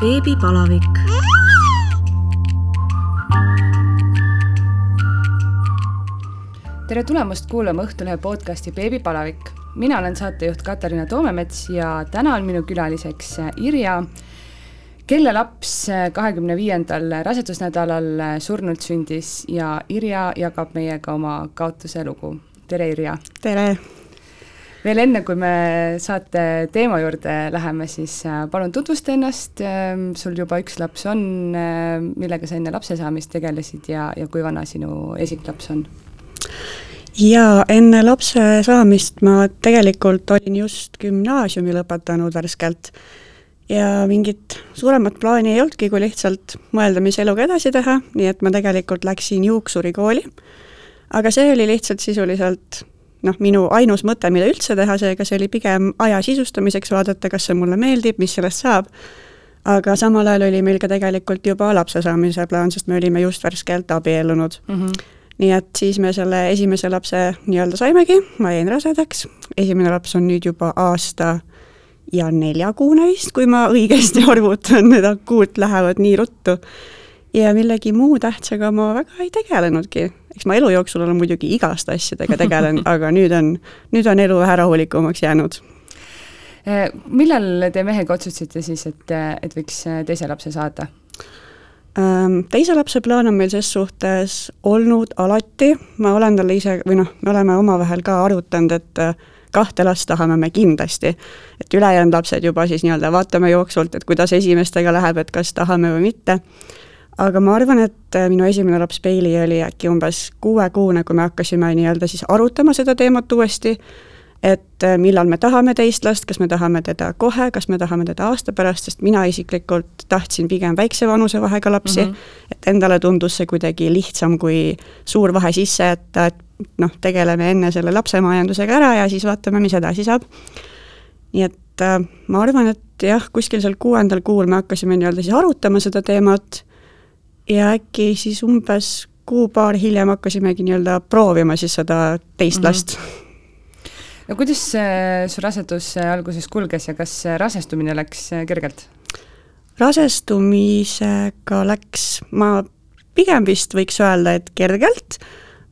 beebipalavik. tere tulemast kuulama Õhtulehe podcasti Beebipalavik. mina olen saatejuht Katariina Toomemets ja täna on minu külaliseks Irja, kelle laps kahekümne viiendal rasedusnädalal surnult sündis ja Irja jagab meiega oma kaotuse lugu. tere, Irja! tere! Veel enne, kui me saate teema juurde läheme, siis palun tutvusta ennast, sul juba üks laps on, millega sa enne lapse saamist tegelesid ja, ja kui vana sinu esiklaps on? jaa, enne lapse saamist ma tegelikult olin just gümnaasiumi lõpetanud värskelt ja mingit suuremat plaani ei olnudki, kui lihtsalt mõelda, mis eluga edasi teha, nii et ma tegelikult läksin juuksurikooli. aga see oli lihtsalt sisuliselt noh, minu ainus mõte, mida üldse teha, seega see oli pigem aja sisustamiseks, vaadata, kas see mulle meeldib, mis sellest saab, aga samal ajal oli meil ka tegelikult juba lapse saamise plaan, sest me olime just värskelt abiellunud mm. -hmm nii et siis me selle esimese lapse nii-öelda saimegi, ma jäin rasedaks, esimene laps on nüüd juba aasta ja neljakuune vist, kui ma õigesti arvutan, need akuut lähevad nii ruttu. ja millegi muu tähtsaga ma väga ei tegelenudki, eks ma elu jooksul olen muidugi igaste asjadega tegelenud aga nüüd on, nüüd on elu vähe rahulikumaks jäänud. Eh, millal te mehega otsustasite siis, et, et võiks teise lapse saada? Teise lapse plaan on meil ses suhtes olnud alati, ma olen talle ise, või noh, me oleme omavahel ka arutanud, et äh, kahte last tahame me kindlasti. et ülejäänud lapsed juba siis nii-öelda vaatame jooksvalt, et kuidas esimestega läheb, et kas tahame või mitte. Aga ma arvan, et äh, minu esimene laps Bailey oli äkki umbes kuuekuune, kui me hakkasime nii-öelda siis arutama seda teemat uuesti et äh, millal me tahame teist last, kas me tahame teda kohe, kas me tahame teda aasta pärast, sest mina isiklikult tahtsin pigem väikse vanusevahega lapsi mm, -hmm. et endale tundus see kuidagi lihtsam, kui suur vahe sisse jätta, et noh, tegeleme enne selle lapsemajandusega ära ja siis vaatame, mis edasi saab. nii et äh, ma arvan, et jah, kuskil seal kuuendal kuul me hakkasime nii-öelda siis arutama seda teemat ja äkki siis umbes kuu-paar hiljem hakkasimegi nii-öelda proovima siis seda teist mm -hmm. last no kuidas su rasedus alguses kulges ja kas rasestumine läks kergelt? rasestumisega läks, ma pigem vist võiks öelda, et kergelt,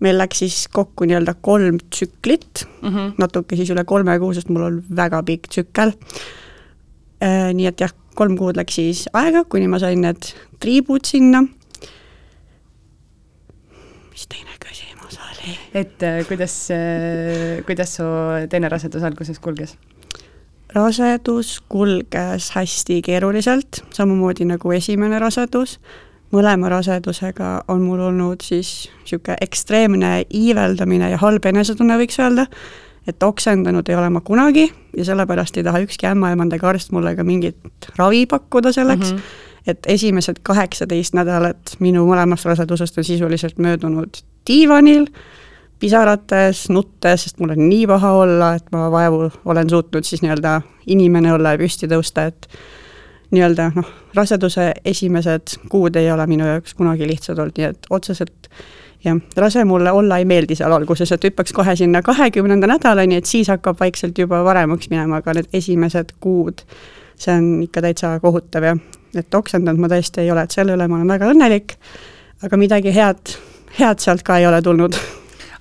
meil läks siis kokku nii-öelda kolm tsüklit mm, -hmm. natuke siis üle kolme kuu, sest mul on väga pikk tsükkel. Äh, nii et jah, kolm kuud läks siis aega, kuni ma sain need triibud sinna. Mis teine et äh, kuidas, äh, kuidas su teine rasedus alguses kulges? rasedus kulges hästi keeruliselt, samamoodi nagu esimene rasedus. mõlema rasedusega on mul olnud siis niisugune ekstreemne iiveldamine ja halb enesetunne, võiks öelda, et oksendanud ei ole ma kunagi ja sellepärast ei taha ükski ämmaemand ega arst mulle ka mingit ravi pakkuda selleks mm, -hmm. Et esimesed kaheksateist nädalat minu mõlemast rasedusest on sisuliselt möödunud diivanil, pisarates, nuttes, sest mul on nii paha olla, et ma vaevu olen suutnud siis nii-öelda inimene olla ja püsti tõusta, et nii-öelda noh, raseduse esimesed kuud ei ole minu jaoks kunagi lihtsad olnud, nii et otseselt jah, rase mulle olla ei meeldi seal alguses, et hüppaks kohe sinna kahekümnenda nädalani, et siis hakkab vaikselt juba varemaks minema, aga need esimesed kuud, see on ikka täitsa kohutav ja et oksendanud ma tõesti ei ole, et selle üle ma olen väga õnnelik, aga midagi head, head sealt ka ei ole tulnud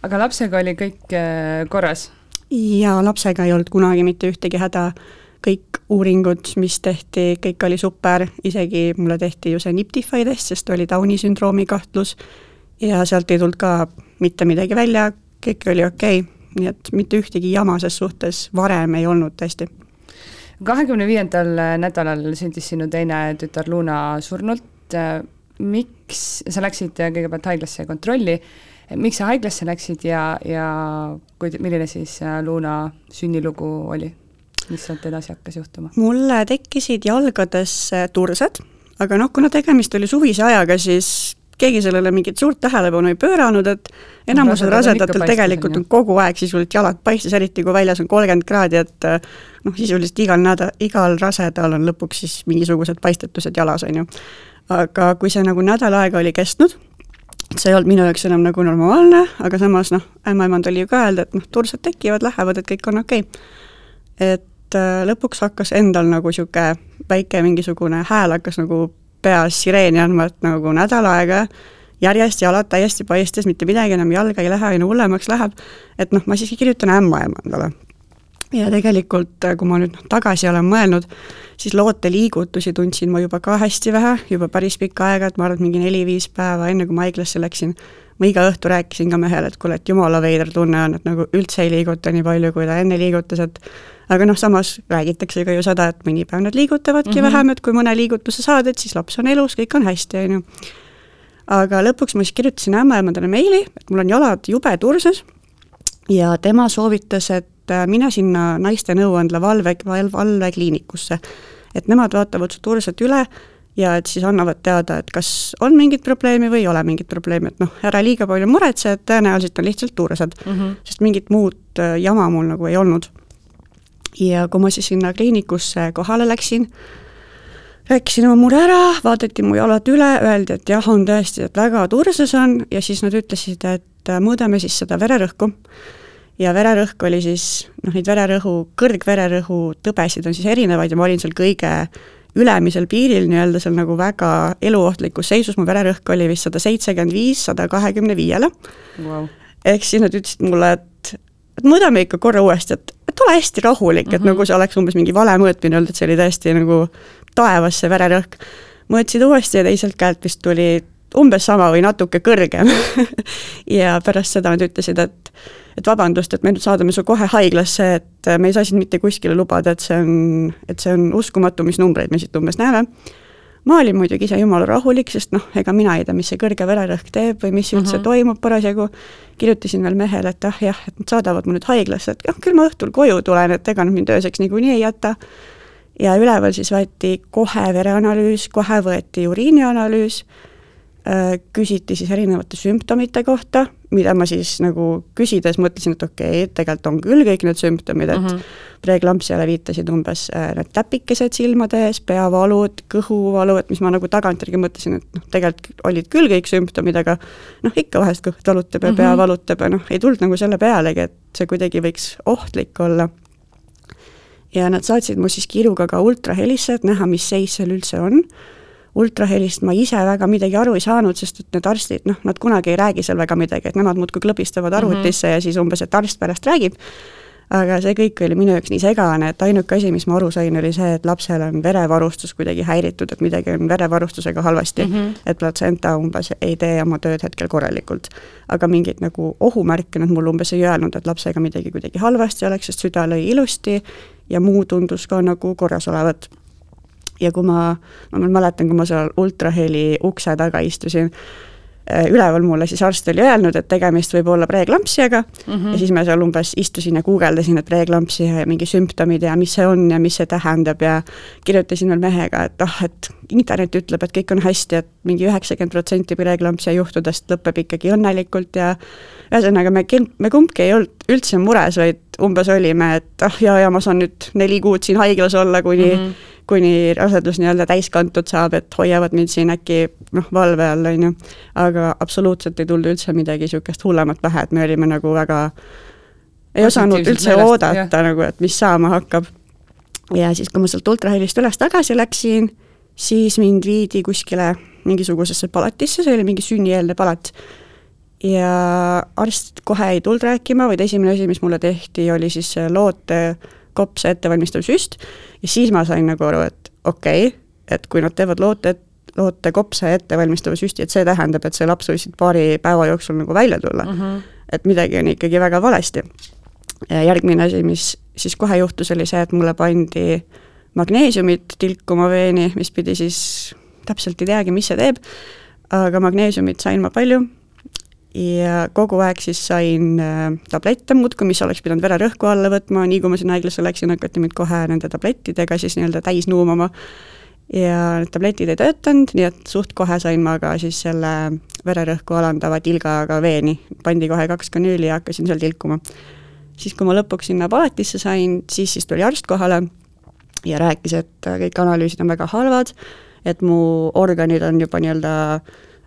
aga lapsega oli kõik äh, korras? jaa, lapsega ei olnud kunagi mitte ühtegi häda, kõik uuringud, mis tehti, kõik oli super, isegi mulle tehti ju see Niptify test, sest oli Downi sündroomi kahtlus ja sealt ei tulnud ka mitte midagi välja, kõik oli okei okay., nii et mitte ühtegi jama ses suhtes varem ei olnud tõesti. Kahekümne viiendal nädalal sündis sinu teine tütar Luna surnult, miks, sa läksid kõigepealt haiglasse kontrolli miks sa haiglasse läksid ja, ja kui, milline siis äh, Luuna sünnilugu oli? mis sealt edasi hakkas juhtuma? mulle tekkisid jalgadesse tursed, aga noh, kuna tegemist oli suvise ajaga, siis keegi sellele mingit suurt tähelepanu ei pööranud, et enamusel rasedatel tegelikult on kogu aeg sisuliselt jalad paistes, eriti kui väljas on kolmkümmend kraadi, et äh, noh, sisuliselt igal nädal, igal rasedal on lõpuks siis mingisugused paistetused jalas, on ju. aga kui see nagu nädal aega oli kestnud, see ei olnud minu jaoks enam nagu normaalne, aga samas noh, ämmaemand oli ju ka öelda, et noh, tursad tekivad, lähevad, et kõik on okei okay.. et äh, lõpuks hakkas endal nagu niisugune väike mingisugune hääl hakkas nagu peas sireeni andma, et nagu nädal aega järjest jalad täiesti paistes, mitte midagi enam jalga ei lähe, aina hullemaks läheb, et noh, ma siiski kirjutan ämmaema endale. ja tegelikult, kui ma nüüd noh, tagasi olen mõelnud, siis looteliigutusi tundsin ma juba ka hästi vähe, juba päris pikka aega, et ma arvan, et mingi neli-viis päeva enne, kui ma haiglasse läksin, ma iga õhtu rääkisin ka mehele, et kuule, et jumala veider tunne on, et nagu üldse ei liiguta nii palju, kui ta enne liigutas, et aga noh, samas räägitakse ka ju seda, et mõni päev nad liigutavadki mm -hmm. vähem, et kui mõne liigutuse saad, et siis laps on elus, kõik on hästi, on ju. aga lõpuks ma siis kirjutasin ämmaemandale meili, et mul on jalad jube turses ja tema soovitas, et äh, mine sinna naiste nõuandla valve, valvekliinikusse. et nemad vaatavad su tursed üle ja et siis annavad teada, et kas on mingit probleemi või ei ole mingit probleemi, et noh, ära liiga palju muretse, et tõenäoliselt on lihtsalt tuuresed mm, -hmm. sest mingit muud äh, jama mul nagu ei olnud ja kui ma siis sinna kliinikusse kohale läksin, rääkisin oma mure ära, vaadati mu jalad üle, öeldi, et jah, on tõesti, et väga turses on. Ja siis nad ütlesid, et äh, mõõdame siis seda vererõhku. ja vererõhk oli siis, noh, neid vererõhu, kõrgvererõhu tõbesid on siis erinevaid ja ma olin seal kõige ülemisel piiril nii-öelda seal nagu väga eluohtlikus seisus, mu vererõhk oli vist sada seitsekümmend viis, sada kahekümne viiele. Ehk siis nad ütlesid mulle, et, et mõõdame ikka korra uuesti, et et ole hästi rahulik mm, -hmm. et mhm. nagu see oleks umbes mingi vale mõõtmine olnud, et see oli tõesti nagu taevas see vererõhk. mõõtsid uuesti ja teiselt käelt vist tuli umbes sama või natuke kõrgem ja pärast seda nad ütlesid, et et vabandust, et me nüüd saadame su kohe haiglasse, et me ei saa sind mitte kuskile lubada, et see on, et see on uskumatu, mis numbreid me siit umbes näeme ma olin muidugi ise jumala rahulik, sest noh, ega mina ei tea, mis see kõrge vererõhk teeb või mis üldse mm -hmm. toimub parasjagu, kirjutasin veel mehele, et ah jah, et nad saadavad mu nüüd haiglasse, et jah, küll ma õhtul koju tulen, et ega nad mind ööseks niikuinii ei jäta, ja üleval siis võeti kohe vereanalüüs, kohe võeti uriinianalüüs, Äh, küsiti siis erinevate sümptomite kohta, mida ma siis nagu küsides mõtlesin, et okei okay,, tegelikult on küll kõik need sümptomid, et mm -hmm. preeklampsiale viitasid umbes äh, need täpikesed silmade ees, peavalud, kõhuvalu, et mis ma nagu tagantjärgi mõtlesin, et noh, tegelikult olid küll kõik sümptomid, aga noh, ikka vahest kõht valutab ja mm -hmm. pea valutab ja noh, ei tulnud nagu selle pealegi, et see kuidagi võiks ohtlik olla. ja nad saatsid mu siis kiiruga ka ultrahelisse, et näha, mis seis seal üldse on ultrahelist ma ise väga midagi aru ei saanud, sest et need arstid, noh, nad kunagi ei räägi seal väga midagi, et nemad muudkui klõbistavad arvutisse mm -hmm. ja siis umbes, et arst pärast räägib, aga see kõik oli minu jaoks nii segane, et ainuke asi, mis ma aru sain, oli see, et lapsel on verevarustus kuidagi häiritud, et midagi on verevarustusega halvasti mm, -hmm. et platsenta umbes ei tee oma tööd hetkel korralikult. aga mingeid nagu ohumärke nad mulle umbes ei öelnud, et lapsega midagi kuidagi halvasti oleks, sest süda lõi ilusti ja muu tundus ka nagu korras olevat ja kui ma, ma mäletan, kui ma seal ultraheli ukse taga istusin, äh, üleval mulle siis arst oli öelnud, et tegemist võib olla preeklampsiaga mm -hmm. ja siis ma seal umbes istusin ja guugeldasin, et preeklampsia ja mingi sümptomid ja mis see on ja mis see tähendab ja kirjutasin veel mehega, et ah, et internet ütleb, et kõik on hästi, et mingi üheksakümmend protsenti preeklampsia juhtudest lõpeb ikkagi õnnelikult ja ühesõnaga, me, me kumbki ei olnud üldse mures, vaid umbes olime, et ah jaa, ja ma saan nüüd neli kuud siin haiglas olla, kuni mm -hmm kuni rasedus nii-öelda täis kantud saab, et hoiavad mind siin äkki noh, valve all, on ju. aga absoluutselt ei tulnud üldse midagi niisugust hullemat pähe, et me olime nagu väga, ei osanud üldse meelest, oodata jah. nagu, et mis saama hakkab. ja siis, kui ma sealt ultrahelist üles tagasi läksin, siis mind viidi kuskile mingisugusesse palatisse, see oli mingi sünnieelne palat ja arst kohe ei tulnud rääkima, vaid esimene asi, mis mulle tehti, oli siis loote kopse ettevalmistav süst ja siis ma sain nagu aru, et okei okay,, et kui nad teevad loote, loote kopse ettevalmistava süsti, et see tähendab, et see laps võib siit paari päeva jooksul nagu välja tulla mm. -hmm. et midagi on ikkagi väga valesti. järgmine asi, mis siis kohe juhtus, oli see, et mulle pandi magneesiumit tilkuma veeni, mis pidi siis, täpselt ei teagi, mis see teeb, aga magneesiumit sain ma palju ja kogu aeg siis sain äh, tablette muudkui, mis oleks pidanud vererõhku alla võtma, nii kui ma sinna haiglasse läksin, hakati mind kohe nende tablettidega siis nii-öelda täis nuumama. ja need tabletid ei töötanud, nii et suht kohe sain ma ka siis selle vererõhku alandava tilgaga veeni, pandi kohe kaks kanüüli ja hakkasin seal tilkuma. siis, kui ma lõpuks sinna palatisse sain, siis, siis tuli arst kohale ja rääkis, et kõik analüüsid on väga halvad, et mu organid on juba nii-öelda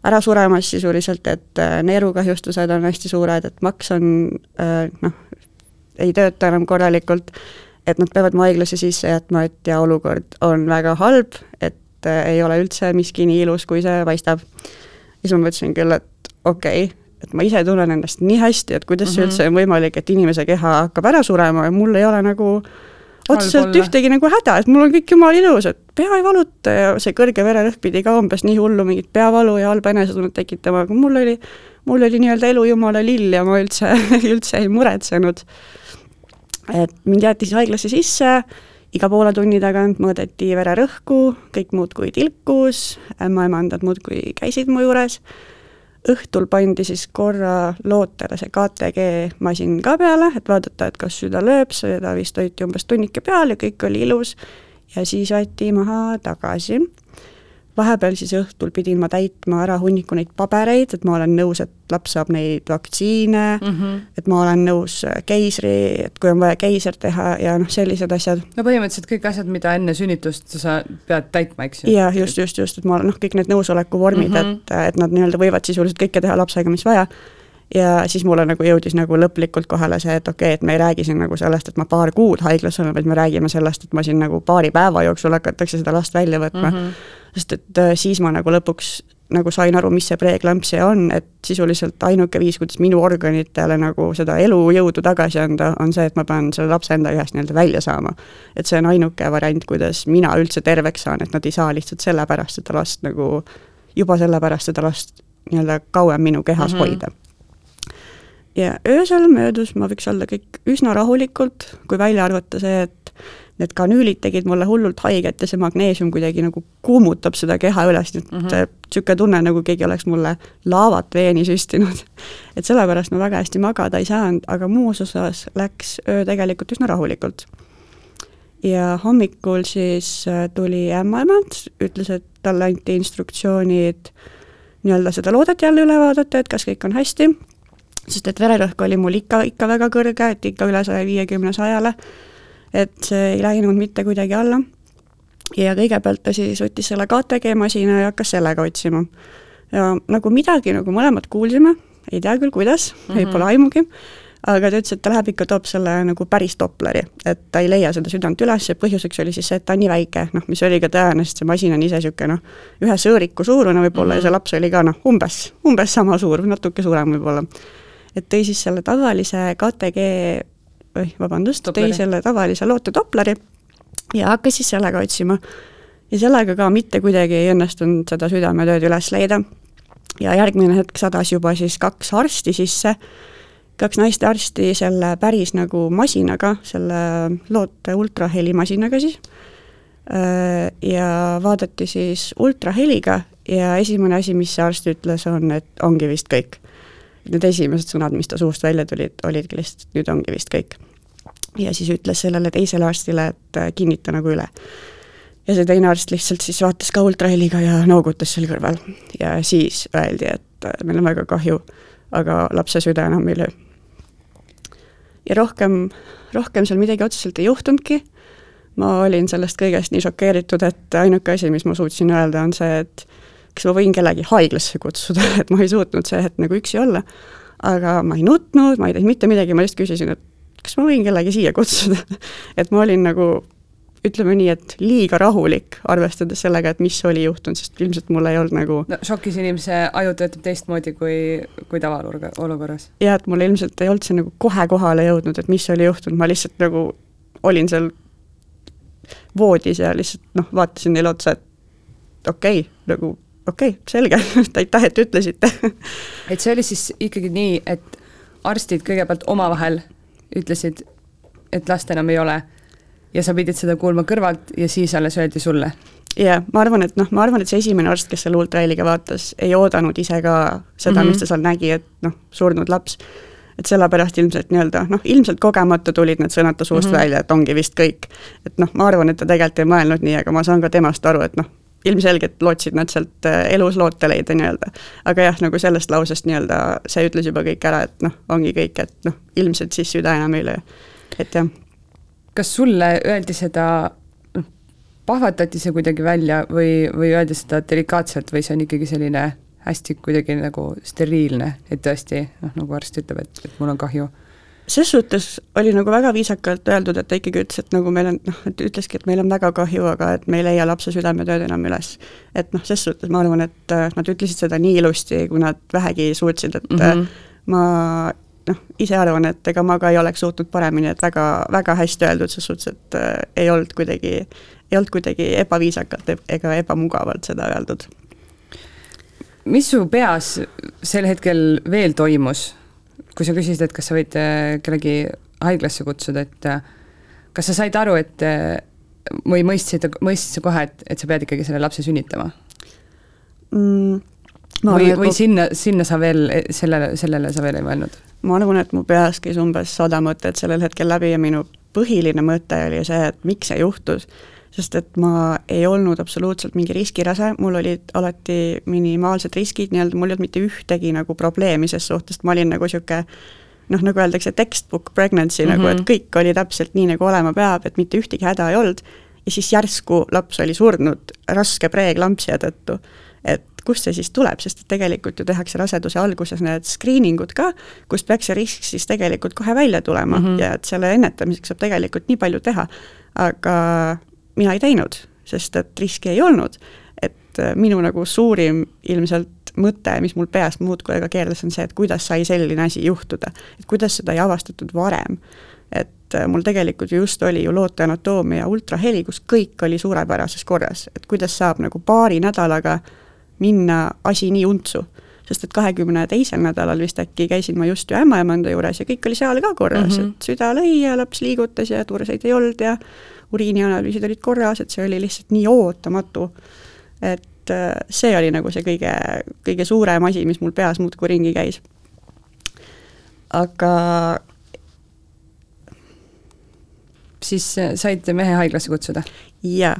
ära suremas sisuliselt, et äh, neerukahjustused on hästi suured, et maks on äh, noh, ei tööta enam korralikult, et nad peavad mu haiglasse sisse jätma, et ja olukord on väga halb, et äh, ei ole üldse miski nii ilus, kui see paistab. ja siis ma mõtlesin küll, et okei okay,, et ma ise tunnen ennast nii hästi, et kuidas mm -hmm. see mhm. üldse on võimalik, et inimese keha hakkab ära surema ja mul ei ole nagu otseselt ühtegi nagu häda, et mul on kõik jumala ilus, et pea ei valuta ja see kõrge vererõhk pidi ka umbes nii hullu mingit peavalu ja halba enesetunnet tekitama, aga mul oli, mul oli nii-öelda elu jumala lill ja ma üldse, üldse ei muretsenud. Et mind jäeti siis haiglasse sisse, iga poole tunni tagant mõõdeti vererõhku, kõik muudkui tilkus, ämmaemandad muudkui käisid mu juures, õhtul pandi siis korra lootele see KTG masin ka peale, et vaadata, et kas süda lööb, seda vist hoiti umbes tunnike peal ja kõik oli ilus, ja siis võeti maha tagasi vahepeal siis õhtul pidin ma täitma ära hunniku neid pabereid, et ma olen nõus, et laps saab neid vaktsiine mm, -hmm. et ma olen nõus äh, keisri, et kui on vaja keiser teha ja noh, sellised asjad. no põhimõtteliselt kõik asjad, mida enne sünnitust sa pead täitma, eks ju? jah, just, just, just, et ma olen noh, kõik need nõusoleku vormid mm, -hmm. et, et nad nii-öelda võivad sisuliselt kõike teha lapsega, mis vaja ja siis mulle nagu jõudis nagu lõplikult kohale see, et okei okay,, et me ei räägi siin nagu sellest, et ma paar kuud haiglas olen, vaid me räägime sellest, et ma siin nagu paari päeva jooksul hakatakse seda last välja võtma mm. -hmm sest et äh, siis ma nagu lõpuks nagu sain aru, mis see preeklampsia on, et sisuliselt ainuke viis, kuidas minu organitele nagu seda elujõudu tagasi anda, on see, et ma pean selle lapse enda kehast nii-öelda välja saama. et see on ainuke variant, kuidas mina üldse terveks saan, et nad ei saa lihtsalt sellepärast seda last nagu, juba sellepärast seda last nii-öelda kauem minu kehas mm -hmm. hoida. Ja öösel möödus, ma võiks olla kõik üsna rahulikult, kui välja arvata see, et need kanüülid tegid mulle hullult haiget ja see magneesium kuidagi nagu kuumutab seda keha üles, nii et mm -hmm. niisugune tunne, nagu keegi oleks mulle laavat veeni süstinud. et sellepärast ma väga hästi magada ei saanud, aga muus osas läks öö tegelikult üsna rahulikult. ja hommikul siis äh, tuli ämmaemand, ütles, et talle anti instruktsioonid nii-öelda seda loodet jälle üle vaadata, et kas kõik on hästi, sest et vererõhk oli mul ikka, ikka väga kõrge, et ikka üle saja viiekümne, sajale et see ei läinud mitte kuidagi alla. ja kõigepealt ta siis võttis selle KTG masina ja hakkas sellega otsima. ja nagu midagi nagu mõlemad kuulsime, ei tea küll, kuidas mm, -hmm. ei mhm. pole aimugi, aga ta ütles, et ta läheb ikka, toob selle nagu päris Dopleri, et ta ei leia seda südant üles ja põhjuseks oli siis see, et ta on nii väike, noh, mis oli ka tõene, sest see masin on ise niisugune noh, ühe sõõriku suurune võib-olla mm -hmm. ja see laps oli ka noh, umbes, umbes sama suur natuke suurem võib-olla. Et tõi siis selle tavalise KTG või vabandust, tõi selle tavalise lootedopleri ja hakkas siis sellega otsima. ja sellega ka mitte kuidagi ei õnnestunud seda südametööd üles leida. ja järgmine hetk sadas juba siis kaks arsti sisse, kaks naistearsti selle päris nagu masinaga, selle loote ultrahelimasinaga siis, ja vaadati siis ultraheliga ja esimene asi, mis see arst ütles, on, et ongi vist kõik need esimesed sõnad, mis ta suust välja tulid, olidki lihtsalt, nüüd ongi vist kõik. ja siis ütles sellele teisele arstile, et äh, kinnita nagu üle. ja see teine arst lihtsalt siis vaatas ka ultraheliga ja noogutas seal kõrval ja siis öeldi, et äh, meil on väga kahju, aga lapse süda enam ei löö. ja rohkem, rohkem seal midagi otseselt ei juhtunudki, ma olin sellest kõigest nii šokeeritud, et ainuke asi, mis ma suutsin öelda, on see, et kas ma võin kellegi haiglasse kutsuda, et ma ei suutnud see hetk nagu üksi olla. aga ma ei nutnud, ma ei teinud mitte midagi, ma lihtsalt küsisin, et kas ma võin kellegi siia kutsuda et ma olin nagu ütleme nii, et liiga rahulik, arvestades sellega, et mis oli juhtunud, sest ilmselt mul ei olnud nagu no šokis inimese aju töötab teistmoodi kui, kui tavaolukorras. jah, et mul ilmselt ei olnud see nagu kohe kohale jõudnud, et mis oli juhtunud, ma lihtsalt nagu olin seal voodis ja lihtsalt noh, vaatasin neile otsa, et okei okay,, nagu okei okay,, selge aitäh, et ütlesite et see oli siis ikkagi nii, et arstid kõigepealt omavahel ütlesid, et last enam ei ole ja sa pidid seda kuulma kõrvalt ja siis alles öeldi sulle? jah yeah,, ma arvan, et noh, ma arvan, et see esimene arst, kes selle ultraheliga vaatas, ei oodanud ise ka seda mm, -hmm. mis ta seal nägi, et noh, surnud laps. et sellepärast ilmselt nii-öelda noh, ilmselt kogemata tulid need sõnad ta suust mm -hmm. välja, et ongi vist kõik. et noh, ma arvan, et ta tegelikult ei mõelnud nii, aga ma saan ka temast aru, et noh, ilmselgelt lootsid nad sealt äh, elus loote leida nii-öelda. aga jah, nagu sellest lausest nii-öelda see ütles juba kõik ära, et noh, ongi kõik, et noh, ilmselt siis süda enam ei löö, et jah. kas sulle öeldi seda, noh, pahvatati see kuidagi välja või, või öeldi seda delikaatselt või see on ikkagi selline hästi kuidagi nagu steriilne, et tõesti noh, nagu arst ütleb, et, et mul on kahju? Ses suhtes oli nagu väga viisakalt öeldud, et ta ikkagi ütles, et nagu meil on noh, et ütleski, et meil on väga kahju, aga et me ei leia lapse südametööd enam üles. et noh, ses suhtes ma arvan, et äh, nad ütlesid seda nii ilusti, kui nad vähegi suutsid, et mm -hmm. ma noh, ise arvan, et ega ma ka ei oleks suutnud paremini, et väga, väga hästi öeldud, ses suhtes, et äh, ei olnud kuidagi, ei olnud kuidagi ebaviisakalt ega ebamugavalt seda öeldud. mis su peas sel hetkel veel toimus? Kui sa küsisid, et kas sa võid äh, kellegi haiglasse kutsuda, et äh, kas sa said aru, et äh, või mõistsid, mõistsid sa kohe, et, et sa pead ikkagi selle lapse sünnitama mm,? või, või mu... sinna, sinna sa veel, sellele, sellele sa veel ei mõelnud? ma arvan, et mu peas käis umbes sada mõtet sellel hetkel läbi ja minu põhiline mõte oli see, et miks see juhtus sest et ma ei olnud absoluutselt mingi riskirase, mul olid alati minimaalsed riskid, nii-öelda mul ei olnud mitte ühtegi nagu probleemi ses suhtes, et ma olin nagu niisugune noh, nagu öeldakse, textbook pregnancy mm -hmm. nagu, et mhm. kõik oli täpselt nii, nagu olema peab, et mitte ühtegi häda ei olnud, ja siis järsku laps oli surnud raske preeklampsia tõttu. et kust see siis tuleb, sest et tegelikult ju tehakse raseduse alguses need screening ud ka, kust peaks see risk siis tegelikult kohe välja tulema mm -hmm. ja et selle ennetamiseks saab tegelikult nii palju teha, aga mina ei teinud, sest et riski ei olnud. et äh, minu nagu suurim ilmselt mõte, mis mul peast muudkui aega keerles, on see, et kuidas sai selline asi juhtuda. et kuidas seda ei avastatud varem. et äh, mul tegelikult ju just oli ju loote anatoomia ultraheli, kus kõik oli suurepärases korras, et kuidas saab nagu paari nädalaga minna asi nii untsu sest et kahekümne teisel nädalal vist äkki käisin ma just ju ämmaemanda juures ja kõik oli seal ka korras mm, -hmm. et süda lõi ja laps liigutas ja turseid ei olnud ja uriinianalüüsid olid korras, et see oli lihtsalt nii ootamatu. et äh, see oli nagu see kõige, kõige suurem asi, mis mul peas muudkui ringi käis. aga siis äh, said mehe haiglasse kutsuda? jaa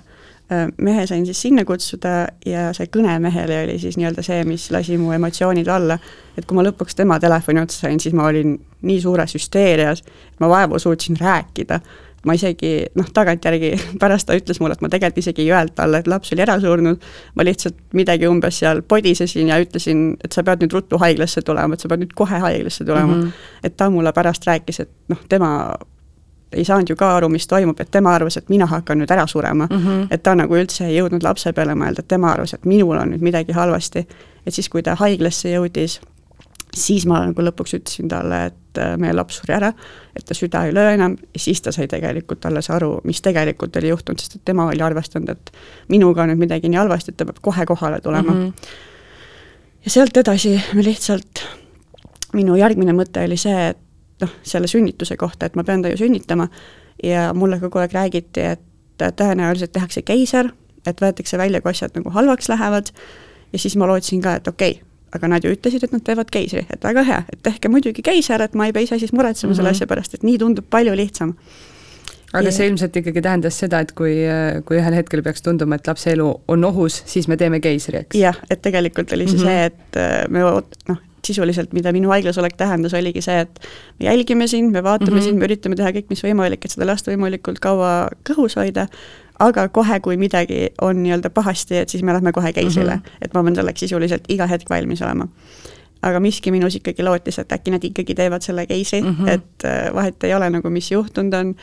Äh, mehe sain siis sinna kutsuda ja see kõne mehele oli siis nii-öelda see, mis lasi mu emotsioonid alla. et kui ma lõpuks tema telefoni otsa sain, siis ma olin nii suures hüsteerias, et ma vaevu suutsin rääkida. Ma isegi noh, tagantjärgi pärast ta ütles mulle, et ma tegelikult isegi ei öelnud talle, et laps oli ära surnud, ma lihtsalt midagi umbes seal podisesin ja ütlesin, et sa pead nüüd ruttu haiglasse tulema, et sa pead nüüd kohe haiglasse tulema mm. -hmm. et ta mulle pärast rääkis, et noh, tema ei saanud ju ka aru, mis toimub, et tema arvas, et mina hakkan nüüd ära surema mm. -hmm. et ta nagu üldse ei jõudnud lapse peale mõelda, et tema arvas, et minul on nüüd midagi halvasti. et siis, kui ta haiglasse jõudis, siis ma nagu lõpuks ütlesin talle, et äh, meie laps suri ära, et ta süda ei löö enam siis ta sai tegelikult alles aru, mis tegelikult oli juhtunud, sest et tema oli arvestanud, et minuga on nüüd midagi nii halvasti, et ta peab kohe kohale tulema mm. -hmm. ja sealt edasi me lihtsalt, minu järgmine mõte oli see, et noh, selle sünnituse kohta, et ma pean ta ju sünnitama ja mulle kogu aeg räägiti, et tõenäoliselt tehakse keiser, et võetakse välja, kui asjad nagu halvaks lähevad, ja siis ma lootsin ka, et okei okay,, aga nad ju ütlesid, et nad teevad keisri, et väga hea, et tehke muidugi keiser, et ma ei pea ise siis muretsema mm -hmm. selle mhm. asja pärast, et nii tundub palju lihtsam. aga see ilmselt ikkagi tähendas seda, et kui, kui ühel hetkel peaks tunduma, et lapse elu on ohus, siis me teeme keisri, eks? jah, et tegelikult oli see mm -hmm. see, et äh, me noh, sisuliselt, mida minu haiglas olek tähendas, oligi see, et me jälgime sind, me vaatame mm -hmm. sind, me üritame teha kõik, mis võimalik, et seda last võimalikult kaua kõhus hoida, aga kohe, kui midagi on nii-öelda pahasti, et siis me lähme kohe keisrile mm, -hmm. et ma pean selleks sisuliselt iga hetk valmis olema. aga miski minus ikkagi lootis, et äkki nad ikkagi teevad selle keisri mm, -hmm. et äh, vahet ei ole nagu, mis juhtunud on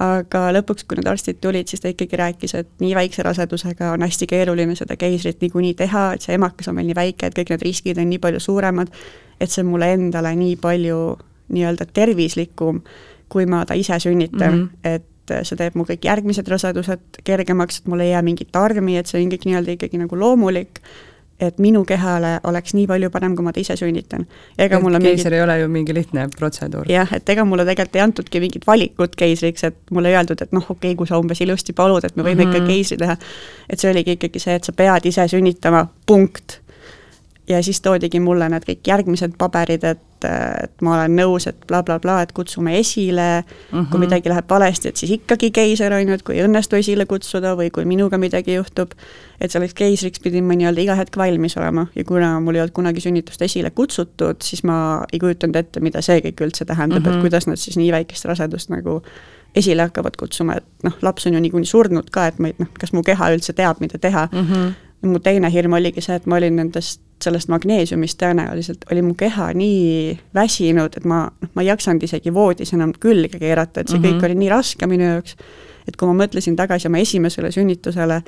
aga lõpuks, kui need arstid tulid, siis ta ikkagi rääkis, et nii väikse rasedusega on hästi keeruline seda keisrit niikuinii teha, et see emakas on veel nii väike, et kõik need riskid on nii palju suuremad, et see on mulle endale nii palju nii-öelda tervislikum, kui ma ta ise sünnitan mm, -hmm. et see teeb mu kõik järgmised rasedused kergemaks, et mul ei jää mingit armi, et see on kõik nii-öelda ikkagi nagu loomulik et minu kehale oleks nii palju parem, kui ma ta ise sünnitan. ega mulle keiser mingit... ei ole ju mingi lihtne protseduur. jah, et ega mulle tegelikult ei antudki mingit valikut keisriks, et mulle ei öeldud, et noh, okei okay,, kui sa umbes ilusti palud, et me võime mm -hmm. ikka mhm. keisri teha. et see oligi ikkagi see, et sa pead ise sünnitama, punkt. Ja siis toodigi mulle need kõik järgmised paberid, et et, ma olen nõus, et blablabla bla, bla, et kutsume esile mm, -hmm. kui mhm. midagi läheb valesti, et siis ikkagi keiser, on ju, et kui ei õnnestu esile kutsuda või kui minuga midagi juhtub, et selleks keisriks pidin ma nii-öelda iga hetk valmis olema ja kuna mul ei olnud kunagi sünnitust esile kutsutud, siis ma ei kujutanud ette, mida see kõik üldse tähendab mm, -hmm. et mhm. kuidas nad siis nii väikest rasedust nagu esile hakkavad kutsuma, et noh, laps on ju niikuinii surnud ka, et ma ei noh, kas mu keha üldse teab, mida teha mm. -hmm. mu teine hirm oligi see, et ma olin nendest sellest magneesiumist tõenäoliselt oli mu keha nii väsinud, et ma, noh, ma ei jaksanud isegi voodis enam külge keerata, et see mm -hmm. kõik oli nii raske minu jaoks, et kui ma mõtlesin tagasi oma esimesele sünnitusele,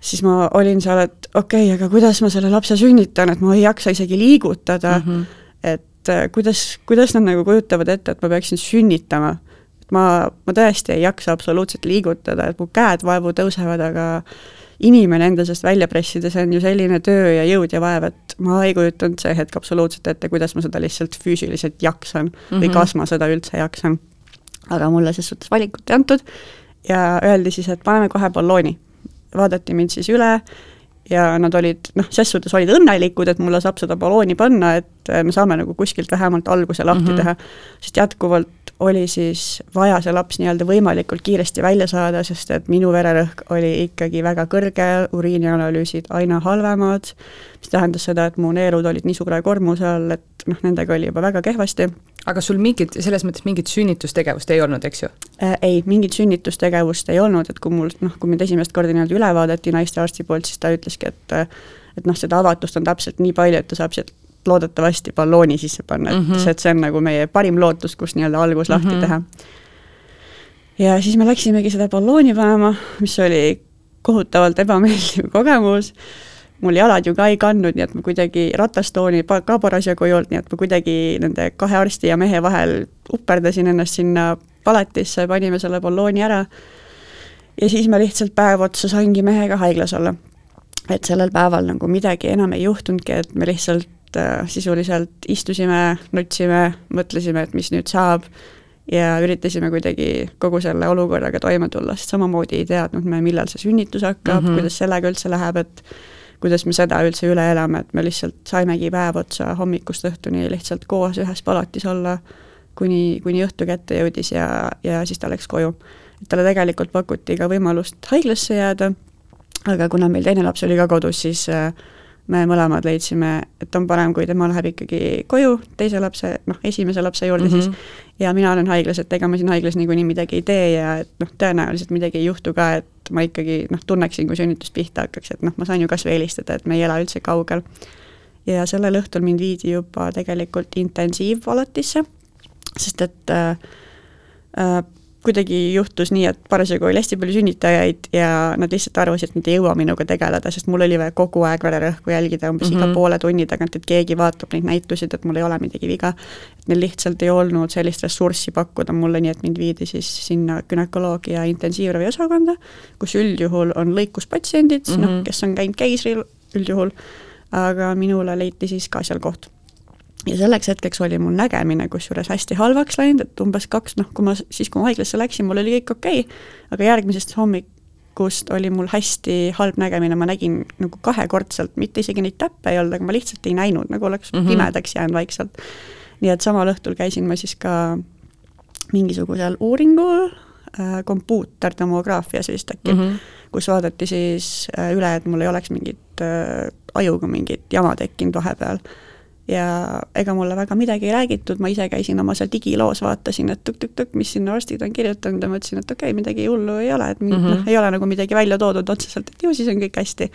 siis ma olin seal, et okei okay,, aga kuidas ma selle lapse sünnitan, et ma ei jaksa isegi liigutada mm, -hmm. et äh, kuidas, kuidas nad nagu kujutavad ette, et ma peaksin sünnitama. et ma, ma tõesti ei jaksa absoluutselt liigutada, et mu käed vaevu tõusevad, aga inimene enda seest välja pressida, see on ju selline töö ja jõud ja vaev, et ma ei kujutanud see hetk absoluutselt ette, kuidas ma seda lihtsalt füüsiliselt jaksan mm -hmm. või mhm. kas ma seda üldse jaksan. aga mulle ses suhtes valikut ei antud ja öeldi siis, et paneme kohe ballooni vaadati mind siis üle ja nad olid noh, ses suhtes olid õnnelikud, et mulle saab seda ballooni panna, et me saame nagu kuskilt vähemalt alguse lahti mm -hmm. teha, sest jätkuvalt oli siis vaja see laps nii-öelda võimalikult kiiresti välja saada, sest et minu vererõhk oli ikkagi väga kõrge, uriinianalüüsid aina halvemad, mis tähendas seda, et mu neerud olid nii suure koormuse all, et noh, nendega oli juba väga kehvasti. aga sul mingit, selles mõttes mingit sünnitustegevust ei olnud, eks ju äh,? Ei, mingit sünnitustegevust ei olnud, et kui mul noh, kui mind esimest korda nii-öelda üle vaadati naistearsti poolt, siis ta ütleski, et et noh, seda avatust on täpselt nii palju, et ta saab sealt loodetavasti ballooni sisse panna, et mm -hmm. et see on nagu meie parim lootus, kus nii-öelda algus lahti mm -hmm. teha. ja siis me läksimegi seda ballooni panema, mis oli kohutavalt ebameeldiv kogemus, mul jalad ju ka ei kandnud, nii et ma kuidagi ratastooni ka parasjagu ei olnud, nii et ma kuidagi nende kahe arsti ja mehe vahel uperdasin ennast sinna palatisse, panime selle ballooni ära ja siis ma lihtsalt päev otsa saingi mehega haiglas olla. et sellel päeval nagu midagi enam ei juhtunudki, et me lihtsalt äh, sisuliselt istusime, nutsime, mõtlesime, et mis nüüd saab ja üritasime kuidagi kogu selle olukorraga toime tulla, sest samamoodi ei teadnud me, millal see sünnitus hakkab mm, -hmm. kuidas sellega üldse läheb, et kuidas me seda üldse üle elame, et me lihtsalt saimegi päev otsa hommikust õhtuni lihtsalt koos ühes palatis olla, kuni, kuni õhtu kätte jõudis ja, ja siis ta läks koju. et talle tegelikult pakuti ka võimalust haiglasse jääda, aga kuna meil teine laps oli ka kodus, siis äh, me mõlemad leidsime, et on parem, kui tema läheb ikkagi koju teise lapse, noh, esimese lapse juurde mm -hmm. siis, ja mina olen haiglas, et ega ma siin haiglas niikuinii midagi ei tee ja et noh, tõenäoliselt midagi ei juhtu ka, et ma ikkagi noh, tunneksin, kui sünnitus pihta hakkaks, et noh, ma saan ju kas või helistada, et me ei ela üldse kaugel. ja sellel õhtul mind viidi juba tegelikult intensiivpalatisse, sest et äh, äh, kuidagi juhtus nii, et parasjagu oli hästi palju sünnitajaid ja nad lihtsalt arvasid, et nad ei jõua minuga tegeleda, sest mul oli vaja kogu aeg vererõhku jälgida umbes mm -hmm. iga mhm. poole tunni tagant, et keegi vaatab neid näitusid, et mul ei ole midagi viga. et neil lihtsalt ei olnud sellist ressurssi pakkuda mulle, nii et mind viidi siis sinna günekoloogia intensiivraviosakonda, kus üldjuhul on lõikuspatsiendid mm, -hmm. noh, kes on käinud keisril üldjuhul, aga minule leiti siis ka seal koht ja selleks hetkeks oli mul nägemine kusjuures hästi halvaks läinud, et umbes kaks, noh, kui ma siis, kui ma haiglasse läksin, mul oli kõik okei okay,, aga järgmisest hommikust oli mul hästi halb nägemine, ma nägin nagu kahekordselt, mitte isegi neid täppe ei olnud, aga ma lihtsalt ei näinud, nagu oleks mm -hmm. pimedaks jäänud vaikselt. nii et samal õhtul käisin ma siis ka mingisugusel uuringul äh,, kompuutertomograafias vist äkki mm, -hmm. kus vaadati siis äh, üle, et mul ei oleks mingit äh, ajuga mingit jama tekkinud vahepeal ja ega mulle väga midagi ei räägitud, ma ise käisin oma seal digiloos, vaatasin, et tõk-tõk-tõk, mis sinna arstid on kirjutanud ja mõtlesin, et okei okay,, midagi hullu ei ole, et mm -hmm. noh, ei ole nagu midagi välja toodud otseselt, et ju siis on kõik hästi.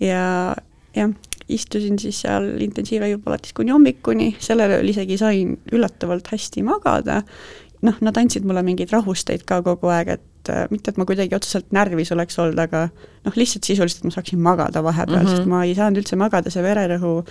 ja jah, istusin siis seal intensiivravipalatis kuni hommikuni, sellel ööl isegi sain üllatavalt hästi magada, noh, nad andsid mulle mingeid rahusteid ka kogu aeg, et äh, mitte, et ma kuidagi otseselt närvis oleks olnud, aga noh, lihtsalt sisuliselt ma saaksin magada vahepeal mm, -hmm. sest ma ei saanud üldse magada, see vererõhu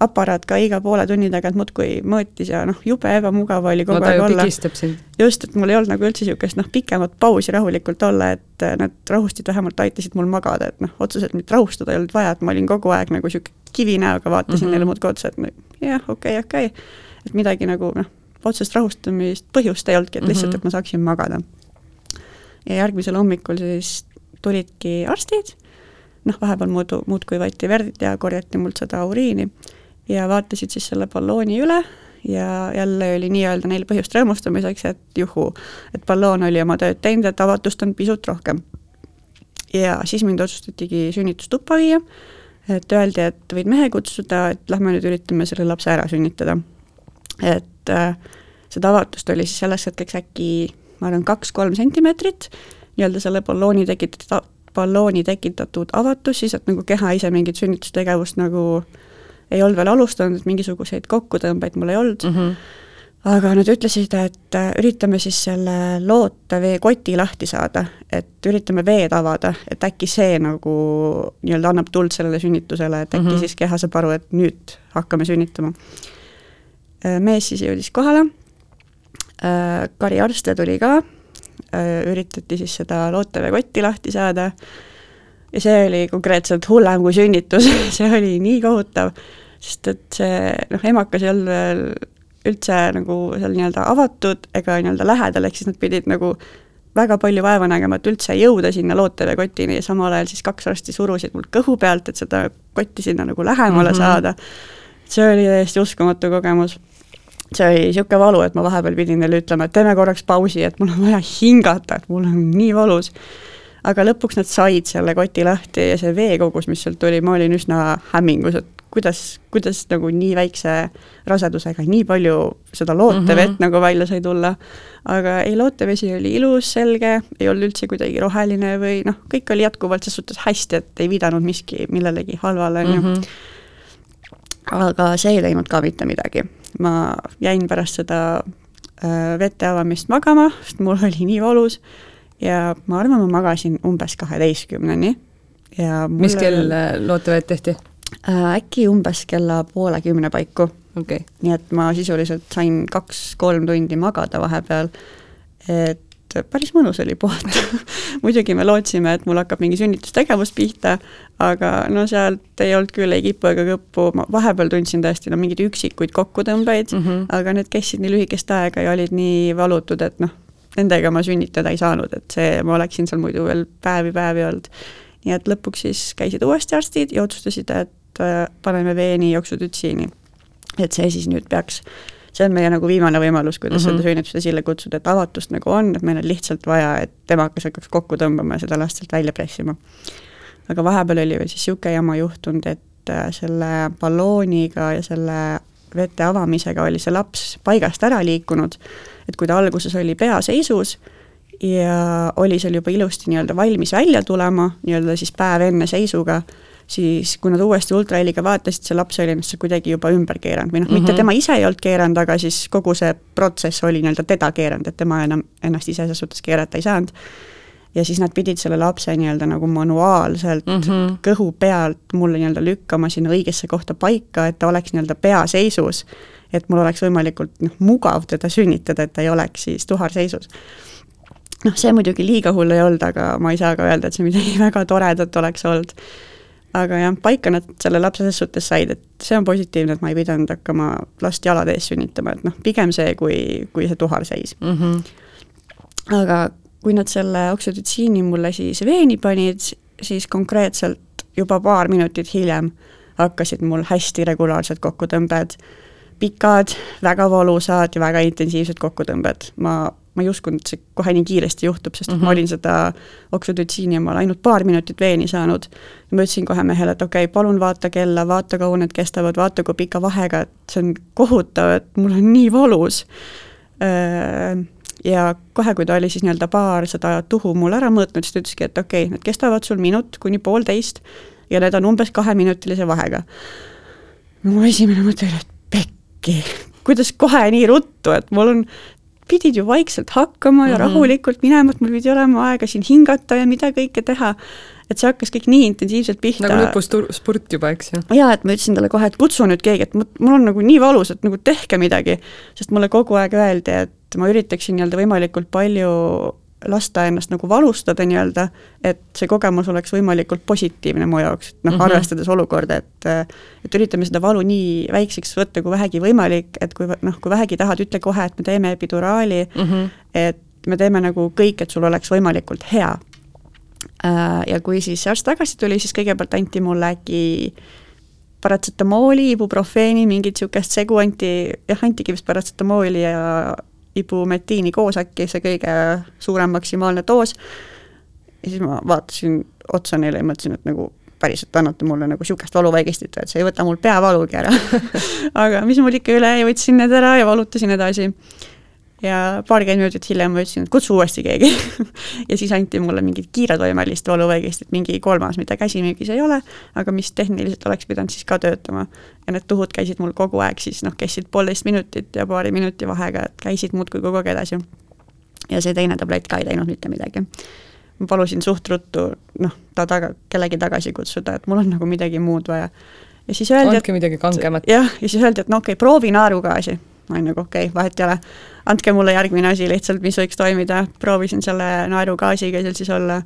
aparaat ka iga poole tunni tagant muudkui mõõtis ja noh, jube ebamugav oli kogu no, aeg olla. just, et mul ei olnud nagu üldse niisugust noh, pikemat pausi rahulikult olla, et äh, need rahustid vähemalt aitasid mul magada, et noh, otseselt mind rahustada ei olnud vaja, et ma olin kogu aeg nagu niisugune kivi näoga, vaatasin mm -hmm. neile muudkui otsa, et no jah, okei okay,, okei okay., et midagi nagu noh, otsest rahustamist põhjust ei olnudki, et lihtsalt, et ma saaksin magada. ja järgmisel hommikul siis tulidki arstid, noh, vahepeal muidu, muudkui võeti verd ja korjati mult seda uriini ja vaatasid siis selle ballooni üle ja jälle oli nii-öelda neil põhjust rõõmustamiseks, et juhuu, et balloon oli oma tööd teinud, et avatust on pisut rohkem. ja siis mind otsustatigi sünnitustuppa viia, et öeldi, et võid mehe kutsuda, et lähme nüüd üritame selle lapse ära sünnitada. et äh, seda avatust oli siis selleks hetkeks äkki ma arvan, kaks-kolm sentimeetrit, nii-öelda selle ballooni tekitatud ballooni tekitatud avatus siis, et nagu keha ise mingit sünnitustegevust nagu ei olnud veel alustanud, mingisuguseid kokkutõmbeid mul ei olnud mm. -hmm aga nad ütlesid, et äh, üritame siis selle looteveekoti lahti saada, et üritame veed avada, et äkki see nagu nii-öelda annab tuld sellele sünnitusele, et äkki mm -hmm. siis keha saab aru, et nüüd hakkame sünnitama. Äh, mees siis jõudis kohale, äh, Kari Arste tuli ka, üritati siis seda looteveekotti lahti saada ja see oli konkreetselt hullem kui sünnitus see oli nii kohutav, sest et see noh, emakas ei olnud veel üldse nagu seal nii-öelda avatud ega nii-öelda lähedal, ehk siis nad pidid nagu väga palju vaeva nägema, et üldse jõuda sinna looteveekotini ja samal ajal siis kaks arsti surusid mul kõhu pealt, et seda kotti sinna nagu lähemale mm -hmm. saada. see oli täiesti uskumatu kogemus. see oli niisugune valu, et ma vahepeal pidin neile ütlema, et teeme korraks pausi, et mul on vaja hingata, et mul on nii valus. Aga lõpuks nad said selle koti lahti ja see veekogus, mis sealt tuli, ma olin üsna hämmingus, et kuidas, kuidas nagu nii väikse rasedusega nii palju seda lootevett mm -hmm. nagu välja sai tulla. aga ei, lootevesi oli ilus, selge, ei olnud üldse kuidagi roheline või noh, kõik oli jätkuvalt ses suhtes hästi, et ei viidanud miski millelegi halvale, on ju. Mhm. aga see ei teinud ka mitte midagi. ma jäin pärast seda äh, vete avamist magama, sest mul oli nii valus ja ma arvan, ma magasin umbes kaheteistkümneni. Ja mis kell äh, lootevett tehti? Äh, äkki umbes kella poole kümne paiku. Okay.. nii et ma sisuliselt sain kaks-kolm tundi magada vahepeal, et päris mõnus oli puhata. Muidugi me lootsime, et mul hakkab mingi sünnitustegevus pihta, aga no sealt ei olnud küll ei kippu ega kõppu, ma vahepeal tundsin tõesti no mingeid üksikuid kokkutõmbeid mm, -hmm. aga need kestsid nii lühikest aega ja olid nii valutud, et noh, nendega ma sünnitada ei saanud, et see, ma oleksin seal muidu veel päevi-päevi olnud. nii et lõpuks siis käisid uuesti arstid ja otsustasid, et Äh, paneme veeni joksutütsiini. et see siis nüüd peaks, see on meie nagu viimane võimalus, kuidas mm -hmm. seda sünnitust esile kutsuda, et avatust nagu on, et meil on lihtsalt vaja, et temakas hakkaks kokku tõmbama ja seda last sealt välja pressima. aga vahepeal oli veel siis niisugune jama juhtunud, et äh, selle ballooniga ja selle vete avamisega oli see laps paigast ära liikunud, et kui ta alguses oli peaseisus ja oli seal juba ilusti nii-öelda valmis välja tulema, nii-öelda siis päev enne seisuga, siis kui nad uuesti ultraheliga vaatasid, see laps oli ennast kuidagi juba ümber keeranud või noh mm -hmm., mitte mhm. tema ise ei olnud keeranud, aga siis kogu see protsess oli nii-öelda teda keeranud, et tema enam ennast ise selles suhtes keerata ei saanud. Ja siis nad pidid selle lapse nii-öelda nagu manuaalselt mm -hmm. kõhu pealt mulle nii-öelda lükkama sinna õigesse kohta paika, et ta oleks nii-öelda peaseisus, et mul oleks võimalikult noh, mugav teda sünnitada, et ta ei oleks siis tuharseisus noh, see muidugi liiga hull ei olnud, aga ma ei saa ka öelda, et see midagi väga toredat oleks olnud aga jah, paika nad selle lapse ses suhtes said, et see on positiivne, et ma ei pidanud hakkama last jalade ees sünnitama, et noh, pigem see, kui, kui see tuharseis mm. -hmm. aga kui nad selle oksüdotsiini mulle siis veeni panid, siis konkreetselt juba paar minutit hiljem hakkasid mul hästi regulaarsed kokkutõmbed, pikad, väga valusad ja väga intensiivsed kokkutõmbed. ma ma ei uskunud, et see kohe nii kiiresti juhtub, sest mm -hmm. ma olin seda oksüdotsiini omal ainult paar minutit veeni saanud. ma ütlesin kohe mehele, et okei okay,, palun vaata kella, vaata kaua need kestavad, vaata kui pika vahega, et see on kohutav, et mul on nii valus. Ja kohe, kui ta oli siis nii-öelda paar seda tuhu mul ära mõõtnud, siis ta ütleski, et okei okay,, need kestavad sul minut kuni poolteist ja need on umbes kaheminutilise vahega. mu esimene mõte oli, et pekki, kuidas kohe nii ruttu, et mul on pidid ju vaikselt hakkama ja mm -hmm. rahulikult minema, et mul pidi olema aega siin hingata ja mida kõike teha. Et see hakkas kõik nii intensiivselt pihta. nagu lõpuspurt juba, eks ju? jaa, et ma ütlesin talle kohe, et kutsu nüüd keegi, et mul on nagu nii valus, et nagu tehke midagi. sest mulle kogu aeg öeldi, et ma üritaksin nii-öelda võimalikult palju lasta ennast nagu valustada nii-öelda, et see kogemus oleks võimalikult positiivne mu jaoks, et noh mm -hmm., arvestades olukorda, et et üritame seda valu nii väikseks võtta kui vähegi võimalik, et kui noh, kui vähegi tahad, ütle kohe, et me teeme epiduraali mm, -hmm. et me teeme nagu kõik, et sul oleks võimalikult hea. Äh, ja kui siis arst tagasi tuli, siis kõigepealt anti mulle äkki paratsetamooli, ibuprofeeni, mingit niisugust segu anti, jah, antigi vist paratsetamooli ja ibumetiini koos äkki see kõige suurem maksimaalne doos. ja siis ma vaatasin otsa neile ja mõtlesin, et nagu päriselt annate mulle nagu niisugust valuvaigistit, et see ei võta mul peavalugi ära aga mis mul ikka üle jäi, võtsin need ära ja valutasin edasi. Ja paarkümmend minutit hiljem ma ütlesin, et kutsu uuesti keegi ja siis anti mulle mingit kiiretoimelist valuvaigistit, mingi kolmas, mida käsimüügis ei ole, aga mis tehniliselt oleks pidanud siis ka töötama. ja need tuhud käisid mul kogu aeg siis noh, kestsid poolteist minutit ja paari minuti vahega, et käisid muudkui kogu aeg edasi. ja see teine tablett ka ei teinud mitte midagi. ma palusin suht ruttu noh, ta taga, kellegi tagasi kutsuda, et mul on nagu midagi muud vaja. ja siis öeldi, et andke midagi kangemat. jah, ja siis öeldi, et no okei okay,, proovi naerugaasi ma olin nagu okei okay,, vahet ei ole, andke mulle järgmine asi lihtsalt, mis võiks toimida, proovisin selle naerugaasiga seal siis olla.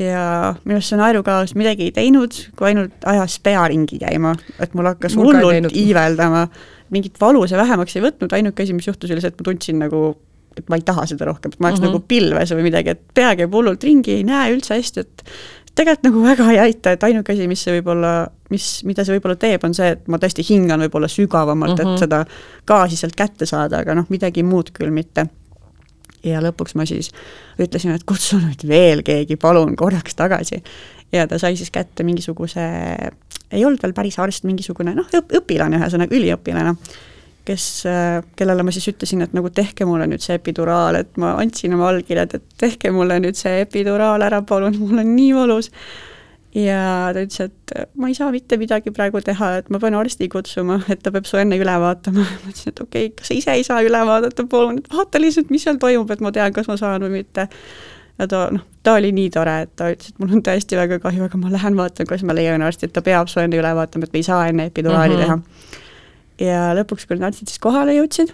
Ja minu arust see naerugaas midagi ei teinud, kui ainult ajas pea ringi käima, et mul hakkas hullult iiveldama, mingit valu see vähemaks ei võtnud, ainuke asi, mis juhtus, oli see, et ma tundsin nagu et ma ei taha seda rohkem, et ma oleks mm -hmm. nagu pilves või midagi, et pea käib hullult ringi, ei näe üldse hästi, et tegelikult nagu väga ei aita, et ainuke asi, mis see võib-olla, mis, mida see võib-olla teeb, on see, et ma tõesti hingan võib-olla sügavamalt mm, -hmm. et mhm. seda gaasi sealt kätte saada, aga noh, midagi muud küll mitte. ja lõpuks ma siis ütlesin, et kutsu nüüd veel keegi, palun korraks tagasi. ja ta sai siis kätte mingisuguse, ei olnud veel päris arst, mingisugune noh, õpilane, ühesõnaga üliõpilane kes, äh, kellele ma siis ütlesin, et nagu tehke mulle nüüd see epiduraal, et ma andsin oma allkirjad, et tehke mulle nüüd see epiduraal ära, palun, mul on nii valus. ja ta ütles, et ma ei saa mitte midagi praegu teha, et ma pean arsti kutsuma, et ta peab su enne üle vaatama. ma ütlesin, et okei okay,, kas sa ise ei saa üle vaadata, palun, vaata lihtsalt, mis seal toimub, et ma tean, kas ma saan või mitte ja ta noh, ta oli nii tore, et ta ütles, et mul on tõesti väga kahju, aga ma lähen vaatan, kas ma leian arsti, et ta peab su enne üle vaatama, et me ei saa enne epiduraali mm -hmm. teha ja lõpuks, kui need arstid siis kohale jõudsid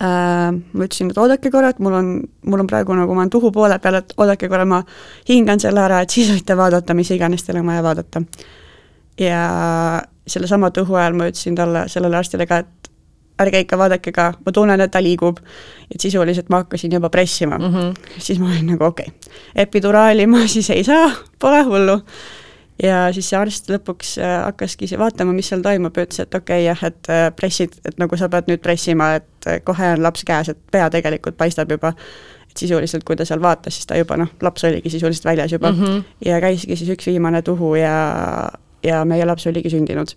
äh,, ma ütlesin, et oodake korra, et mul on, mul on praegu nagu, ma olen tuhu poole peal, et oodake korra, ma hingan selle ära, et siis võite vaadata, mis iganes teil on vaja vaadata. ja sellesama tuhu ajal ma ütlesin talle, sellele arstile ka, et ärge ikka vaadake ka, ma tunnen, et ta liigub. et sisuliselt ma hakkasin juba pressima mm. -hmm. siis ma olin nagu okei okay., epiduraali ma siis ei saa, pole hullu ja siis see arst lõpuks äh, hakkaski vaatama, mis seal toimub ja ütles, et okei okay, jah, et äh, pressid, et nagu sa pead nüüd pressima, et äh, kohe on laps käes, et pea tegelikult paistab juba. et sisuliselt, kui ta seal vaatas, siis ta juba noh, laps oligi sisuliselt väljas juba mm -hmm. ja käiski siis üks viimane tuhu ja, ja meie laps oligi sündinud.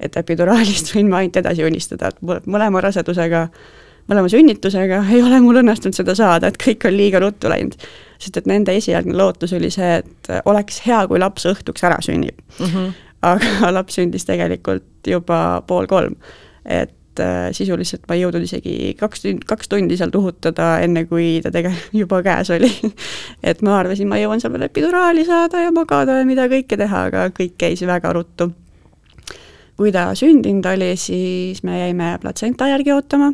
et epiduraalist võin ma ainult edasi unistada, et mõlema rasedusega mõlema sünnitusega ei ole mul õnnestunud seda saada, et kõik on liiga ruttu läinud sest et nende esialgne lootus oli see, et oleks hea, kui laps õhtuks ära sünnib mm. -hmm. aga laps sündis tegelikult juba pool kolm. et äh, sisuliselt ma ei jõudnud isegi kaks tundi, kaks tundi seal tuhutada, enne kui ta tegelikult juba käes oli et ma arvasin, ma jõuan seal veel epiduraali saada ja magada ja mida kõike teha, aga kõik käis väga ruttu. kui ta sündinud oli, siis me jäime platsenta järgi ootama,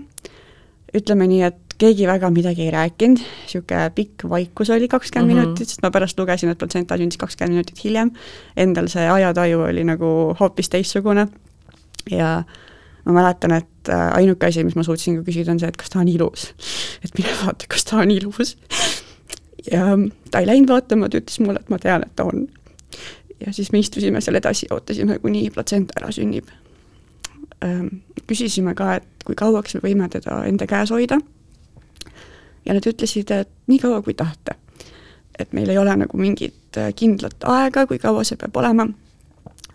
ütleme nii, et keegi väga midagi ei rääkinud, niisugune pikk vaikus oli kakskümmend mm -hmm. minutit, sest ma pärast lugesin, et platsenta sündis kakskümmend minutit hiljem, endal see ajataju oli nagu hoopis teistsugune ja ma mäletan, et äh, ainuke asi, mis ma suutsin ka küsida, on see, et kas ta on ilus. et mine vaata, kas ta on ilus. ja ta ei läinud vaatama, ta ütles mulle, et ma tean, et ta on. ja siis me istusime seal edasi ja ootasime, kuni platsenta ära sünnib. Küsisime ka, et kui kauaks me võime teda enda käes hoida ja nad ütlesid, et nii kaua, kui tahate. et meil ei ole nagu mingit äh, kindlat aega, kui kaua see peab olema,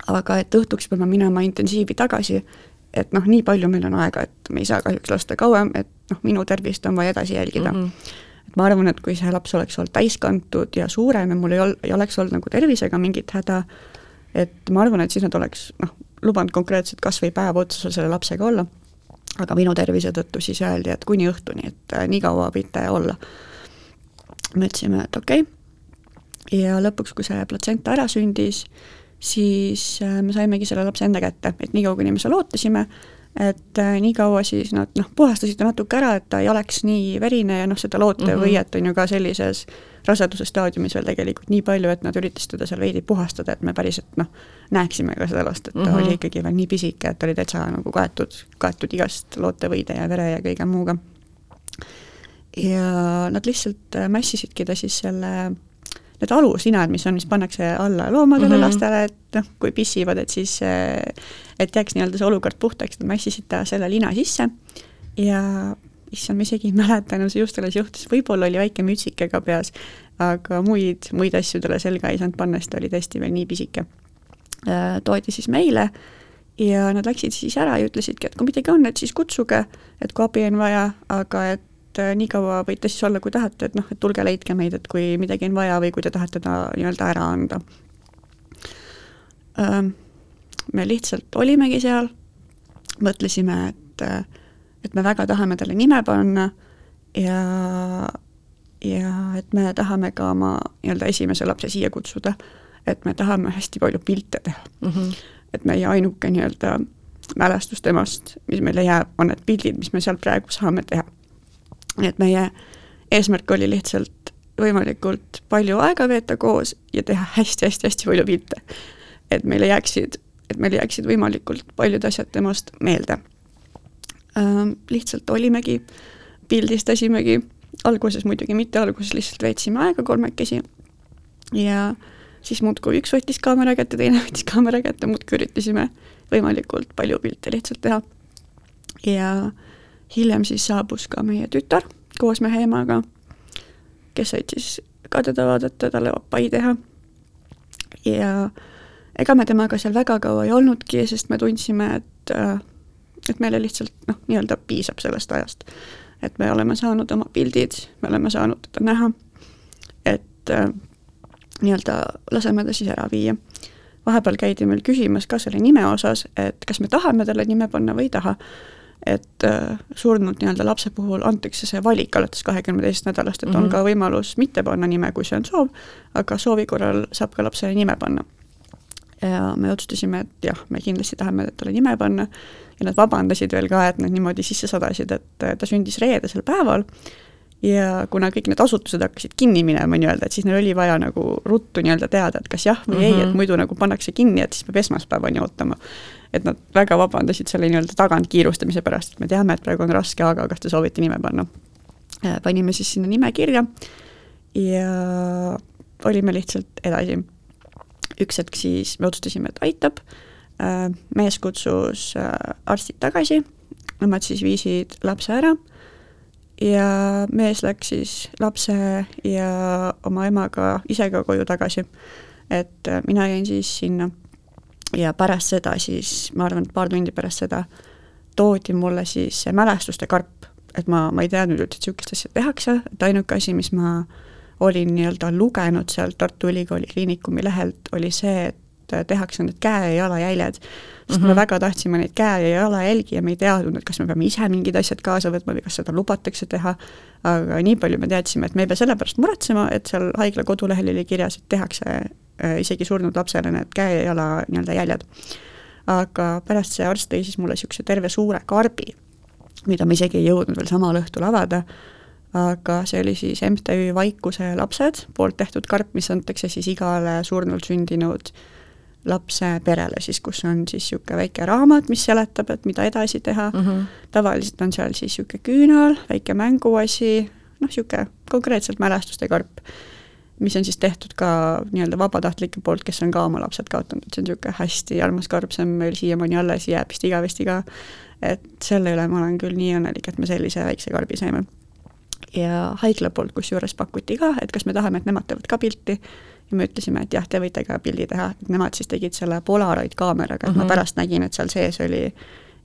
aga et õhtuks peame minema intensiivi tagasi, et noh, nii palju meil on aega, et me ei saa kahjuks lasta kauem, et noh, minu tervist on vaja edasi jälgida mm. -hmm. et ma arvan, et kui see laps oleks olnud täiskantud ja suurem ja mul ei ol-, ei oleks olnud nagu tervisega mingit häda, et ma arvan, et siis nad oleks noh, lubanud konkreetselt kas või päev otsa selle lapsega olla aga minu tervise tõttu siis öeldi, et kuni õhtuni, et äh, nii kaua võite olla. me ütlesime, et okei okay. ja lõpuks, kui see platsenta ära sündis, siis äh, me saimegi selle lapse enda kätte, et niikaua, kuni me seal ootasime, et äh, nii kaua siis nad noh, puhastasid ta natuke ära, et ta ei oleks nii verine ja noh, seda lootevõiet mhm. on ju ka sellises raseduse staadiumis veel tegelikult nii palju, et nad üritasid teda seal veidi puhastada, et me päriselt noh, näeksime ka seda last, et ta mm -hmm. oli ikkagi veel nii pisike, et oli täitsa nagu kaetud, kaetud igast lootevõide ja vere ja kõige muuga. ja nad lihtsalt äh, mässisidki ta siis selle need alusinad, mis on, mis pannakse alla loomadele mm, -hmm. lastele, et noh, kui pissivad, et siis, äh, et jääks nii-öelda see olukord puhtaks, nad mässisid ta selle lina sisse ja issand, ma isegi ei mäleta enam, see just alles juhtus, võib-olla oli väike mütsike ka peas, aga muid, muid asju talle selga ei saanud panna, sest ta oli tõesti veel nii pisike. Äh, toodi siis meile ja nad läksid siis ära ja ütlesidki, et kui midagi on, et siis kutsuge, et kui abi on vaja, aga et et äh, nii kaua võite siis olla, kui tahate, et noh, et tulge leidke meid, et kui midagi on vaja või kui te tahate ta nii-öelda ära anda. me lihtsalt olimegi seal, mõtlesime, et, et me väga tahame talle nime panna ja, ja et me tahame ka oma nii-öelda esimese lapse siia kutsuda, et me tahame hästi palju pilte teha mm. -hmm. et meie ainuke nii-öelda mälestus temast, mis meile jääb, on need pildid, mis me seal praegu saame teha. Nii et meie eesmärk oli lihtsalt võimalikult palju aega veeta koos ja teha hästi-hästi-hästi palju pilte. et meile jääksid, et meile jääksid võimalikult paljud asjad temast meelde ähm,. lihtsalt olimegi, pildistasimegi, alguses muidugi mitte, alguses lihtsalt veetsime aega kolmekesi ja siis muudkui üks võttis kaamera kätte, teine võttis kaamera kätte, muudkui üritasime võimalikult palju pilte lihtsalt teha. ja hiljem siis saabus ka meie tütar koos mehe emaga, kes said siis ka teda vaadata, talle pai teha. ja ega me temaga seal väga kaua ei olnudki, sest me tundsime, et, et meile lihtsalt noh, nii-öelda piisab sellest ajast. et me oleme saanud oma pildid, me oleme saanud teda näha, et nii-öelda laseme ta siis ära viia vahepeal käidi meil küsimas ka selle nime osas, et kas me tahame talle nime panna või ei taha. Et äh, surnud nii-öelda lapse puhul antakse see valik alates kahekümne teisest nädalast, et mm -hmm. on mhm. ka võimalus mitte panna nime, kui see on soov, aga soovi korral saab ka lapsele nime panna. ja me otsustasime, et jah, me kindlasti tahame talle nime panna ja nad vabandasid veel ka, et nad niimoodi sisse sadasid, et ta sündis reedesel päeval ja kuna kõik need asutused hakkasid kinni minema nii-öelda, et siis neil oli vaja nagu ruttu nii-öelda teada, et kas jah või mm -hmm. ei, et mhm. muidu nagu pannakse kinni, et siis peab esmaspäevani ootama. Et nad väga vabandasid selle nii-öelda tagantkiirustamise pärast, et me teame, et praegu on raske, aga kas te soovite nime panna. Äh, panime siis sinna nime kirja ja olime lihtsalt edasi. üks hetk siis me otsustasime, et aitab, äh, mees kutsus äh, arstid tagasi, nemad siis viisid lapse ära ja mees läks siis lapse ja oma emaga ise ka koju tagasi. et mina jäin siis sinna ja pärast seda siis, ma arvan, et paar tundi pärast seda toodi mulle siis mälestuste karp, et ma, ma ei teadnud üldse, et niisugust asja tehakse, et ainuke asi, mis ma olin nii-öelda lugenud sealt Tartu Ülikooli Kliinikumi lehelt, oli see, et tehakse need käe- ja jalajäljed. sest mm -hmm. me mhm. väga tahtsime neid käe- ja jalajälgi ja me ei teadnud, et kas me peame ise mingid asjad kaasa võtma või kas seda lubatakse teha, aga nii palju me teadsime, et me ei pea selle pärast muretsema, et seal haigla kodulehel oli kirjas, et tehakse isegi surnud lapsele need käe ja jala nii-öelda jäljed. aga pärast see arst tõi siis mulle niisuguse terve suure karbi, mida ma isegi ei jõudnud veel samal õhtul avada, aga see oli siis MTÜ Vaikuse lapsed poolt tehtud karp, mis antakse siis igale surnult sündinud äh, lapse perele siis, kus on siis niisugune väike raamat, mis seletab, et mida edasi teha mm, -hmm. tavaliselt on seal siis niisugune küünal, väike mänguasi, noh, niisugune konkreetselt mälestuste karp, mis on siis tehtud ka nii-öelda vabatahtlike poolt, kes on ka oma lapsed kaotanud, et see on niisugune hästi armas karp, see on meil siiamaani alles, jääb vist igavesti ka, et selle üle ma olen küll nii õnnelik, et me sellise väikse karbi saime. ja haigla poolt kusjuures pakuti ka, et kas me tahame, et nemad teevad ka pilti, ja me ütlesime, et jah, te võite ka pildi teha, et nemad siis tegid selle Polaroid kaameraga, et mm -hmm. ma mhm. pärast nägin, et seal sees oli,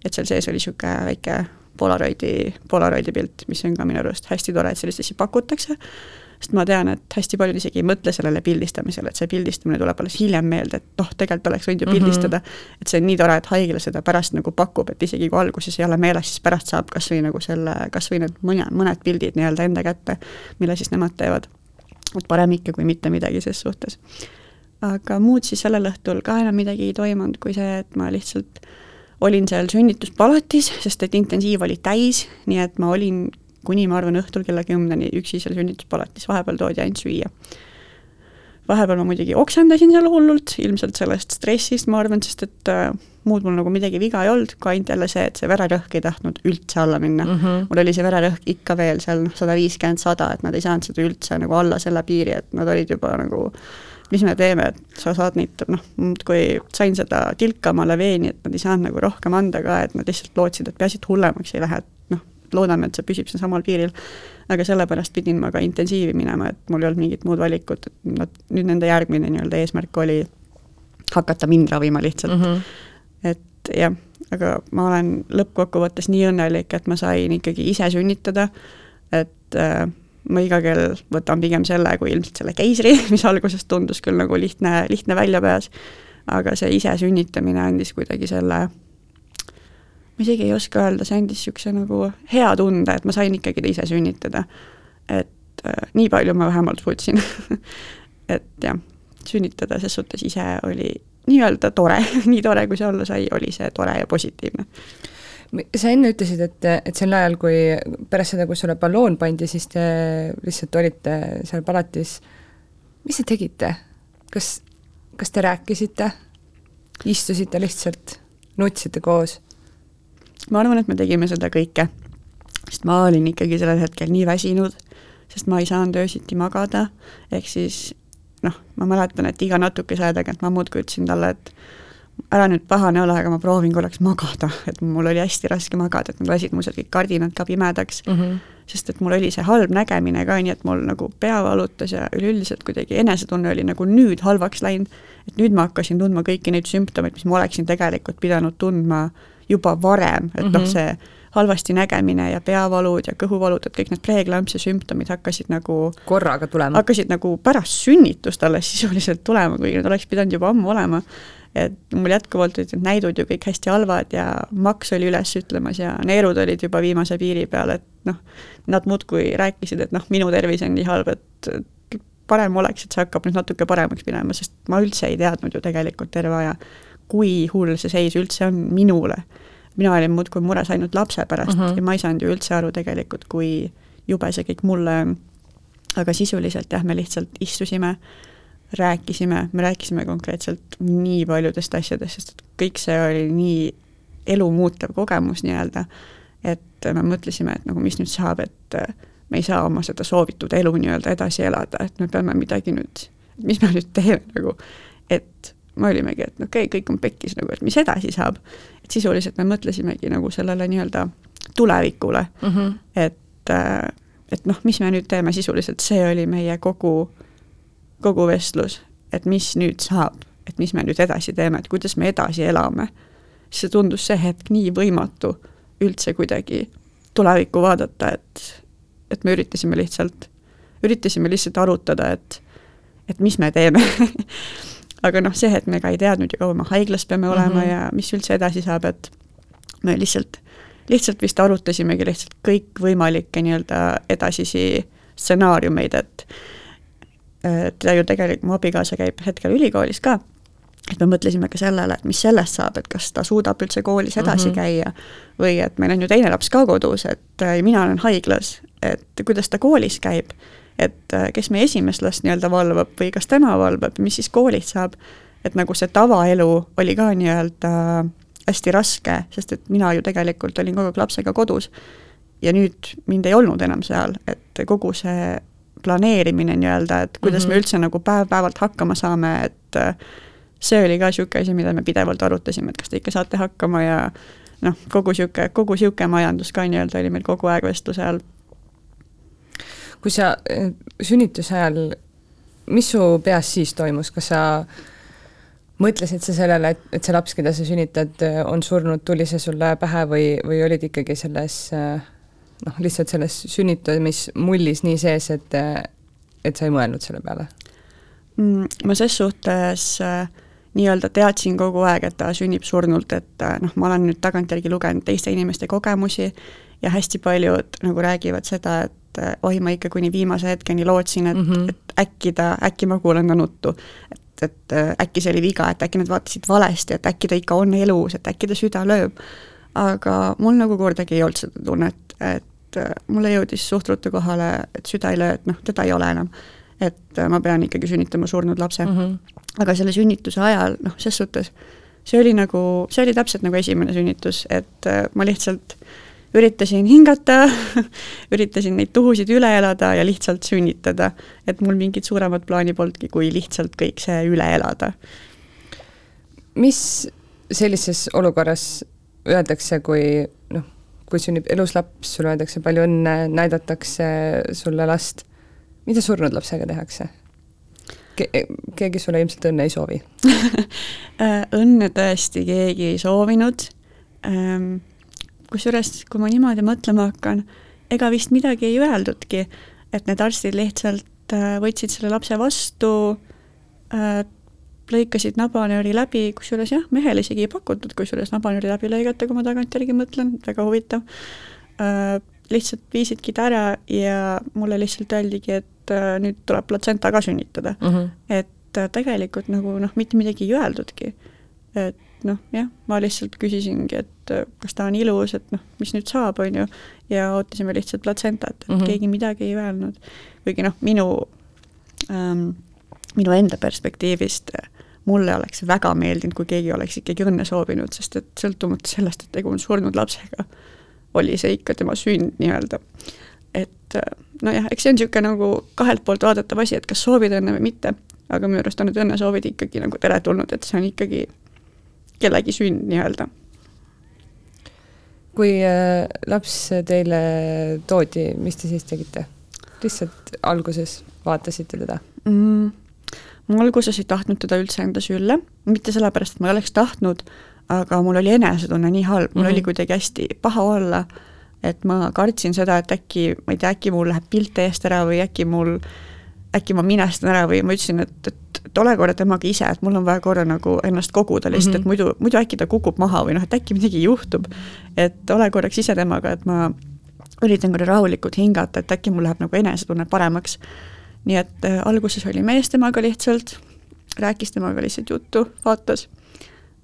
et seal sees oli niisugune väike Polaroidi, Polaroidi pilt, mis on ka minu arust hästi tore, et sellist asja pakutakse, sest ma tean, et hästi paljud isegi ei mõtle sellele pildistamisele, et see pildistamine tuleb alles hiljem meelde, et noh, tegelikult oleks võinud ju mhm. pildistada mm, -hmm. et see on nii tore, et haigla seda pärast nagu pakub, et isegi kui alguses ei ole meeles, siis pärast saab kas või nagu selle, kas või need mõne, mõned pildid nii-öelda enda kätte, mille siis nemad teevad et parem ikka kui mitte midagi ses suhtes. aga muud siis sellel õhtul ka enam midagi ei toimunud, kui see, et ma lihtsalt olin seal sünnituspalatis, sest et intensiiv oli täis, nii et ma olin kuni ma arvan õhtul kella kümneni üksi seal sünnituspalatis, vahepeal toodi ainult süüa. vahepeal ma muidugi oksendasin seal hullult, ilmselt sellest stressist, ma arvan, sest et äh, muud mul nagu midagi viga ei olnud, kui ainult jälle see, et see vererõhk ei tahtnud üldse alla minna mm. -hmm. mul oli see vererõhk ikka veel seal noh, sada viiskümmend, sada, et nad ei saanud seda üldse nagu alla selle piiri, et nad olid juba nagu mis me teeme, et sa saad neid, noh, muudkui sain seda tilka omale veeni, et nad ei saanud nagu rohkem anda ka, et nad lihtsalt lootsid, et peaasi, et hullemaks ei lähe, et noh, loodame, et see püsib seal samal piiril. aga sellepärast pidin ma ka intensiivi minema, et mul ei olnud mingit muud valikut, et nad, nüüd nende järgmine nii-öelda eesmärk oli hakata mind ravima lihtsalt mm. -hmm et jah, aga ma olen lõppkokkuvõttes nii õnnelik, et ma sain ikkagi ise sünnitada, et äh, ma iga kell võtan pigem selle kui ilmselt selle keisri, mis alguses tundus küll nagu lihtne, lihtne väljapääs, aga see ise sünnitamine andis kuidagi selle, ma isegi ei oska öelda, see andis niisuguse nagu hea tunde, et ma sain ikkagi ise sünnitada. et äh, nii palju ma vähemalt suutsin et jah, sünnitada ses suhtes ise oli nii-öelda tore nii tore, kui see olla sai, oli see tore ja positiivne sa enne ütlesid, et, et sel ajal, kui pärast seda, kui sulle balloon pandi, siis te lihtsalt olite seal palatis, mis te tegite? kas, kas te rääkisite, istusite lihtsalt, nutsite koos? Ma arvan, et me tegime seda kõike, sest ma olin ikkagi sellel hetkel nii väsinud, sest ma ei saanud öösiti magada, ehk siis noh, ma mäletan, et iga natukese aja tagant ma muudkui ütlesin talle, et ära nüüd pahane ole, aga ma proovin korraks magada, et mul oli hästi raske magada, et nad lasid mul seal kõik kardinad ka pimedaks. Mm, -hmm. sest et mul oli see halb nägemine ka, nii et mul nagu pea valutas ja üleüldiselt kuidagi enesetunne oli nagu nüüd halvaks läinud, et nüüd ma hakkasin tundma kõiki neid sümptomeid, mis ma oleksin tegelikult pidanud tundma juba varem, et mm -hmm. noh, mhm. see halvasti nägemine ja peavalud ja kõhuvalud, et kõik need preeklampsia sümptomid hakkasid nagu korraga tulema? hakkasid nagu pärast sünnitust alles sisuliselt tulema, kuigi need oleks pidanud juba ammu olema et mul jätkuvalt olid need näidud ju kõik hästi halvad ja maks oli üles ütlemas ja neerud olid juba viimase piiri peal, et noh, nad muudkui rääkisid, et noh, minu tervis on nii halb, et parem oleks, et see hakkab nüüd natuke paremaks minema, sest ma üldse ei teadnud ju tegelikult terve aja, kui hull see seis üldse on minule. mina olin muudkui mures ainult lapse pärast mhm. -huh. ja ma ei saanud ju üldse aru tegelikult, kui jube see kõik mulle on. aga sisuliselt jah, me lihtsalt istusime rääkisime, me rääkisime konkreetselt nii paljudest asjadest, sest et kõik see oli nii elumuutev kogemus nii-öelda, et me mõtlesime, et nagu mis nüüd saab, et me ei saa oma seda soovitud elu nii-öelda edasi elada, et me peame midagi nüüd, mis me nüüd teeme nagu, et me olimegi, et okei okay,, kõik on pekkis nagu, et mis edasi saab. et sisuliselt me mõtlesimegi nagu sellele nii-öelda tulevikule mm, -hmm. et, et noh, mis me nüüd teeme, sisuliselt see oli meie kogu kogu vestlus, et mis nüüd saab, et mis me nüüd edasi teeme, et kuidas me edasi elame. see tundus see hetk nii võimatu üldse kuidagi tulevikku vaadata, et, et me üritasime lihtsalt, üritasime lihtsalt arutada, et, et mis me teeme aga noh, see hetk me ka ei teadnud ju, kaua me haiglas peame olema mm -hmm. ja mis üldse edasi saab, et me lihtsalt, lihtsalt vist arutasimegi lihtsalt kõikvõimalikke nii-öelda edasisi stsenaariumeid, et ta ju tegelikult, mu abikaasa käib hetkel ülikoolis ka, et me mõtlesime ka sellele, et mis sellest saab, et kas ta suudab üldse koolis edasi mm -hmm. käia või et meil on ju teine laps ka kodus, et mina olen haiglas, et kuidas ta koolis käib, et äh, kes meie esimest last nii-öelda valvab või kas tema valvab, mis siis koolist saab, et nagu see tavaelu oli ka nii-öelda hästi raske, sest et mina ju tegelikult olin kogu aeg lapsega kodus ja nüüd mind ei olnud enam seal, et kogu see planeerimine nii-öelda, et kuidas mm -hmm. me üldse nagu päev-päevalt hakkama saame, et äh, see oli ka niisugune asi, mida me pidevalt arutasime, et kas te ikka saate hakkama ja noh, kogu niisugune, kogu niisugune majandus ka nii-öelda oli meil kogu aeg vestluse all. Kui sa äh, sünnituse ajal, mis su peas siis toimus, kas sa mõtlesid sa sellele, et, et see laps, keda sa sünnitad, on surnud, tuli see sulle pähe või, või olid ikkagi selles äh, noh, lihtsalt selles sünnitamismullis nii sees, et, et sa ei mõelnud selle peale mm,? Ma ses suhtes nii-öelda teadsin kogu aeg, et ta sünnib surnult, et noh, ma olen nüüd tagantjärgi lugenud teiste inimeste kogemusi ja hästi paljud nagu räägivad seda, et äh, oi, ma ikka kuni viimase hetkeni lootsin, et mm, -hmm. et äkki ta, äkki ma kuulen ta nuttu. et, et äh, äkki see oli viga, et äkki nad vaatasid valesti, et äkki ta ikka on elus, et äkki ta süda lööb. aga mul nagu kordagi ei olnud seda tunnet, et äh, mulle jõudis suht ruttu kohale, et süda ei löö, et noh, teda ei ole enam. et äh, ma pean ikkagi sünnitama surnud lapse mm. -hmm. aga selle sünnituse ajal, noh, ses suhtes see oli nagu, see oli täpselt nagu esimene sünnitus, et äh, ma lihtsalt üritasin hingata üritasin neid tuhusid üle elada ja lihtsalt sünnitada. et mul mingit suuremat plaani polnudki, kui lihtsalt kõik see üle elada. mis sellises olukorras öeldakse, kui noh, kui sünnib elus laps, sulle öeldakse palju õnne, näidatakse sulle last, mida surnud lapsega tehakse Ke? keegi sulle ilmselt õnne ei soovi õnne tõesti keegi ei soovinud, ähm, kusjuures kui ma niimoodi mõtlema hakkan, ega vist midagi ei öeldudki, et need arstid lihtsalt äh, võtsid selle lapse vastu äh,, lõikasid nabanööri läbi, kusjuures jah, mehele isegi ei pakutud kusjuures nabanööri läbi lõigata, kui ma tagantjärgi mõtlen, väga huvitav äh,. lihtsalt viisidki ta ära ja mulle lihtsalt öeldigi, et nüüd tuleb platsenta ka sünnitada mm. -hmm. et tegelikult nagu noh, mitte midagi ei öeldudki. et noh, jah, ma lihtsalt küsisingi, et äh, kas ta on ilus, et noh, mis nüüd saab, on ju, ja ootasime lihtsalt platsentat, et mm -hmm. keegi midagi ei öelnud. kuigi noh, minu ähm, minu enda perspektiivist mulle oleks väga meeldinud, kui keegi oleks ikkagi õnne soovinud, sest et sõltumata sellest, et tegu on surnud lapsega, oli see ikka tema sünd nii-öelda. et nojah, eks see on niisugune nagu kahelt poolt vaadatav asi, et kas soovid õnne või mitte, aga minu arust on need õnnesoovid ikkagi nagu teretulnud, et see on ikkagi kellegi sünd nii-öelda. kui äh, laps teile toodi, mis te siis tegite? lihtsalt alguses vaatasite teda mm.? ma alguses ei tahtnud teda üldse enda sülle, mitte sellepärast, et ma ei oleks tahtnud, aga mul oli enesetunne nii halb, mul mm -hmm. oli kuidagi hästi paha olla, et ma kartsin seda, et äkki, ma ei tea, äkki mul läheb pilt eest ära või äkki mul, äkki ma minestan ära või ma ütlesin, et, et, et ole korra temaga ise, et mul on vaja korra nagu ennast koguda lihtsalt mm, -hmm. et muidu, muidu äkki ta kukub maha või noh, et äkki midagi juhtub. et ole korraks ise temaga, et ma üritan korra rahulikult hingata, et äkki mul läheb nagu enesetunne paremaks nii et äh, alguses oli mees temaga lihtsalt, rääkis temaga lihtsalt juttu, vaatas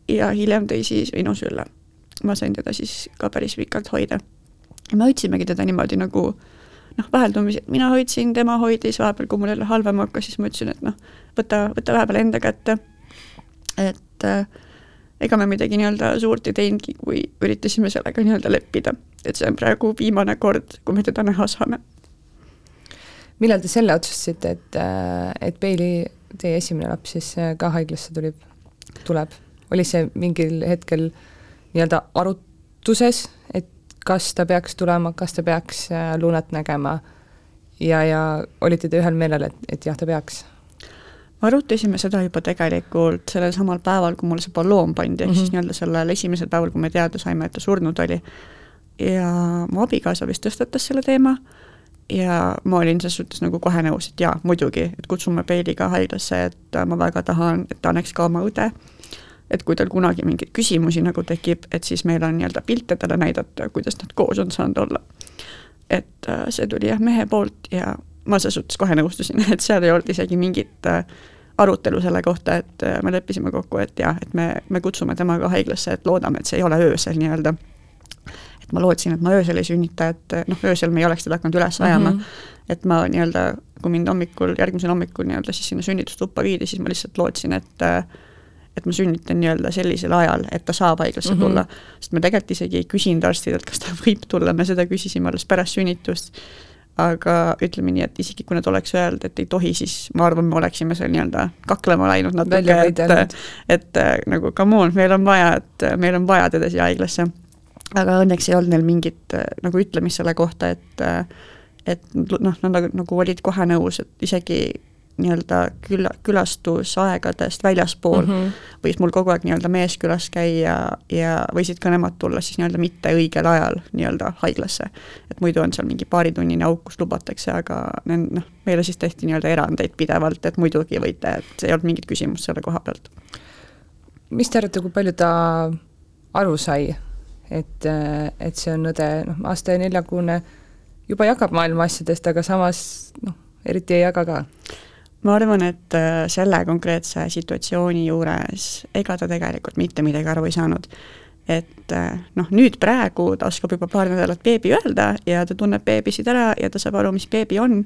ja hiljem tõi siis Vinu sülle. ma sain teda siis ka päris pikalt hoida. ja me hoidsimegi teda niimoodi nagu noh, vaheldumisi, mina hoidsin, tema hoidis, vahepeal kui mul jälle halvem hakkas, siis ma ütlesin, et noh, võta, võta vahepeal enda kätte. et äh, ega me midagi nii-öelda suurt ei teinudki, kui üritasime sellega nii-öelda leppida. et see on praegu viimane kord, kui me teda näha saame millal te selle otsustasite, et, äh, et Peili, teie esimene laps siis äh, ka haiglasse tuli, tuleb? oli see mingil hetkel nii-öelda arutuses, et kas ta peaks tulema, kas ta peaks äh, Lunat nägema ja, ja olite te ühel meelel, et, et jah, ta peaks? arutasime seda juba tegelikult sellel samal päeval, kui mulle see balloon pandi, ehk mm -hmm. siis nii-öelda sellel esimesel päeval, kui me teada saime, et ta surnud oli. ja mu abikaasa vist tõstatas selle teema ja ma olin selles suhtes nagu kohe nõus, et jaa, muidugi, et kutsume Peili ka haiglasse, et ma väga tahan, et ta annaks ka oma õde, et kui tal kunagi mingeid küsimusi nagu tekib, et siis meil on nii-öelda pilte talle näidata, kuidas nad koos on saanud olla. et äh, see tuli jah, mehe poolt ja ma selles suhtes kohe nõustusin, et seal ei olnud isegi mingit äh, arutelu selle kohta, et äh, me leppisime kokku, et jah, et me, me kutsume tema ka haiglasse, et loodame, et see ei ole öösel nii-öelda et ma lootsin, et ma öösel ei sünnita, et noh, öösel me ei oleks teda hakanud üles ajama mm, -hmm. et ma nii-öelda, kui mind hommikul, järgmisel hommikul nii-öelda siis sinna sünnitustuppa viidi, siis ma lihtsalt lootsin, et et ma sünnitan nii-öelda sellisel ajal, et ta saab haiglasse mm -hmm. tulla. sest me tegelikult isegi ei küsinud arstidelt, kas ta võib tulla, me seda küsisime alles pärast sünnitust, aga ütleme nii, et isegi kui nad oleks öelnud, et ei tohi, siis ma arvan, me oleksime seal nii-öelda kaklema läinud natuke, et et, et nagu come on, meil on vaja, et meil on vaja teda siia haiglasse aga õnneks ei olnud neil mingit äh, nagu ütlemist selle kohta, et äh, et noh, nad nagu, nagu olid kohe nõus, et isegi nii-öelda küla, külastusaegadest väljaspool mm -hmm. võis mul kogu aeg nii-öelda mees külas käia ja võisid ka nemad tulla siis nii-öelda mitte õigel ajal nii-öelda haiglasse. et muidu on seal mingi paaritunnine auk, kus lubatakse, aga noh, meile siis tehti nii-öelda erandeid pidevalt, et muidugi võite, et ei olnud mingit küsimust selle koha pealt. mis te arvate, kui palju ta aru sai et, et see on õde, noh, aasta ja neljakuune juba jagab maailma asjadest, aga samas noh, eriti ei jaga ka. Ma arvan, et äh, selle konkreetse situatsiooni juures ega ta tegelikult mitte midagi aru ei saanud. et äh, noh, nüüd praegu ta oskab juba paar nädalat beebi öelda ja ta tunneb beebisid ära ja ta saab aru, mis beebi on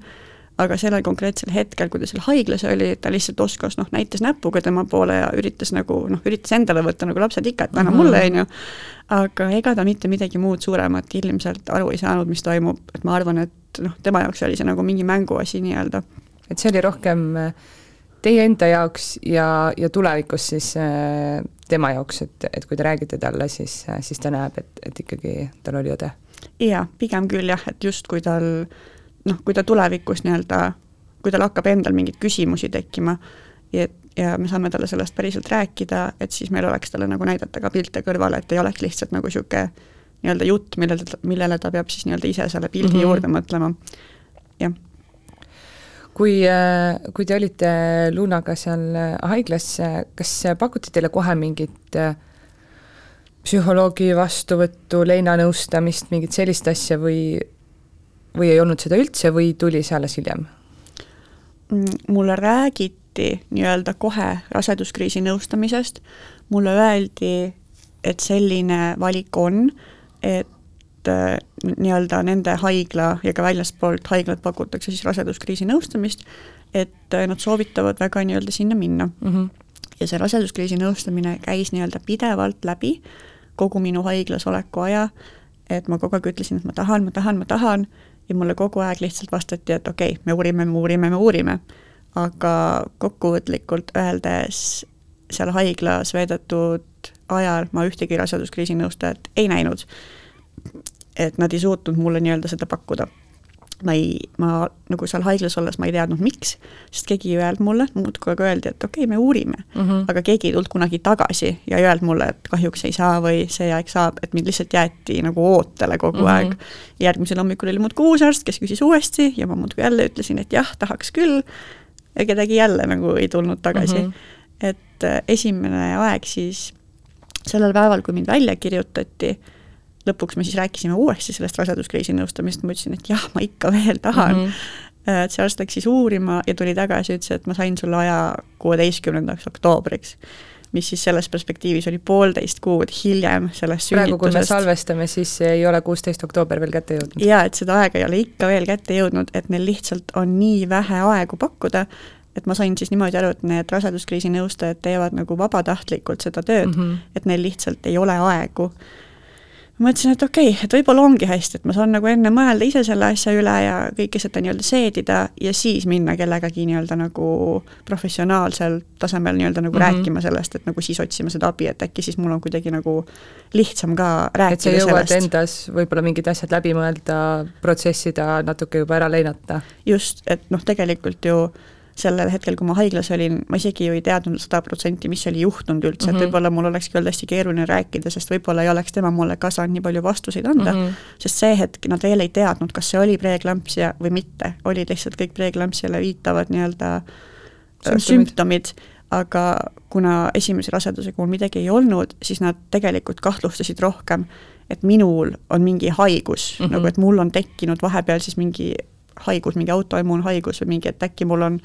aga sellel konkreetsel hetkel, kui ta seal haiglas oli, ta lihtsalt oskas noh, näitas näpuga tema poole ja üritas nagu noh, üritas endale võtta nagu lapsed ikka, et anna -hmm. mulle, on ju. aga ega ta mitte midagi muud suuremat ilmselt aru ei saanud, mis toimub, et ma arvan, et noh, tema jaoks oli see nagu mingi mänguasi nii-öelda. Et see oli rohkem äh, teie enda jaoks ja, ja tulevikus siis äh, tema jaoks, et, et kui te räägite talle, siis, äh, siis ta näeb, et, et ikkagi tal oli õde? jaa, pigem küll jah, et just kui tal noh, kui ta tulevikus nii-öelda, kui tal hakkab endal mingeid küsimusi tekkima, et ja me saame talle sellest päriselt rääkida, et siis meil oleks talle nagu näidata ka pilte kõrvale, et ei oleks lihtsalt nagu niisugune nii-öelda jutt, millele, millele ta peab siis nii-öelda ise selle pildi mm -hmm. juurde mõtlema, jah kui, äh, kui te olite Lunaga seal äh, haiglas, kas pakuti teile kohe mingit äh, psühholoogi vastuvõttu, leinanõustamist, mingit sellist asja või, või ei olnud seda üldse või tuli see alles hiljem? Mm, mulle räägiti nii-öelda kohe raseduskriisi nõustamisest, mulle öeldi, et selline valik on, et et äh, nii-öelda nende haigla ja ka väljaspoolt haiglat pakutakse siis raseduskriisi nõustamist, et äh, nad soovitavad väga nii-öelda sinna minna mm. -hmm. ja see raseduskriisi nõustamine käis nii-öelda pidevalt läbi kogu minu haiglas oleku aja, et ma kogu aeg ütlesin, et ma tahan, ma tahan, ma tahan, ja mulle kogu aeg lihtsalt vastati, et okei okay,, me uurime, me uurime, me uurime. aga kokkuvõtlikult öeldes seal haiglas veedetud ajal ma ühtegi raseduskriisi nõustajat ei näinud et nad ei suutnud mulle nii-öelda seda pakkuda. ma ei, ma nagu seal haiglas olles ma ei teadnud, miks, sest keegi ei öelnud mulle, muudkui aga öeldi, et okei okay,, me uurime mm. -hmm. aga keegi ei tulnud kunagi tagasi ja ei öelnud mulle, et kahjuks ei saa või see aeg saab, et mind lihtsalt jäeti nagu ootele kogu mm -hmm. aeg. järgmisel hommikul oli muudkui uus arst, kes küsis uuesti ja ma muudkui jälle ütlesin, et jah, tahaks küll, ja kedagi jälle nagu ei tulnud tagasi mm. -hmm. et äh, esimene aeg siis sellel päeval, kui mind välja kirjutati lõpuks me siis rääkisime uuesti sellest raseduskriisi nõustamist, ma ütlesin, et jah, ma ikka veel tahan mm. -hmm. et see arst läks siis uurima ja tuli tagasi, ütles, et ma sain sulle aja kuueteistkümnendaks oktoobriks mis siis selles perspektiivis oli poolteist kuud hiljem sellest praegu, kui me salvestame, siis ei ole kuusteist oktoober veel kätte jõudnud. jaa, et seda aega ei ole ikka veel kätte jõudnud, et neil lihtsalt on nii vähe aegu pakkuda, et ma sain siis niimoodi aru, et need raseduskriisi nõustajad teevad nagu vabatahtlikult seda tööd mm, -hmm. et neil lihtsalt ei ole aegu mõtlesin, et okei okay,, et võib-olla ongi hästi, et ma saan nagu enne mõelda ise selle asja üle ja kõike seda nii-öelda seedida ja siis minna kellegagi nii-öelda nagu professionaalsel tasemel nii-öelda nagu mm -hmm. rääkima sellest, et nagu siis otsima seda abi, et äkki siis mul on kuidagi nagu lihtsam ka rääkida sellest. et sa jõuad sellest. endas võib-olla mingid asjad läbi mõelda, protsessida, natuke juba ära leinata. just, et noh, tegelikult ju sellel hetkel, kui ma haiglas olin, ma isegi ju ei teadnud sada protsenti, mis oli juhtunud üldse mm, -hmm. et mhm. võib-olla mul olekski olnud hästi keeruline rääkida, sest võib-olla ei oleks tema mulle ka saanud nii palju vastuseid anda mm, -hmm. sest see hetk nad veel ei teadnud, kas see oli preeklampsia või mitte, olid lihtsalt kõik preeklampsiale viitavad nii-öelda äh, sümptomid, aga kuna esimese rasedusega mul midagi ei olnud, siis nad tegelikult kahtlustasid rohkem, et minul on mingi haigus mm, -hmm. nagu et mul on tekkinud vahepeal siis mingi haigus, mingi autoimmuunhaigus või mingi, et äkki mul on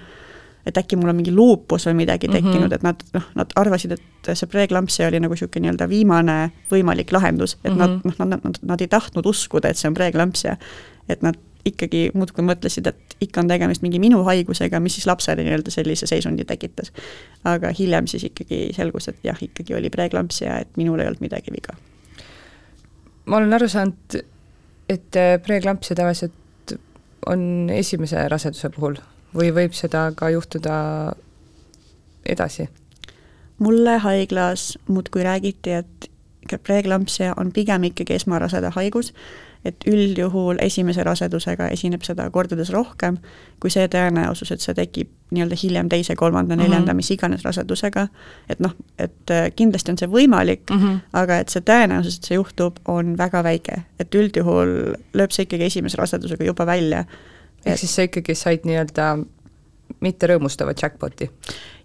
et äkki mul on mingi luupus või midagi mhm. tekkinud mm, -hmm. et nad noh, nad arvasid, et see preeklampsia oli nagu niisugune nii-öelda viimane võimalik lahendus, et mm -hmm. nad noh, nad, nad, nad ei tahtnud uskuda, et see on preeklampsia. et nad ikkagi muudkui mõtlesid, et ikka on tegemist mingi minu haigusega, mis siis lapsele nii-öelda sellise seisundi tekitas. aga hiljem siis ikkagi selgus, et jah, ikkagi oli preeklampsia, et minul ei olnud midagi viga. ma olen aru saanud, et preeklampsia tavaliselt on esimese raseduse puhul või võib seda ka juhtuda edasi? mulle haiglas muudkui räägiti, et preeklampsia on pigem ikkagi esmaraseda haigus, et üldjuhul esimese rasedusega esineb seda kordades rohkem kui see tõenäosus, et see tekib nii-öelda hiljem teise, kolmanda, neljanda mm, -hmm. mis iganes rasedusega, et noh, et äh, kindlasti on see võimalik mm, -hmm. aga et see tõenäosus, et see juhtub, on väga väike. et üldjuhul lööb see ikkagi esimese rasedusega juba välja. ehk siis sa ikkagi said nii-öelda mitte rõõmustava jackpoti?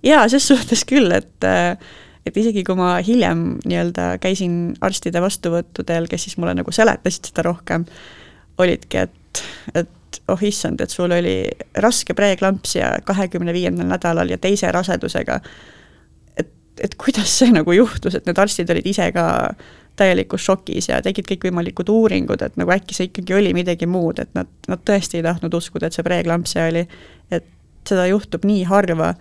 jaa, ses suhtes küll, et äh, et isegi kui ma hiljem nii-öelda käisin arstide vastuvõttudel, kes siis mulle nagu seletasid seda rohkem, olidki, et, et oh issand, et sul oli raske preeklampsia kahekümne viiendal nädalal ja teise rasedusega. et, et kuidas see nagu juhtus, et need arstid olid ise ka täielikus šokis ja tegid kõikvõimalikud uuringud, et nagu äkki see ikkagi oli midagi muud, et nad, nad tõesti ei tahtnud uskuda, et see preeklampsia oli, et seda juhtub nii harva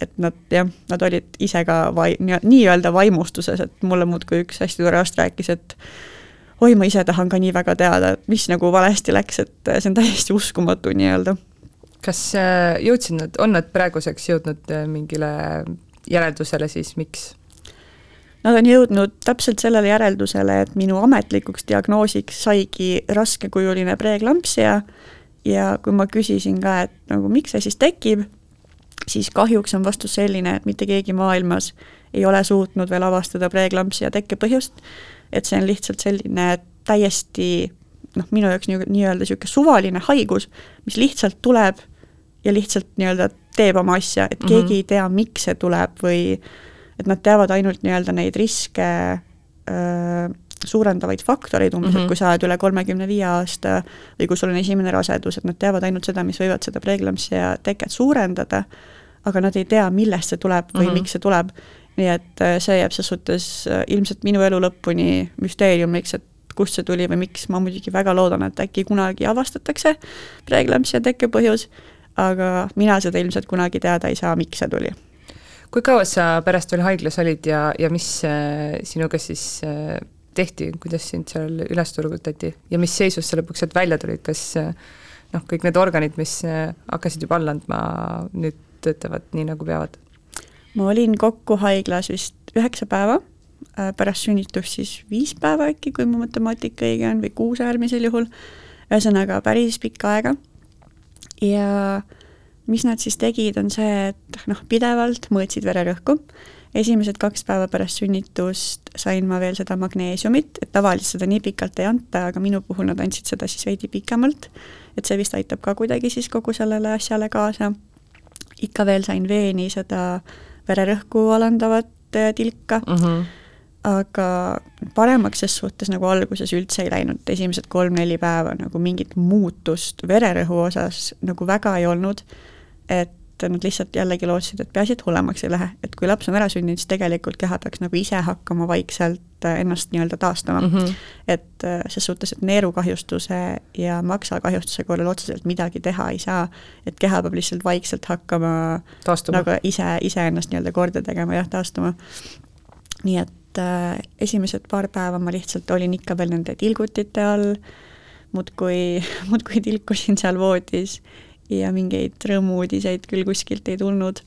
et nad jah, nad olid ise ka vai-, nii-öelda vaimustuses, et mulle muudkui üks hästi tore arst rääkis, et oi, ma ise tahan ka nii väga teada, mis nagu valesti läks, et see on täiesti uskumatu nii-öelda. kas äh, jõudsid nad, on nad praeguseks jõudnud äh, mingile järeldusele siis, miks? Nad on jõudnud täpselt sellele järeldusele, et minu ametlikuks diagnoosiks saigi raskekujuline preeklampsia ja kui ma küsisin ka, et nagu miks see siis tekib, siis kahjuks on vastus selline, et mitte keegi maailmas ei ole suutnud veel avastada preeklampsia tekkepõhjust, et see on lihtsalt selline, täiesti noh, minu jaoks nii, nii-öelda niisugune suvaline haigus, mis lihtsalt tuleb ja lihtsalt nii-öelda teeb oma asja, et keegi mm -hmm. ei tea, miks see tuleb või et nad teavad ainult nii-öelda neid riske öö, suurendavaid faktoreid umbes mm, -hmm. et mhm. kui sa oled üle kolmekümne viie aasta või kui sul on esimene rasedus, et nad teavad ainult seda, mis võivad seda preeklampsia teket suurendada, aga nad ei tea, millest see tuleb või mm -hmm. miks see tuleb. nii et see jääb ses suhtes ilmselt minu elu lõpuni müsteeriumiks, et kust see tuli või miks, ma muidugi väga loodan, et äkki kunagi avastatakse preeklampsia tekkepõhjus, aga mina seda ilmselt kunagi teada ei saa, miks see tuli kui kaua sa pärast veel haiglas olid ja, ja mis äh, sinuga siis äh, tehti, kuidas sind seal üles turgutati ja mis seisus sa lõpuks sealt välja tulid, kas äh, noh, kõik need organid, mis äh, hakkasid juba alla andma, nüüd töötavad nii, nagu peavad? ma olin kokku haiglas vist üheksa päeva, äh, pärast sünnitust siis viis päeva äkki, kui mu matemaatika õige on, või kuus äärmisel juhul, ühesõnaga päris pikka aega. Ja äh, mis nad siis tegid, on see, et noh, pidevalt mõõtsid vererõhku, esimesed kaks päeva pärast sünnitust sain ma veel seda magneesiumit, et tavaliselt seda nii pikalt ei anta, aga minu puhul nad andsid seda siis veidi pikemalt, et see vist aitab ka kuidagi siis kogu sellele asjale kaasa. ikka veel sain veeni seda vererõhku alandavat äh, tilka mm, -hmm. aga paremaks ses suhtes nagu alguses üldse ei läinud, esimesed kolm-neli päeva nagu mingit muutust vererõhu osas nagu väga ei olnud et nad lihtsalt jällegi lootsid, et peaasi, et hullemaks ei lähe, et kui laps on ära sündinud, siis tegelikult keha peaks nagu ise hakkama vaikselt äh, ennast nii-öelda taastama mm. -hmm. et äh, ses suhtes, et neerukahjustuse ja maksakahjustuse korral otseselt midagi teha ei saa, et keha peab lihtsalt vaikselt hakkama taastuma. nagu ise, iseennast nii-öelda korda tegema, jah, taastuma. nii et äh, esimesed paar päeva ma lihtsalt olin ikka veel nende tilgutite all, muudkui, muudkui tilkusin seal voodis ja mingeid rõõmu-uudiseid küll kuskilt ei tulnud.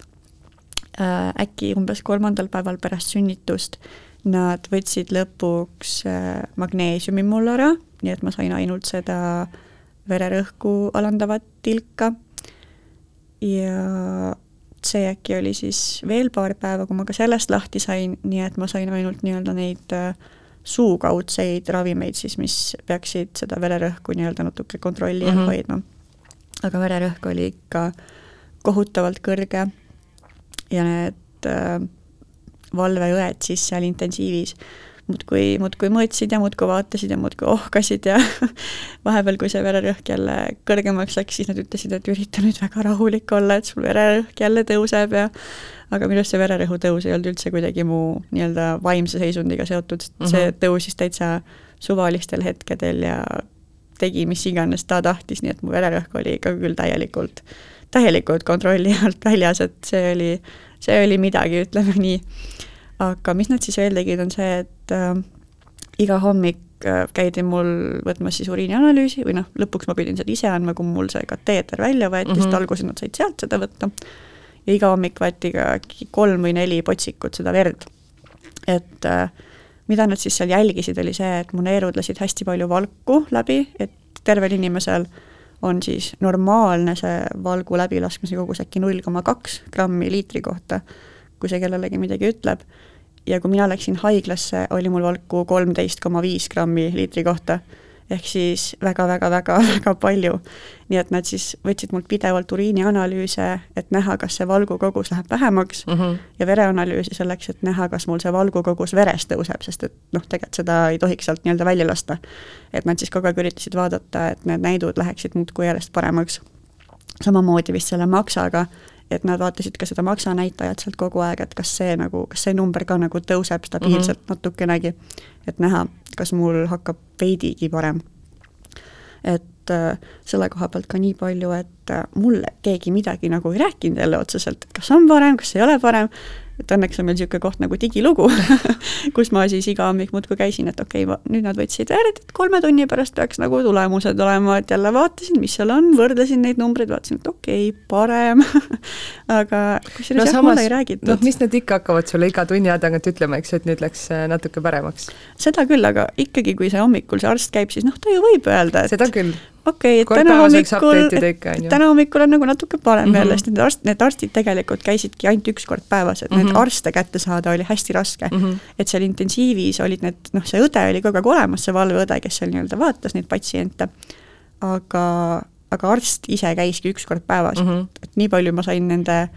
Äh, äkki umbes kolmandal päeval pärast sünnitust nad võtsid lõpuks äh, magneesiumi mul ära, nii et ma sain ainult seda vererõhku alandavat tilka ja see äkki oli siis veel paar päeva, kui ma ka sellest lahti sain, nii et ma sain ainult nii-öelda neid äh, suukaudseid ravimeid siis, mis peaksid seda vererõhku nii-öelda natuke kontrolli all mm -hmm. hoidma aga vererõhk oli ikka kohutavalt kõrge ja need äh, valveõed siis seal intensiivis muudkui, muudkui mõõtsid ja muudkui vaatasid ja muudkui ohkasid ja vahepeal, kui see vererõhk jälle kõrgemaks läks, siis nad ütlesid, et ürita nüüd väga rahulik olla, et sul vererõhk jälle tõuseb ja aga minu arust see vererõhu tõus ei olnud üldse kuidagi mu nii-öelda vaimse seisundiga seotud, sest mm -hmm. see tõusis täitsa suvalistel hetkedel ja tegi mis iganes ta tahtis, nii et mu vererõhk oli ikka küll täielikult, täielikult kontrolli alt väljas, et see oli, see oli midagi, ütleme nii. aga mis nad siis veel tegid, on see, et äh, iga hommik äh, käidi mul võtmas siis uriinianalüüsi või noh, lõpuks ma pidin seda ise andma, kui mul see kateeter välja võeti mm, -hmm. sest mhm. alguses nad said sealt seda võtta. ja iga hommik võeti ka kolm või neli potsikut seda verd. et äh, mida nad siis seal jälgisid, oli see, et mu neerud lasid hästi palju valku läbi, et tervel inimesel on siis normaalne see valgu läbilaskmise kogus äkki null koma kaks grammi liitri kohta, kui see kellelegi midagi ütleb, ja kui mina läksin haiglasse, oli mul valku kolmteist koma viis grammi liitri kohta ehk siis väga-väga-väga-väga palju. nii et nad siis võtsid mult pidevalt uriinianalüüse, et näha, kas see valgukogus läheb vähemaks mm -hmm. ja vereanalüüsi selleks, et näha, kas mul see valgukogus veres tõuseb, sest et noh, tegelikult seda ei tohiks sealt nii-öelda välja lasta. et nad siis kogu aeg üritasid vaadata, et need näidud läheksid muudkui järjest paremaks. samamoodi vist selle maksaga, et nad vaatasid ka seda maksanäitajat sealt kogu aeg, et kas see nagu, kas see number ka nagu tõuseb stabiilselt mm -hmm. natukenegi, et näha, kas mul hakkab veidigi parem. et äh, selle koha pealt ka nii palju, et äh, mulle keegi midagi nagu ei rääkinud jälle otseselt, et kas on parem, kas ei ole parem, et õnneks on meil niisugune koht nagu digilugu kus ma siis iga hommik muudkui käisin, et okei okay,, nüüd nad võtsid verd, et kolme tunni pärast peaks nagu tulemused olema, et jälle vaatasin, mis seal on, võrdlesin neid numbreid, vaatasin, et okei okay,, parem aga kusjuures no, jah, mulle ei räägitud. noh, mis nad ikka hakkavad sulle iga tunni aja tagant ütlema, eks ju, et nüüd läks äh, natuke paremaks? seda küll, aga ikkagi, kui see hommikul see arst käib, siis noh, ta ju võib öelda, et seda küll okei okay,, täna hommikul, täna hommikul on nagu natuke parem mm. -hmm. jälle, sest need arst, need arstid tegelikult käisidki ainult üks kord päevas, et mm -hmm. Neid arste kätte saada oli hästi raske mm. -hmm. et seal intensiivis olid need, noh, see õde oli kogu aeg olemas, see valveõde, kes seal nii-öelda vaatas neid patsiente, aga, aga arst ise käiski üks kord päevas mm. -hmm. et nii palju ma sain nende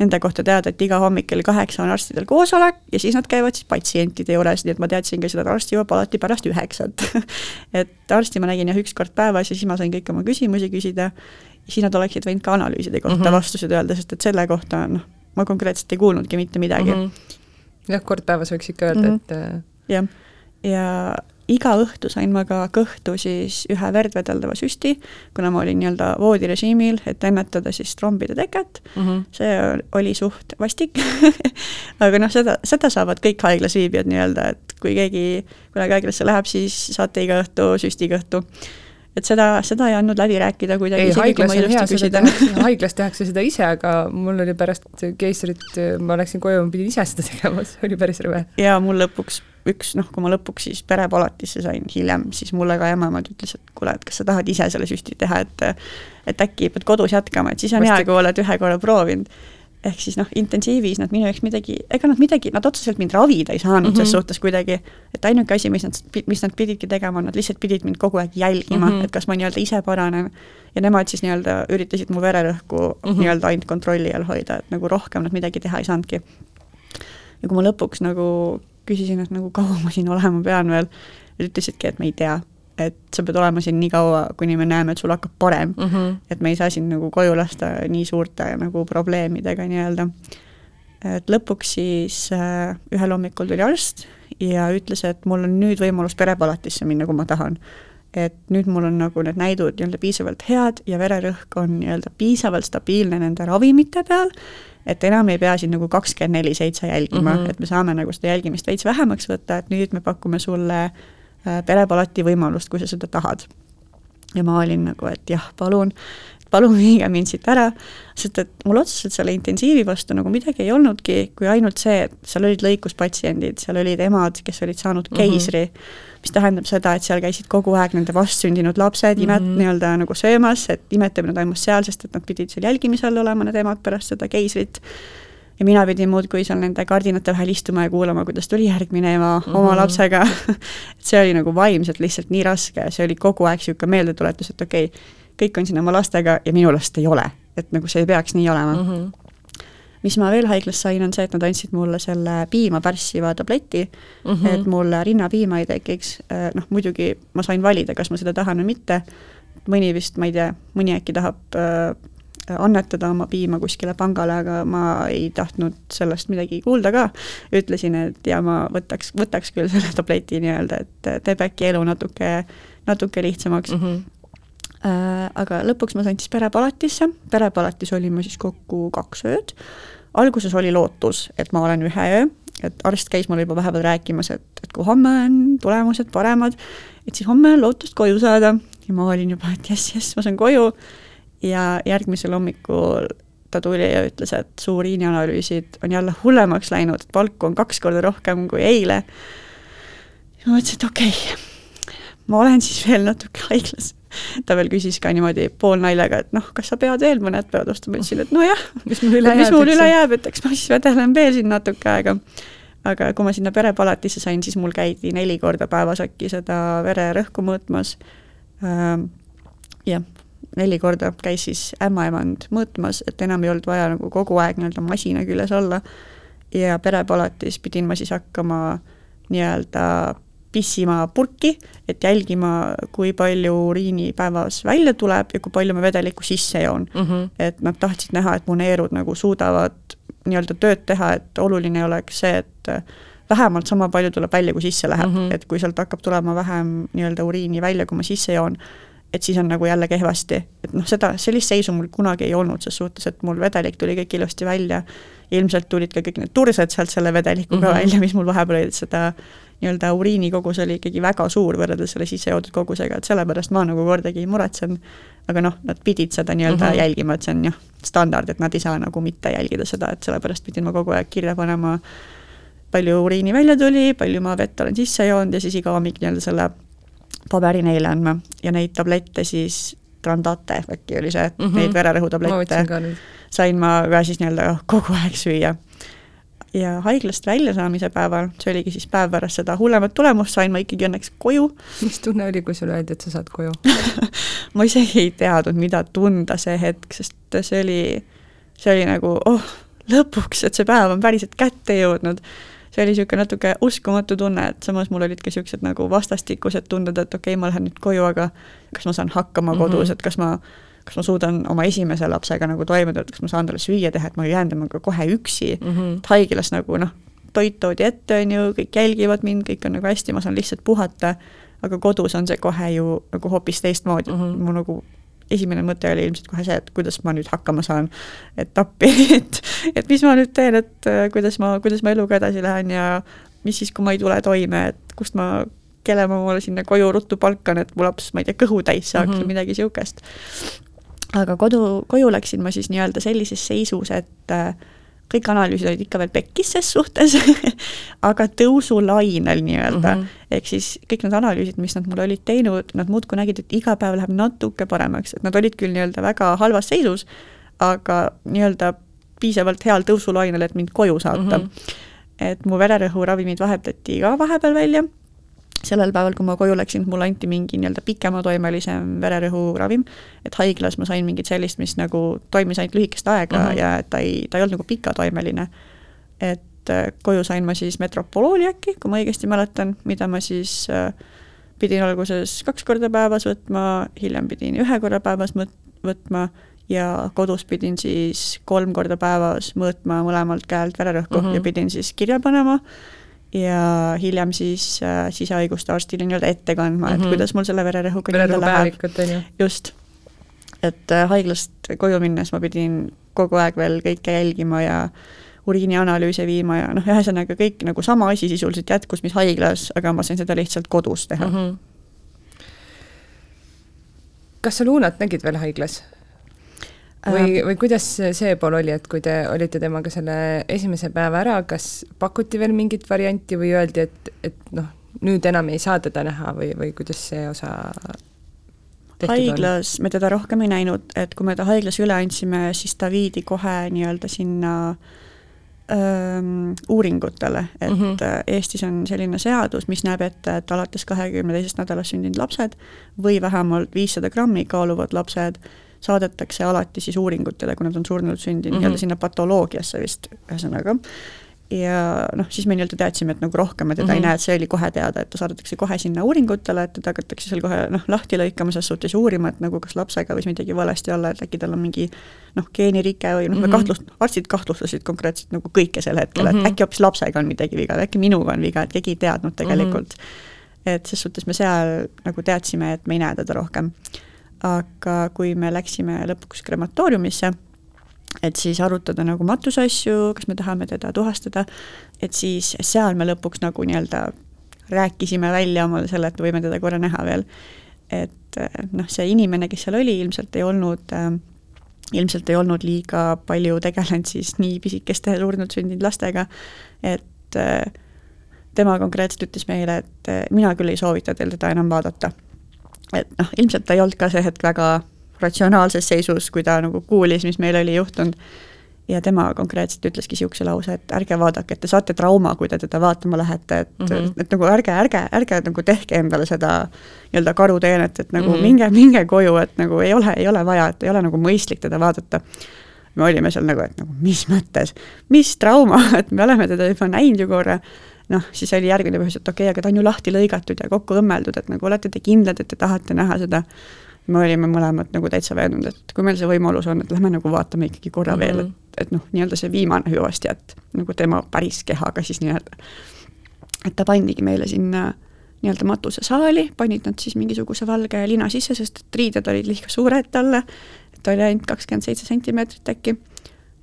nende kohta teada, et iga hommik kell kaheksa on arstidel koosolek ja siis nad käivad siis patsientide juures, nii et ma teadsin ka seda, et arst jõuab alati pärast üheksat et arsti ma nägin jah üks kord päevas ja siis ma sain kõiki oma küsimusi küsida ja siis nad oleksid võinud ka analüüside kohta mm. -hmm. vastused öelda, sest et selle kohta noh, ma konkreetselt ei kuulnudki mitte midagi mm. Mhm. jah, kord päevas võiks ikka öelda mm, -hmm. et äh, jah, ja iga õhtu sain ma ka kõhtu siis ühe verd vedeldava süsti, kuna ma olin nii-öelda voodirežiimil, et ennetada siis trombide teket mm -hmm. see oli suht vastik aga noh, seda, seda saavad kõik haiglas viibijad nii-öelda, et kui keegi kunagi haiglasse läheb, siis saate iga õhtu süstikõhtu. Et seda, seda ei andnud läbi rääkida kuidagi, ei, haiglas on hea, seda tehakse, haiglas tehakse seda ise, aga mul oli pärast keisrit, ma läksin koju, ma pidin ise seda tegema, see oli päris rõve. ja mul lõpuks üks, noh, kui ma lõpuks siis perepalatisse sain hiljem, siis mulle ka emaemand ütles, et kuule, et kas sa tahad ise selle süsti teha, et et äkki pead kodus jätkama, et siis on hea, kui oled ühe korra proovinud. Ehk siis noh, intensiivis nad minu jaoks midagi, ega nad midagi, nad otseselt mind ravida ei saanud mm -hmm. ses Mhm. suhtes kuidagi, et ainuke asi, mis nad, mis nad pididki tegema, nad lihtsalt pidid mind kogu aeg jälgima mm. -hmm. et kas ma nii-öelda ise paranen ja nemad siis nii-öelda üritasid mu vererõhku mm. -hmm. nii-öelda ainult kontrolli all hoida, et nagu rohkem nad midagi teha ei saanudki. ja kui ma lõpuks nagu küsisin, et nagu kaua ma siin olema pean veel, ütlesidki, et me ei tea, et sa pead olema siin nii kaua, kuni me näeme, et sul hakkab parem mm. -hmm. et me ei saa sind nagu koju lasta nii suurte nagu probleemidega nii-öelda. et lõpuks siis äh, ühel hommikul tuli arst ja ütles, et mul on nüüd võimalus perepalatisse minna, kui ma tahan. et nüüd mul on nagu need näidud nii-öelda piisavalt head ja vererõhk on nii-öelda piisavalt stabiilne nende ravimite peal, et enam ei pea sind nagu kakskümmend neli seitse jälgima mm. -hmm. et me saame nagu seda jälgimist veits vähemaks võtta, et nüüd me pakume sulle äh, perepalati võimalust, kui sa seda tahad. ja ma olin nagu, et jah, palun, palun viige mind siit ära, sest et mul otseselt selle intensiivi vastu nagu midagi ei olnudki, kui ainult see, et seal olid lõikuspatsiendid, seal olid emad, kes olid saanud Mhm. keisri mm, -hmm. mis tähendab seda, et seal käisid kogu aeg nende vastsündinud lapsed imet mm. -hmm. nii-öelda nagu söömas, et imetamine toimus seal, sest et nad pidid seal jälgimise all olema, need emad pärast seda keisrit ja mina pidin muudkui seal nende kardinate vahel istuma ja kuulama, kuidas tuli järgmine ema mm -hmm. oma Mhm. lapsega et see oli nagu vaimselt lihtsalt nii raske see oli kogu aaeg niisugune meeldetuletus, et okei okay,, kõik on siin oma lastega ja minu last ei ole, et nagu see ei peaks nii olema mm. Mm -hmm. mis ma veel haiglas sain, on see, et nad andsid mulle selle piima pärssiva tableti mm. -hmm. et mul rinnapiima ei tekiks, noh muidugi ma sain valida, kas ma seda tahan või mitte, mõni vist, ma ei tea, mõni äkki tahab äh, annetada oma piima kuskile pangale, aga ma ei tahtnud sellest midagi kuulda ka. ütlesin, et ja ma võtaks, võtaks küll selle tableti nii-öelda, et teeb äkki elu natuke, natuke lihtsamaks mm. Mm -hmm. Äh, aga lõpuks ma sain siis perepalatisse, perepalatis olin ma siis kokku kaks ööd. alguses oli lootus, et ma olen ühe öö, et arst käis mulle juba vahepeal rääkimas, et, et kui homme on tulemused paremad, et siis homme on lootust koju saada ja ma olin juba, et jess, jess, ma saan koju. Ja järgmisel hommikul ta tuli ja ütles, et su uriinianalüüsid on jälle hullemaks läinud, et palku on kaks korda rohkem kui eile. ja ma mõtlesin, et okei okay,, ma olen siis veel natuke haiglas ta veel küsis ka niimoodi poolnaljaga, et noh, kas sa pead veel mõned päevad vastu, ma ütlesin, et nojah, mis mul üle mis mul üle jääb, et eks ma siis vedelen veel siin natuke aega. aga kui ma sinna perepalatisse sain, siis mul käidi neli korda päevas äkki seda vererõhku mõõtmas. jah, neli korda käis siis ämmaemand mõõtmas, et enam ei olnud vaja nagu kogu aeg nii-öelda masina küljes olla. ja perepalatis pidin ma siis hakkama nii-öelda pissima purki, et jälgima, kui palju uriini päevas välja tuleb ja kui palju ma vedelikku sisse joon mm. -hmm. et nad tahtsid näha, et mu neerud nagu suudavad nii-öelda tööd teha, et oluline oleks see, et vähemalt sama palju tuleb välja, kui sisse läheb mm. -hmm. et kui sealt hakkab tulema vähem nii-öelda uriini välja, kui ma sisse joon, et siis on nagu jälle kehvasti, et noh, seda, sellist seisu mul kunagi ei olnud, ses suhtes, et mul vedelik tuli kõik ilusti välja. ilmselt tulid ka kõik need tursed sealt selle vedelikuga mm. -hmm. välja, mis mul vahepeal olid, seda nii-öelda uriinikogus oli ikkagi väga suur võrreldes selle sisse joodud kogusega, et sellepärast ma nagu kordagi ei muretsenud. aga noh, nad pidid seda nii-öelda mm. -hmm. jälgima, et see on jah, standard, et nad ei saa nagu mitte jälgida seda, et sellepärast pidin ma kogu aeg kirja panema, palju uriini välja tuli, palju ma vett olen sisse joonud ja siis iga hommik nii-öelda selle paberineile andma ja neid tablette siis, Trandate äkki oli see mm, -hmm. neid vererõhutablette sain ma ka siis nii-öelda kogu aeg süüa ja haiglast väljasaamise päeval, see oligi siis päev pärast seda hullemat tulemust, sain ma ikkagi õnneks koju. mis tunne oli, kui sulle öeldi, et sa saad koju ma isegi ei teadnud, mida tunda see hetk, sest see oli, see oli nagu oh, lõpuks, et see päev on päriselt kätte jõudnud. See oli niisugune natuke uskumatu tunne, et samas mul olid ka niisugused nagu vastastikused tunded, et okei okay,, ma lähen nüüd koju, aga kas ma saan hakkama mm -hmm. kodus, et kas ma kas ma suudan oma esimese lapsega nagu toime tulla, et kas ma saan talle süüa teha, et ma ei jäänud temaga kohe üksi mm, -hmm. et haiglas nagu noh, toit toodi ette, on ju, kõik jälgivad mind, kõik on nagu hästi, ma saan lihtsalt puhata, aga kodus on see kohe ju nagu hoopis teistmoodi mm, -hmm. mu nagu esimene mõte oli ilmselt kohe see, et kuidas ma nüüd hakkama saan, et appi, et, et mis ma nüüd teen, et äh, kuidas ma, kuidas ma eluga edasi lähen ja mis siis, kui ma ei tule toime, et kust ma, kelle ma mulle sinna koju ruttu palkan, et mu laps, ma ei tea, kõhu täis saaks mm -hmm. või midagi niisugust aga kodu, koju läksin ma siis nii-öelda sellises seisus, et äh, kõik analüüsid olid ikka veel pekkis ses suhtes aga tõusulainel nii-öelda mm -hmm.. ehk siis kõik need analüüsid, mis nad mulle olid teinud, nad muudkui nägid, et iga päev läheb natuke paremaks, et nad olid küll nii-öelda väga halvas seisus, aga nii-öelda piisavalt heal tõusulainel, et mind koju saata mm. -hmm. et mu vererõhuravimid vahetati ka vahepeal välja sellel päeval, kui ma koju läksin, mulle anti mingi nii-öelda pikematoimelisem vererõhuravim, et haiglas ma sain mingit sellist, mis nagu toimis ainult lühikest aega mm -hmm. ja ta ei, ta ei olnud nagu pikatoimeline. et äh, koju sain ma siis metropolooli äkki, kui ma õigesti mäletan, mida ma siis äh, pidin alguses kaks korda päevas võtma, hiljem pidin ühe korra päevas võtma ja kodus pidin siis kolm korda päevas mõõtma mõlemalt käelt vererõhku mm -hmm. ja pidin siis kirja panema ja hiljem siis äh, sisehaiguste arstile nii-öelda ette kandma mm, -hmm. et mhm. kuidas mul selle vererõhuga nii-öelda läheb. just. et äh, haiglast koju minnes ma pidin kogu aeg veel kõike jälgima ja uriinianalüüse viima ja noh, ühesõnaga kõik nagu sama asi sisuliselt jätkus, mis haiglas, aga ma sain seda lihtsalt kodus teha mm. -hmm. kas sa Luunat nägid veel haiglas? Või, või kuidas see pool oli, et kui te olite temaga selle esimese päeva ära, kas pakuti veel mingit varianti või öeldi, et, et noh, nüüd enam ei saa teda näha või, või kuidas see osa haiglas on? me teda rohkem ei näinud, et kui me ta haiglas üle andsime, siis ta viidi kohe nii-öelda sinna öö, uuringutele, et mm -hmm. Eestis on selline seadus, mis näeb ette, et alates kahekümne teisest nädalast sündinud lapsed või vähemalt viissada grammi kaaluvad lapsed saadetakse alati siis uuringutele, kui nad on surnult sündinud mm -hmm. nii-öelda sinna patoloogiasse vist, ühesõnaga. ja noh, siis me nii-öelda teadsime, et nagu rohkem me teda mm -hmm. ei mhm. näe, et see oli kohe teada, et ta saadetakse kohe sinna uuringutele, et teda hakatakse seal kohe noh, lahti lõikama ses suhtes uurima, et nagu kas lapsega võis midagi valesti olla, et äkki tal on mingi noh, geenirike või noh mm -hmm., me mhm. kahtlust-, arstid kahtlustasid konkreetselt nagu kõike sel hetkel mm, -hmm. et mhm. äkki hoopis lapsega on midagi viga, äkki minuga on viga, et keegi ei teadnud tegelikult mm. -hmm. et ses suhtes me seal nagu teadsime, et me ei näe teda rohkem aga kui me läksime lõpuks krematooriumisse, et siis arutada nagu matusasju, kas me tahame teda tuhastada, et siis seal me lõpuks nagu nii-öelda rääkisime välja omale selle, et võime teda korra näha veel. et noh, see inimene, kes seal oli, ilmselt ei olnud äh, ilmselt ei olnud liiga palju tegelenud siis nii pisikeste surnult sündinud lastega, et äh, tema konkreetselt ütles meile, et mina küll ei soovita teil teda enam vaadata et noh, ilmselt ta ei olnud ka see hetk väga ratsionaalses seisus, kui ta nagu kuulis, mis meil oli juhtunud. ja tema konkreetselt ütleski niisuguse lause, et ärge vaadake, et te saate trauma, kui te teda vaatama lähete, et mm, -hmm. et nagu ärge, ärge, ärge nagu tehke endale seda nii-öelda karuteenet, et nagu mm -hmm. minge, minge koju, et nagu ei ole, ei ole vaja, et ei ole nagu mõistlik teda vaadata me olime seal nagu, et nagu mis mõttes, mis trauma, et me oleme teda juba näinud ju korra noh, siis oli järgmine põhjus, et okei okay,, aga ta on ju lahti lõigatud ja kokku õmmeldud, et nagu olete te kindlad, et te tahate näha seda. me olime mõlemad nagu täitsa veendunud, et kui meil see võimalus on, et lähme nagu vaatame ikkagi korra mm -hmm. veel, et, et noh, nii-öelda see viimane hüvastijätt nagu tema päris kehaga siis nii-öelda. et ta pandigi meile sinna nii-öelda matusesaali, panid nad siis mingisuguse valge lina sisse, sest et riided olid liiga suured talle, et oli ainult kakskümmend seitse sentimeetrit äkki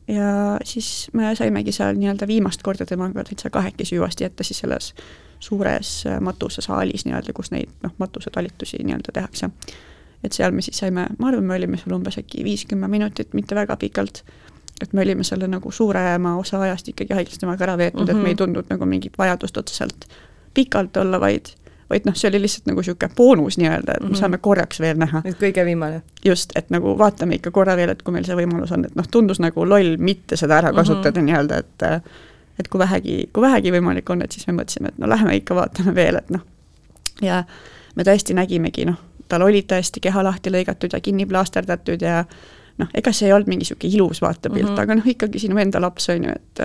ja siis me saimegi seal nii-öelda viimast korda temaga täitsa kahekesi hüvasti jätta siis selles suures äh, matusesaalis nii-öelda, kus neid noh, matusetalitusi nii-öelda tehakse. et seal me siis saime, ma arvan, me olime seal umbes äkki viis-kümme minutit, mitte väga pikalt, et me olime selle nagu suurema osa ajast ikkagi haiglas temaga ära veetnud mm, -hmm. et me ei mhm. tundnud nagu mingit vajadust otseselt pikalt olla, vaid vaid noh, see oli lihtsalt nagu niisugune boonus nii-öelda, et me -hmm. saame korraks veel näha. et kõige viimane? just, et nagu vaatame ikka korra veel, et kui meil see võimalus on, et noh, tundus nagu loll mitte seda ära kasutada mm -hmm. nii-öelda, et et kui vähegi, kui vähegi võimalik on, et siis me mõtlesime, et no lähme ikka vaatame veel, et noh, ja me tõesti nägimegi, noh, tal olid tõesti keha lahti lõigatud ja kinni plaasterdatud ja noh, ega see ei olnud mingi niisugune ilus vaatepilt mm, -hmm. aga noh, ikkagi sinu enda laps, on ju, et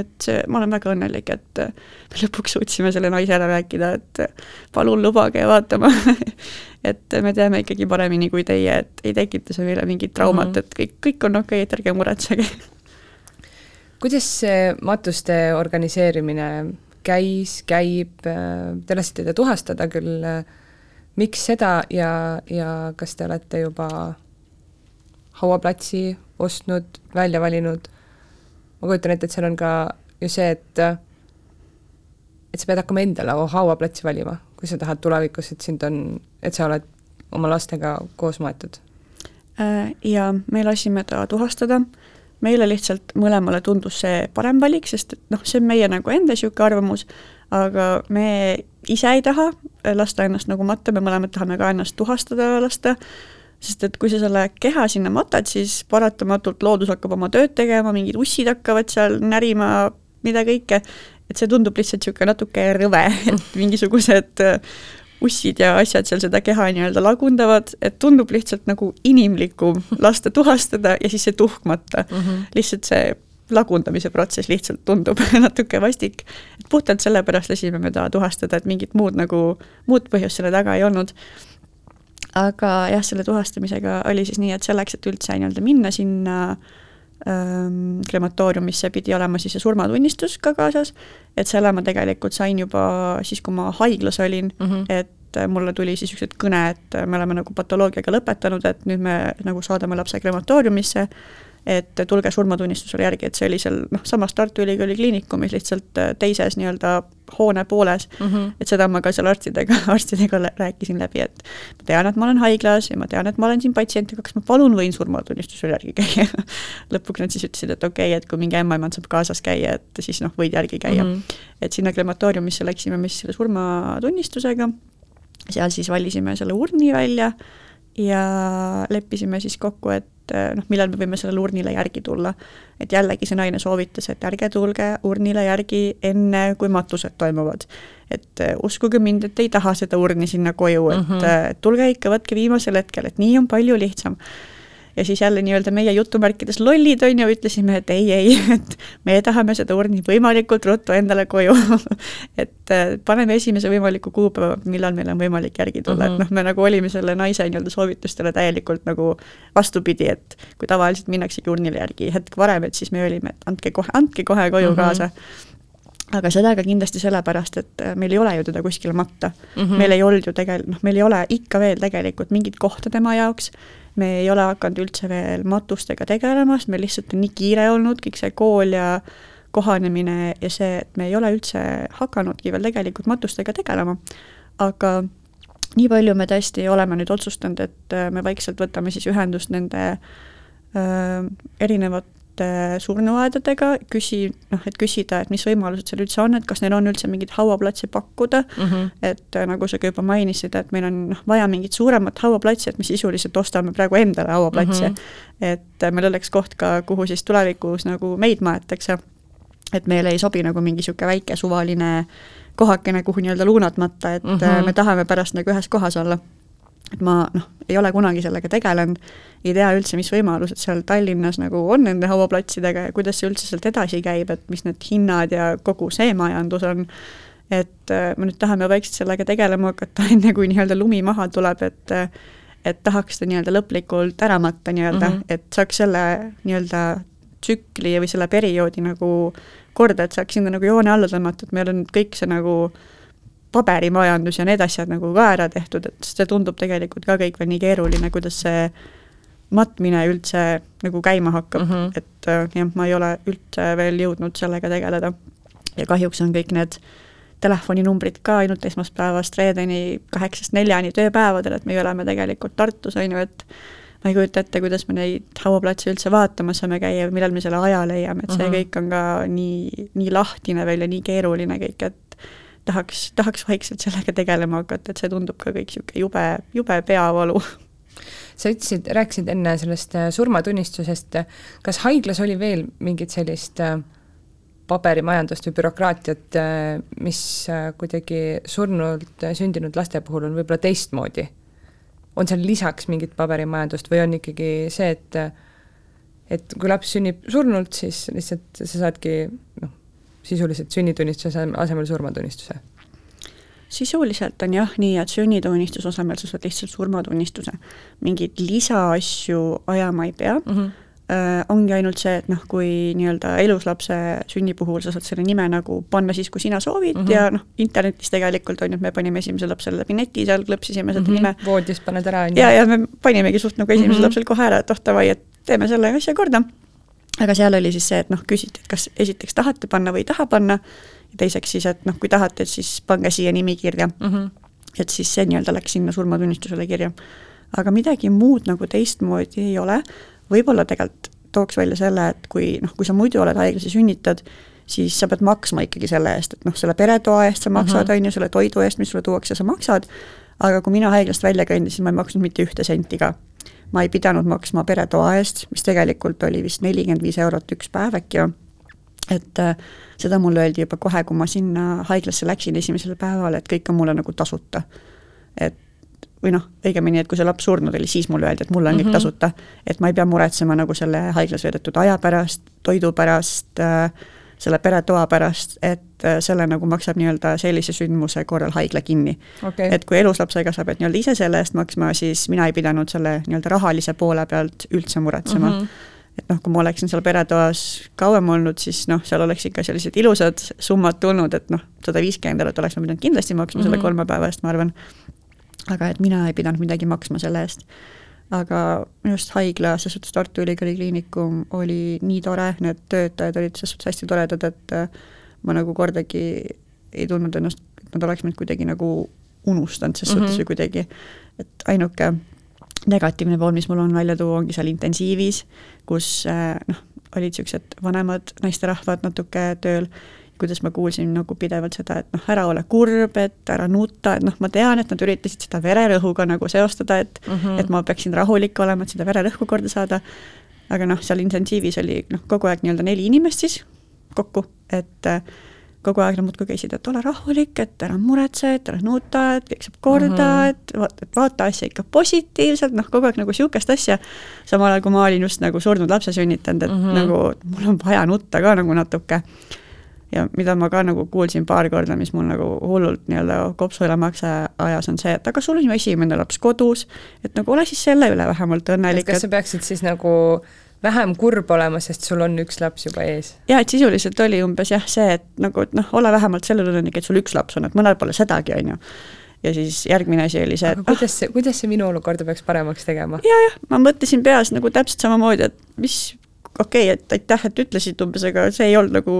et see, ma olen väga õnnelik, et me lõpuks suutsime selle naise ära rääkida, et palun lubage vaatama et me teame ikkagi paremini kui teie, et ei tekita see meile mingit traumat mm, -hmm. et kõik, kõik on okei okay,, et ärge muretsege kuidas see matuste organiseerimine käis, käib, te lasite ta tuhastada küll, miks seda ja, ja kas te olete juba hauaplatsi ostnud, välja valinud? Ma kujutan ette, et seal on ka ju see, et et sa pead hakkama endale hauaplatsi valima, kui sa tahad tulevikus, et sind on, et sa oled oma lastega koos maetud. Äh, ja me lasime ta tuhastada, meile lihtsalt mõlemale tundus see parem valik, sest et noh, see on meie nagu enda niisugune arvamus, aga me ise ei taha lasta ennast nagu matta, me mõlemad tahame ka ennast tuhastada lasta, sest et kui sa selle keha sinna matad, siis paratamatult loodus hakkab oma tööd tegema, mingid ussid hakkavad seal närima, mida kõike, et see tundub lihtsalt niisugune natuke rõve, et mingisugused äh, ussid ja asjad seal seda keha nii-öelda lagundavad, et tundub lihtsalt nagu inimlikum lasta tuhastada ja siis see tuhkmata mm. -hmm. lihtsalt see lagundamise protsess lihtsalt tundub natuke vastik. et puhtalt sellepärast lasime me ta tuhastada, et mingit muud nagu, muud põhjust selle taga ei olnud aga jah, selle tuhastamisega oli siis nii, et selleks, et üldse nii-öelda minna sinna ähm, krematooriumisse, pidi olema siis see surmatunnistus ka kaasas, et selle ma tegelikult sain juba siis, kui ma haiglas olin mm, -hmm. et mulle tuli siis hetk kõne, et me oleme nagu patoloogiaga lõpetanud, et nüüd me nagu saadame lapse krematooriumisse et tulge surmatunnistusele järgi, et see oli seal noh, samas Tartu Ülikooli Kliinikumis lihtsalt äh, teises nii-öelda hoone pooles mm, -hmm. et seda ma ka seal arstidega, arstidega rääkisin läbi, et ma tean, et ma olen haiglas ja ma tean, et ma olen siin patsientiga, kas ma palun võin surmatunnistusele järgi käia lõpuks nad siis ütlesid, et okei okay,, et kui mingi ämmaemand saab kaasas käia, et siis noh, võid järgi käia mm. -hmm. et sinna krematooriumisse läksime me siis selle surmatunnistusega, seal siis valisime selle urni välja ja leppisime siis kokku, et noh, millal me võime sellele urnile järgi tulla. et jällegi see naine soovitas, et ärge tulge urnile järgi enne, kui matused toimuvad. et äh, uskuge mind, et ei taha seda urni sinna koju, et mm -hmm. tulge ikka, võtke viimasel hetkel, et nii on palju lihtsam ja siis jälle nii-öelda meie jutumärkides lollid, on ju, ütlesime, et ei, ei, et me tahame seda urni võimalikult ruttu endale koju et äh, paneme esimese võimaliku kuupäeva, millal meil on võimalik järgi tulla mm, -hmm. et noh, me nagu olime selle naise nii-öelda soovitustele täielikult nagu vastupidi, et kui tavaliselt minnaksegi urnile järgi hetk varem, et siis me olime, et andke kohe, andke kohe koju mm -hmm. kaasa aga seda ka kindlasti sellepärast, et äh, meil ei ole ju teda kuskile matta mm. -hmm. meil ei olnud ju tegelikult, noh, meil ei ole ikka veel tegelikult mingit kohta tema jaoks, me ei ole hakanud üldse veel matustega tegelema, sest meil lihtsalt on nii kiire olnud, kõik see kool ja kohanemine ja see, et me ei ole üldse hakanudki veel tegelikult matustega tegelema. aga nii palju me tõesti oleme nüüd otsustanud, et äh, me vaikselt võtame siis ühendust nende äh, erinevat erinevate surnuaedadega, küsi, noh, et küsida, et mis võimalused seal üldse on, et kas neil on üldse mingeid hauaplatse pakkuda mm, -hmm. et äh, nagu sa ka juba mainisid, et meil on noh, vaja mingit suuremat hauaplatsi, et me sisuliselt ostame praegu endale hauaplatse mm. -hmm. et äh, meil oleks koht ka, kuhu siis tulevikus nagu meid maetakse. et meile ei sobi nagu mingi niisugune väike suvaline kohakene, kuhu nii-öelda luunad matta, et mm -hmm. me tahame pärast nagu ühes kohas olla et ma noh, ei ole kunagi sellega tegelenud, ei tea üldse, mis võimalused seal Tallinnas nagu on nende hauaplatsidega ja kuidas see üldse sealt edasi käib, et mis need hinnad ja kogu see majandus on, et äh, me nüüd tahame vaikselt sellega tegelema hakata, enne kui nii-öelda lumi maha tuleb, et et tahaks ta nii-öelda lõplikult ära matta nii-öelda mm, -hmm. et saaks selle nii-öelda tsükli või selle perioodi nagu korda, et saaks sinna nagu joone alla tõmmata, et meil on kõik see nagu äh, paberimajandus ja need asjad nagu ka ära tehtud, et see tundub tegelikult ka kõik veel nii keeruline, kuidas see matmine üldse nagu käima hakkab mm, -hmm. et äh, jah, ma ei ole üldse veel jõudnud sellega tegeleda. ja kahjuks on kõik need telefoninumbrid ka ainult esmaspäevast reedeni kaheksast neljani tööpäevadel, et me oleme tegelikult Tartus, on ju, et ma ei kujuta ette, kuidas me neid hauaplatse üldse vaatamas saame käia millal me selle aja leiame, et see mm -hmm. kõik on ka nii, nii lahtine veel ja nii keeruline kõik, et tahaks, tahaks vaikselt sellega tegelema hakata, et see tundub ka kõik niisugune jube, jube peavalu sa ütlesid, rääkisid enne sellest äh, surmatunnistusest, kas haiglas oli veel mingit sellist äh, paberimajandust või bürokraatiat, äh, mis kuidagi surnult sündinud laste puhul on võib-olla teistmoodi? on seal lisaks mingit paberimajandust või on ikkagi see, et et kui laps sünnib surnult, siis lihtsalt sa saadki noh, sisuliselt sünnitunnistuse asemel surmatunnistuse? sisuliselt on jah nii, et sünnitunnistuse asemel sa saad lihtsalt surmatunnistuse. mingeid lisaasju ajama ei pea mm, -hmm. äh, ongi ainult see, et noh, kui nii-öelda eluslapse sünni puhul sa saad selle nime nagu panna siis, kui sina soovid mm -hmm. ja noh, internetis tegelikult on ju, et me panime esimesele lapsele läbi neti, seal klõpsisime seda mm -hmm. nime. voodis paned ära, on ju? ja, ja me panimegi suht nagu esimesel mm -hmm. lapsel kohe ära, et oh davai, et teeme selle asja korda. Aga seal oli siis see, et noh, küsiti, et kas esiteks tahate panna või ei taha panna ja teiseks siis, et noh, kui tahate, siis pange siia nimikirja mm. -hmm. et siis see nii-öelda läks sinna surmatunnistusele kirja. aga midagi muud nagu teistmoodi ei ole, võib-olla tegelikult tooks välja selle, et kui noh, kui sa muidu oled haiglas ja sünnitad, siis sa pead maksma ikkagi selle eest, et noh, selle peretoa eest sa maksad, mhm. on ju, selle toidu eest, mis sulle tuuakse, sa maksad, aga kui mina haiglast välja kõndisin, ma ei maksnud mitte ühte senti ka. Ma ei pidanud maksma peretoa eest, mis tegelikult oli vist nelikümmend viis eurot üks päev äkki et äh, seda mulle öeldi juba kohe, kui ma sinna haiglasse läksin esimesel päeval, et kõik on mulle nagu tasuta. et või noh, õigemini, et kui see laps surnud oli, siis mulle öeldi, et mul on mm -hmm. kõik tasuta, et ma ei pea muretsema nagu selle haiglas veedetud aja pärast, toidu pärast äh,, selle peretoa pärast, et äh, selle nagu maksab nii-öelda sellise sündmuse korral haigla kinni okay.. et kui eluslapsega sa pead nii-öelda ise selle eest maksma, siis mina ei pidanud selle nii-öelda rahalise poole pealt üldse muretsema mm. -hmm et noh, kui ma oleksin seal peretoas kauem olnud, siis noh, seal oleks ikka sellised ilusad summad tulnud, et noh, sada viiskümmend eurot oleks ma pidanud kindlasti maksma mm -hmm. selle mhm. kolme päeva eest, ma arvan. aga et mina ei pidanud midagi maksma selle eest. Aga minu arust haigla, selles suhtes Tartu Ülikooli Kliinikum oli nii tore, need töötajad olid selles suhtes hästi toredad, et äh, ma nagu kordagi ei tundnud ennast, et nad oleks mind kuidagi nagu unustanud ses mm -hmm. suhtes või kuidagi, et ainuke negatiivne pool, mis mul on välja tuua, ongi seal intensiivis, kus äh, noh, olid niisugused vanemad naisterahvad natuke tööl, kuidas ma kuulsin nagu pidevalt seda, et noh, ära ole kurb, et ära nuta, et noh, ma tean, et nad üritasid seda vererõhuga nagu seostada, et mm -hmm. et ma peaksin rahulik olema, et seda vererõhku korda saada, aga noh, seal intensiivis oli noh, kogu aeg nii-öelda neli inimest siis kokku, et äh, kogu aeg nad muudkui käisid, et ole rahulik, et ära muretse, et ära nuta, et kõik saab korda mm, -hmm. et vaata, vaata asja ikka positiivselt, noh, kogu aeg nagu niisugust asja, samal ajal kui ma olin just nagu surnud lapse sünnitanud, et mm -hmm. nagu mul on vaja nutta ka nagu natuke. Ja mida ma ka nagu kuulsin paar korda, mis mul nagu hullult nii-öelda kopsu üle makse ajas, on see, et aga sul on ju esimene laps kodus, et nagu ole siis selle üle vähemalt õnnelik. kas sa peaksid siis nagu vähem kurb olema, sest sul on üks laps juba ees. jaa, et sisuliselt oli umbes jah, see, et nagu, et noh, ole vähemalt selle õnnelik, et sul üks laps on, et mõnel pole sedagi, on ju. ja siis järgmine asi oli see, et kuidas see, kuidas see minu olukorda peaks paremaks tegema ja,? jaa, jah, ma mõtlesin peas nagu täpselt samamoodi, et mis, okei okay,, et aitäh, et ütlesid umbes, aga see ei olnud nagu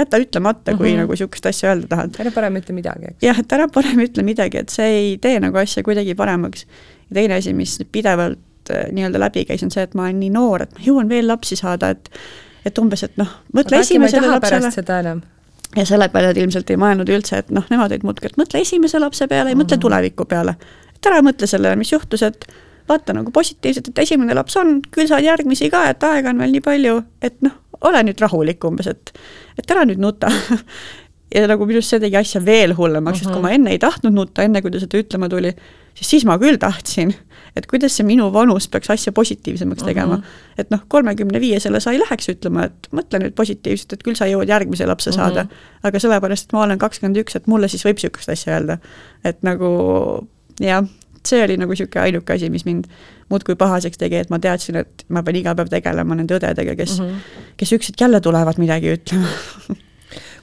jäta ütlemata, kui mm -hmm. nagu niisugust asja öelda tahad. ära parem ütle midagi, eks. jah, et ära parem ütle midagi, et see ei tee nagu asja kuidagi paremaks. ja teine asi, mis pidevalt Äh, nii-öelda läbi käis, on see, et ma olen nii noor, et ma jõuan veel lapsi saada, et et umbes, et noh, mõtle Aga esimesele lapsele. ja selle peale nad ilmselt ei mõelnud üldse, et noh, nemad olid muudkui, et mõtle esimese lapse peale, ei mm -hmm. mõtle tuleviku peale. et ära mõtle sellele, mis juhtus, et vaata nagu positiivselt, et esimene laps on, küll saad järgmisi ka, et aega on veel nii palju, et noh, ole nüüd rahulik umbes, et et ära nüüd nuta ja nagu minu arust see tegi asja veel hullemaks uh, -huh. sest kui ma enne ei tahtnud nutta, enne kui ta seda ütlema tuli, siis siis ma küll tahtsin et kuidas see minu vanus peaks asja positiivsemaks tegema mm. -hmm. et noh, kolmekümne viiesele sa ei läheks ütlema, et mõtle nüüd positiivselt, et küll sa jõuad järgmise lapse saada mm, -hmm. aga sellepärast, et ma olen kakskümmend üks, et mulle siis võib niisugust asja öelda. et nagu jah, see oli nagu niisugune ainuke asi, mis mind muudkui pahaseks tegi, et ma teadsin, et ma pean iga päev tegelema nende õdedega, kes mm, -hmm. kes ükskord jälle tulevad midagi ütlema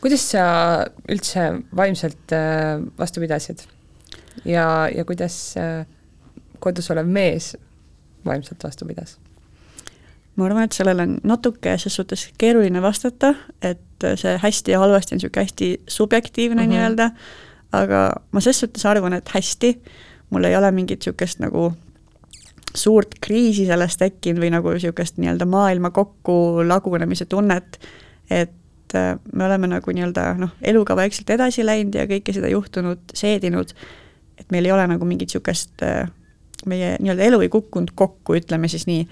kuidas sa üldse vaimselt äh, vastu pidasid? ja, ja kuidas äh, kodus olev mees vaimselt vastu pidas? ma arvan, et sellele on natuke ses suhtes keeruline vastata, et see hästi ja halvasti on niisugune hästi subjektiivne mm -hmm. nii-öelda, aga ma ses suhtes arvan, et hästi, mul ei ole mingit niisugust nagu suurt kriisi sellest tekkinud või nagu niisugust nii-öelda maailma kokku lagunemise tunnet, et äh, me oleme nagu nii-öelda noh, eluga vaikselt edasi läinud ja kõike seda juhtunud, seedinud, et meil ei ole nagu mingit niisugust, äh, meie nii-öelda elu ei kukkunud kokku, ütleme siis nii,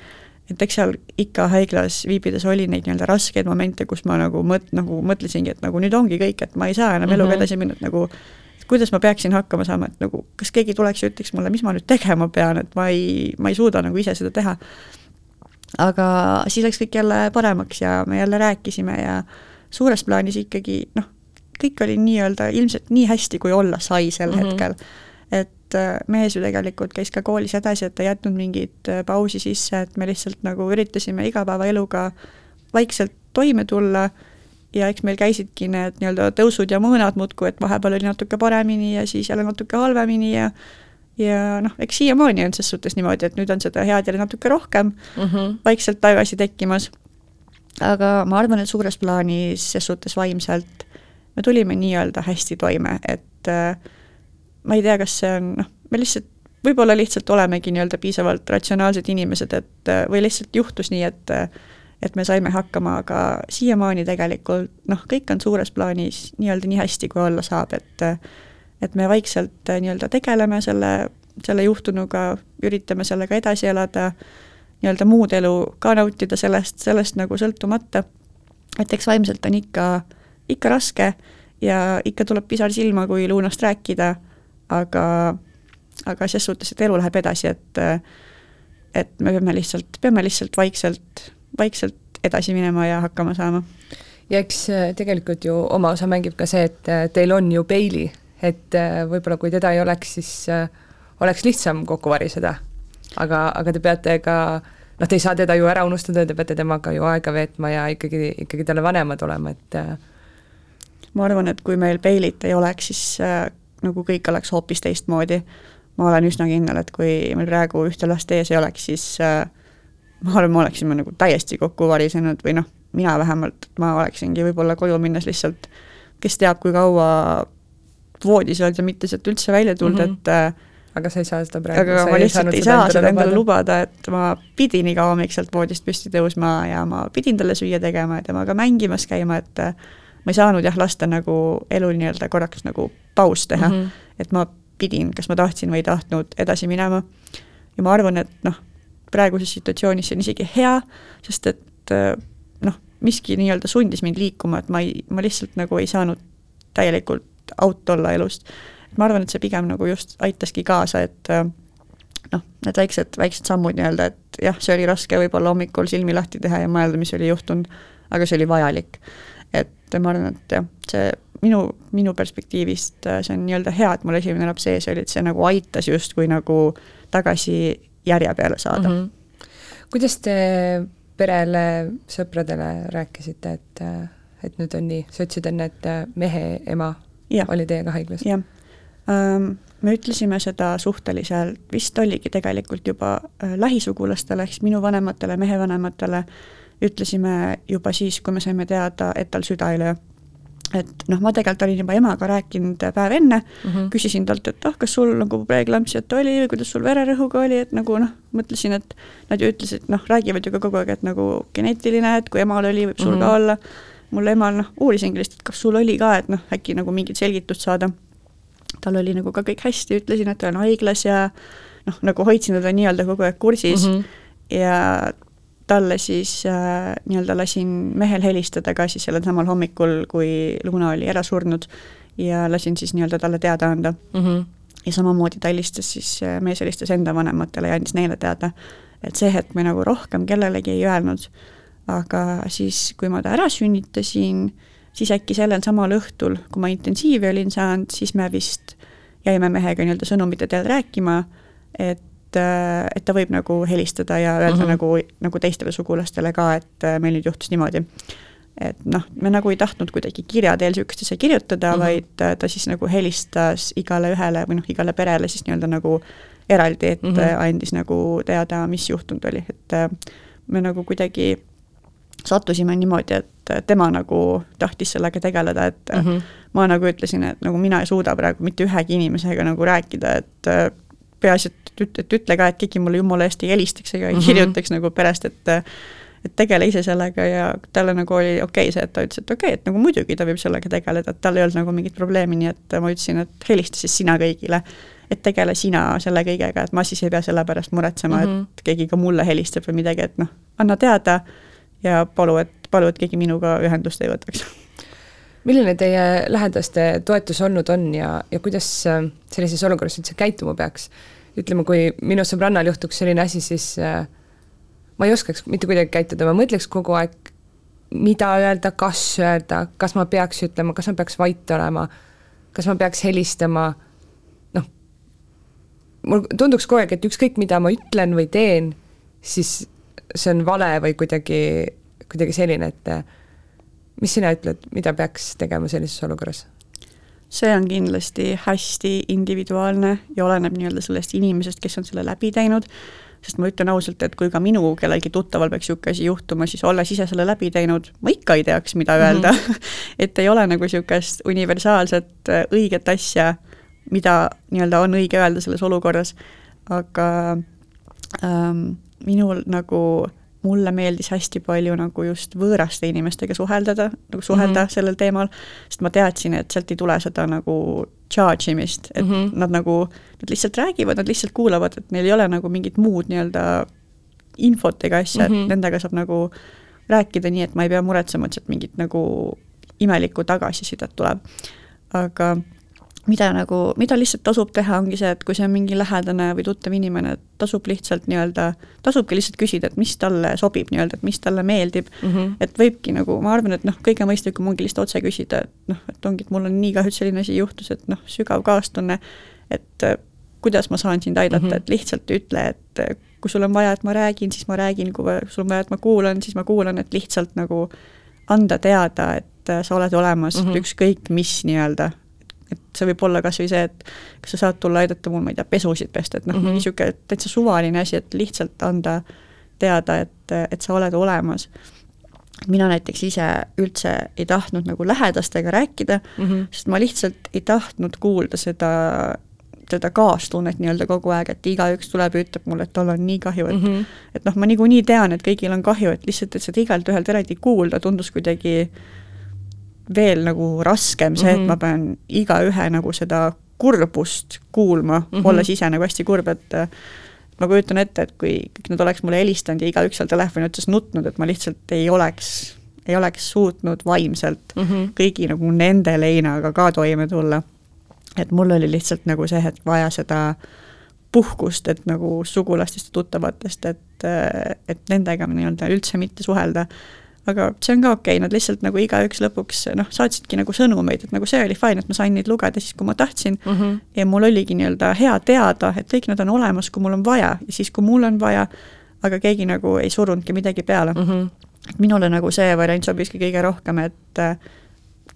et eks seal ikka haiglas viibides oli neid nii-öelda raskeid momente, kus ma nagu mõt-, nagu mõtlesingi, et nagu nüüd ongi kõik, et ma ei saa enam mm -hmm. eluga edasi minna, et nagu kuidas ma peaksin hakkama saama, et nagu kas keegi tuleks ja ütleks mulle, mis ma nüüd tegema pean, et ma ei, ma ei suuda nagu ise seda teha. aga siis läks kõik jälle paremaks ja me jälle rääkisime ja suures plaanis ikkagi noh, kõik oli nii-öelda ilmselt nii hästi, kui olla sai sel mm -hmm. hetkel. et äh, mees ju tegelikult käis ka koolis edasi, et ei jätnud mingit äh, pausi sisse, et me lihtsalt nagu üritasime igapäevaeluga vaikselt toime tulla ja eks meil käisidki need nii-öelda tõusud ja mõõnad muudkui, et vahepeal oli natuke paremini ja siis jälle natuke halvemini ja ja noh, eks siiamaani on ses suhtes niimoodi, et nüüd on seda head jälle natuke rohkem mm -hmm. vaikselt tagasi tekkimas. aga ma arvan, et suures plaanis ses suhtes vaimselt me tulime nii-öelda hästi toime, et äh, ma ei tea, kas see on noh, me lihtsalt võib-olla lihtsalt olemegi nii-öelda piisavalt ratsionaalsed inimesed, et äh, või lihtsalt juhtus nii, et äh, et me saime hakkama, aga siiamaani tegelikult noh, kõik on suures plaanis nii-öelda nii hästi, kui olla saab, et et me vaikselt äh, nii-öelda tegeleme selle, selle juhtunuga, üritame sellega edasi elada, nii-öelda muud elu ka nautida sellest, sellest nagu sõltumata. et eks vaimselt on ikka, ikka raske ja ikka tuleb pisar silma, kui luunast rääkida, aga, aga ses suhtes, et elu läheb edasi, et et me peame lihtsalt, peame lihtsalt vaikselt vaikselt edasi minema ja hakkama saama. ja eks äh, tegelikult ju oma osa mängib ka see, et äh, teil on ju Bailey, et äh, võib-olla kui teda ei oleks, siis oleks lihtsam kokku variseda. aga, aga te peate ka noh, te ei saa teda ju ära unustada, te peate temaga ju aega veetma ja ikkagi, ikkagi talle vanemad olema, et ma arvan, et kui meil Bailit ei oleks, siis äh, nagu kõik oleks hoopis teistmoodi. ma olen üsna kindel, et kui meil praegu ühte last ees ei oleks, siis äh, ma arvan, me oleksime nagu täiesti kokku varisenud või noh, mina vähemalt, ma oleksingi võib-olla koju minnes lihtsalt kes teab, kui kaua voodis olnud ja mitte sealt üldse välja tulnud mm, -hmm. et äh, aga sa ei saa seda praegu aga ma lihtsalt ei saa seda endale lubada, et ma pidin iga hommik sealt voodist püsti tõusma ja ma pidin talle süüa tegema ja temaga mängimas käima, et äh, ma ei saanud jah, lasta nagu elul nii-öelda korraks nagu paus teha mm, -hmm. et ma pidin, kas ma tahtsin või ei tahtnud, edasi minema. ja ma arvan, et noh, praeguses situatsioonis see on isegi hea, sest et äh, noh, miski nii-öelda sundis mind liikuma, et ma ei, ma lihtsalt nagu ei saanud täielikult out olla elust. ma arvan, et see pigem nagu just aitaski kaasa, et äh, noh, need väiksed, väiksed sammud nii-öelda, et jah, see oli raske võib-olla hommikul silmi lahti teha ja mõelda, mis oli juhtunud, aga see oli vajalik. et ma arvan, et jah, see minu, minu perspektiivist äh, see on nii-öelda hea, et mul esimene laps ees oli, et see nagu aitas justkui nagu tagasi järje peale saada mm. -hmm. kuidas te perele, sõpradele rääkisite, et, et nüüd on nii, sa ütlesid enne, et mehe ema ja. oli teiega haiglas? jah ähm,, me ütlesime seda suhteliselt, vist oligi tegelikult juba äh, lähisugulastele, ehk siis minu vanematele, mehe vanematele, ütlesime juba siis, kui me saime teada, et tal süda ei löö et noh, ma tegelikult olin juba emaga rääkinud päev enne mm, -hmm. küsisin talt, et ah, kas sul nagu preeklampsiat oli või kuidas sul vererõhuga oli, et nagu noh, mõtlesin, et nad ju ütlesid, noh, räägivad ju ka kogu aeg, et nagu geneetiline, et kui emal oli, võib sul mm -hmm. ka mhm. olla. mul emal noh, uurisingi lihtsalt, kas sul oli ka, et noh, äkki nagu mingit selgitust saada. tal oli nagu ka kõik hästi, ütlesin, et ta on haiglas ja noh, nagu hoidsin teda nii-öelda kogu aeg kursis mm -hmm. ja talle siis äh, nii-öelda lasin mehel helistada ka siis sellel samal hommikul, kui Luna oli ära surnud ja lasin siis nii-öelda talle teada anda mm. -hmm. ja samamoodi ta helistas siis, äh, mees helistas enda vanematele ja andis neile teada, et see hetk me nagu rohkem kellelegi ei öelnud, aga siis, kui ma ta ära sünnitasin, siis äkki sellel samal õhtul, kui ma intensiivi olin saanud, siis me vist jäime mehega nii-öelda sõnumite teel rääkima, et et, et ta võib nagu helistada ja öelda mm -hmm. nagu, nagu teistele sugulastele ka, et äh, meil nüüd juhtus niimoodi. et noh, me nagu ei tahtnud kuidagi kirja teel niisugustesse kirjutada mm, -hmm. vaid äh, ta siis nagu helistas igale ühele või noh, igale perele siis nii-öelda nagu eraldi, et mm -hmm. andis nagu teada, mis juhtunud oli, et me nagu kuidagi sattusime niimoodi, et tema nagu tahtis sellega tegeleda, et mm -hmm. ma nagu ütlesin, et nagu mina ei suuda praegu mitte ühegi inimesega nagu rääkida, et peaasi, et, et ütle ka, et keegi mulle jumala eest ei helistaks ega ei mm -hmm. kirjutaks nagu perest, et et tegele ise sellega ja talle nagu oli okei okay see, et ta ütles, et okei okay,, et nagu muidugi ta võib sellega tegeleda, et tal ei olnud nagu mingit probleemi, nii et ma ütlesin, et helista siis sina kõigile. et tegele sina selle kõigega, et ma siis ei pea selle pärast muretsema mm, -hmm. et keegi ka mulle helistab või midagi, et noh, anna teada ja palu, et, palu, et keegi minuga ühendust ei võtaks milline teie lähedaste toetus olnud on ja, ja kuidas äh, sellises olukorras üldse käituma peaks? Ütleme, kui minu sõbrannal juhtuks selline asi, siis äh, ma ei oskaks mitte kuidagi käituda, ma mõtleks kogu aeg, mida öelda, kas öelda, kas ma peaks ütlema, kas ma peaks vait olema, kas ma peaks helistama, noh, mul tunduks kogu aeg, et ükskõik, mida ma ütlen või teen, siis see on vale või kuidagi, kuidagi selline, et mis sina ütled, mida peaks tegema sellises olukorras? See on kindlasti hästi individuaalne ja oleneb nii-öelda sellest inimesest, kes on selle läbi teinud sest ma ütlen ausalt, et kui ka minu kellelgi tuttaval peaks niisugune asi juhtuma, siis olles ise selle läbi teinud, ma ikka ei teaks, mida öelda mm. -hmm. et ei ole nagu niisugust universaalset õiget asja, mida nii-öelda on õige öelda selles olukorras, aga ähm, minul nagu mulle meeldis hästi palju nagu just võõraste inimestega suheldada, nagu suhelda mm -hmm. sellel teemal, sest ma teadsin, et sealt ei tule seda nagu charge imist, et mm -hmm. nad nagu, nad lihtsalt räägivad, nad lihtsalt kuulavad, et neil ei ole nagu mingit muud nii-öelda infot ega asja mm, -hmm. et mhm. nendega saab nagu rääkida nii, et ma ei pea muretsema, et sealt mingit nagu imelikku tagasisidet tuleb. aga mida nagu, mida lihtsalt tasub teha, ongi see, et kui see on mingi lähedane või tuttav inimene, tasub lihtsalt nii-öelda, tasubki lihtsalt küsida, et mis talle sobib nii-öelda, et mis talle meeldib mm. -hmm. et võibki nagu, ma arvan, et noh, kõige mõistlikum ongi lihtsalt otse küsida, et noh, et ongi, et mul on nii kahju, et selline asi juhtus, et noh, sügav kaastunne, et äh, kuidas ma saan sind aidata mm, -hmm. et lihtsalt ütle, et äh, kui sul on vaja, et ma räägin, siis ma räägin, kui sul on vaja, et ma kuulan, siis ma kuulan, et lihtsalt nagu anda teada, et äh, sa oled olemas mm, -hmm. ükskõik mis nii-öelda et see võib olla kas või see, et kas sa saad tulla aidata mul, ma ei tea, pesusid pesta, et noh mm -hmm., niisugune täitsa suvaline asi, et lihtsalt anda teada, et, et sa oled olemas. mina näiteks ise üldse ei tahtnud nagu lähedastega rääkida mm, -hmm. sest ma lihtsalt ei tahtnud kuulda seda, seda kaastunnet nii-öelda kogu aeg, et igaüks tuleb ja ütleb mulle, et tal on nii kahju, et mm -hmm. et noh, ma niikuinii tean, et kõigil on kahju, et lihtsalt, et seda igalt ühelt eraldi kuulda tundus kuidagi veel nagu raskem see et mhm. ma pean igaühe nagu seda kurbust kuulma mm, -hmm. olles ise nagu hästi kurb, et ma kujutan ette, et kui kõik nad oleks mulle helistanud ja igaüks seal telefoni otsas nutnud, et ma lihtsalt ei oleks, ei oleks suutnud vaimselt mm -hmm. kõigi nagu nende leinaga ka toime tulla. et mul oli lihtsalt nagu see hetk vaja seda puhkust, et nagu sugulastest ja tuttavatest, et, et nendega nii-öelda üldse mitte suhelda aga see on ka okei okay,, nad lihtsalt nagu igaüks lõpuks noh, saatsidki nagu sõnumeid, et nagu see oli fine, et ma sain neid lugeda siis, kui ma tahtsin mm. -hmm. ja mul oligi nii-öelda hea teada, et kõik nad on olemas, kui mul on vaja ja siis, kui mul on vaja, aga keegi nagu ei surunudki midagi peale mm. -hmm. minule nagu see variant sobiski kõige rohkem, et äh,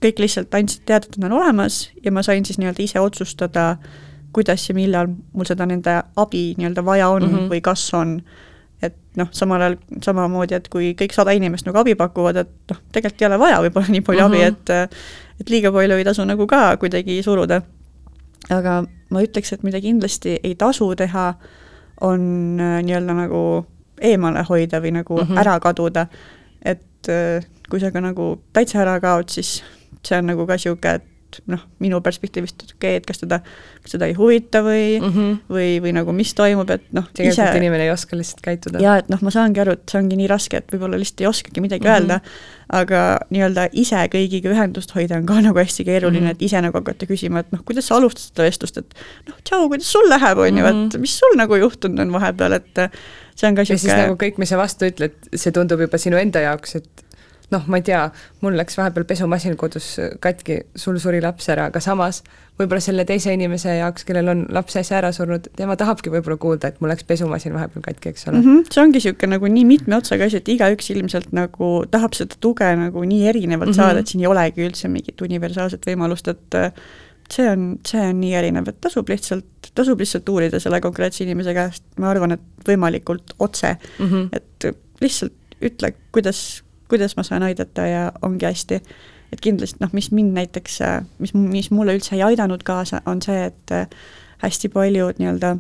kõik lihtsalt andsid teada, et nad on olemas ja ma sain siis nii-öelda ise otsustada, kuidas ja millal mul seda nende abi nii-öelda vaja on mm -hmm. või kas on et noh, samal ajal samamoodi, et kui kõik sada inimest nagu abi pakuvad, et noh, tegelikult ei ole vaja võib-olla nii palju mm -hmm. abi, mhm. et et liiga palju ei tasu nagu ka kuidagi suruda. aga ma ütleks, et mida kindlasti ei tasu teha, on äh, nii-öelda nagu eemale hoida või nagu mm -hmm. ära kaduda. et äh, kui sa ka nagu täitsa ära kaod, siis see on nagu ka niisugune, et et noh, minu perspektiivist okei okay,, et kas teda, kas teda ei huvita või mm, -hmm. või, või nagu mis toimub, et noh, tegelikult ise... inimene ei oska lihtsalt käituda. jaa, et noh, ma saangi aru, et see ongi nii raske, et võib-olla lihtsalt ei oskagi midagi mm -hmm. öelda, aga nii-öelda ise kõigiga ühendust hoida on ka nagu hästi keeruline mm, -hmm. et ise nagu hakata küsima, et noh, kuidas sa alustad seda vestlust, et noh, tšau, kuidas sul läheb, on ju, et mhm. mis sul nagu juhtunud on vahepeal, et see on ka niisugune ja siis nagu kõik, mis sa vastu ütled, see tundub juba sinu enda jaoks, et noh, ma ei tea, mul läks vahepeal pesumasin kodus katki, sul suri laps ära, aga samas võib-olla selle teise inimese jaoks, kellel on laps äsja ära surnud, tema tahabki võib-olla kuulda, et mul läks pesumasin vahepeal katki, eks ole mm. -hmm. see ongi niisugune nagu nii mitme otsaga asi, et igaüks ilmselt nagu tahab seda tuge nagu nii erinevalt mm -hmm. saada, et siin ei olegi üldse mingit universaalset võimalust, et äh, see on, see on nii erinev, et tasub lihtsalt, tasub lihtsalt uurida selle konkreetse inimese käest, ma arvan, et võimalikult otse mm, -hmm. et lihtsalt ütle, kuidas kuidas ma saan aidata ja ongi hästi. et kindlasti noh, mis mind näiteks, mis, mis mulle üldse ei aidanud kaasa, on see, et äh, hästi paljud nii-öelda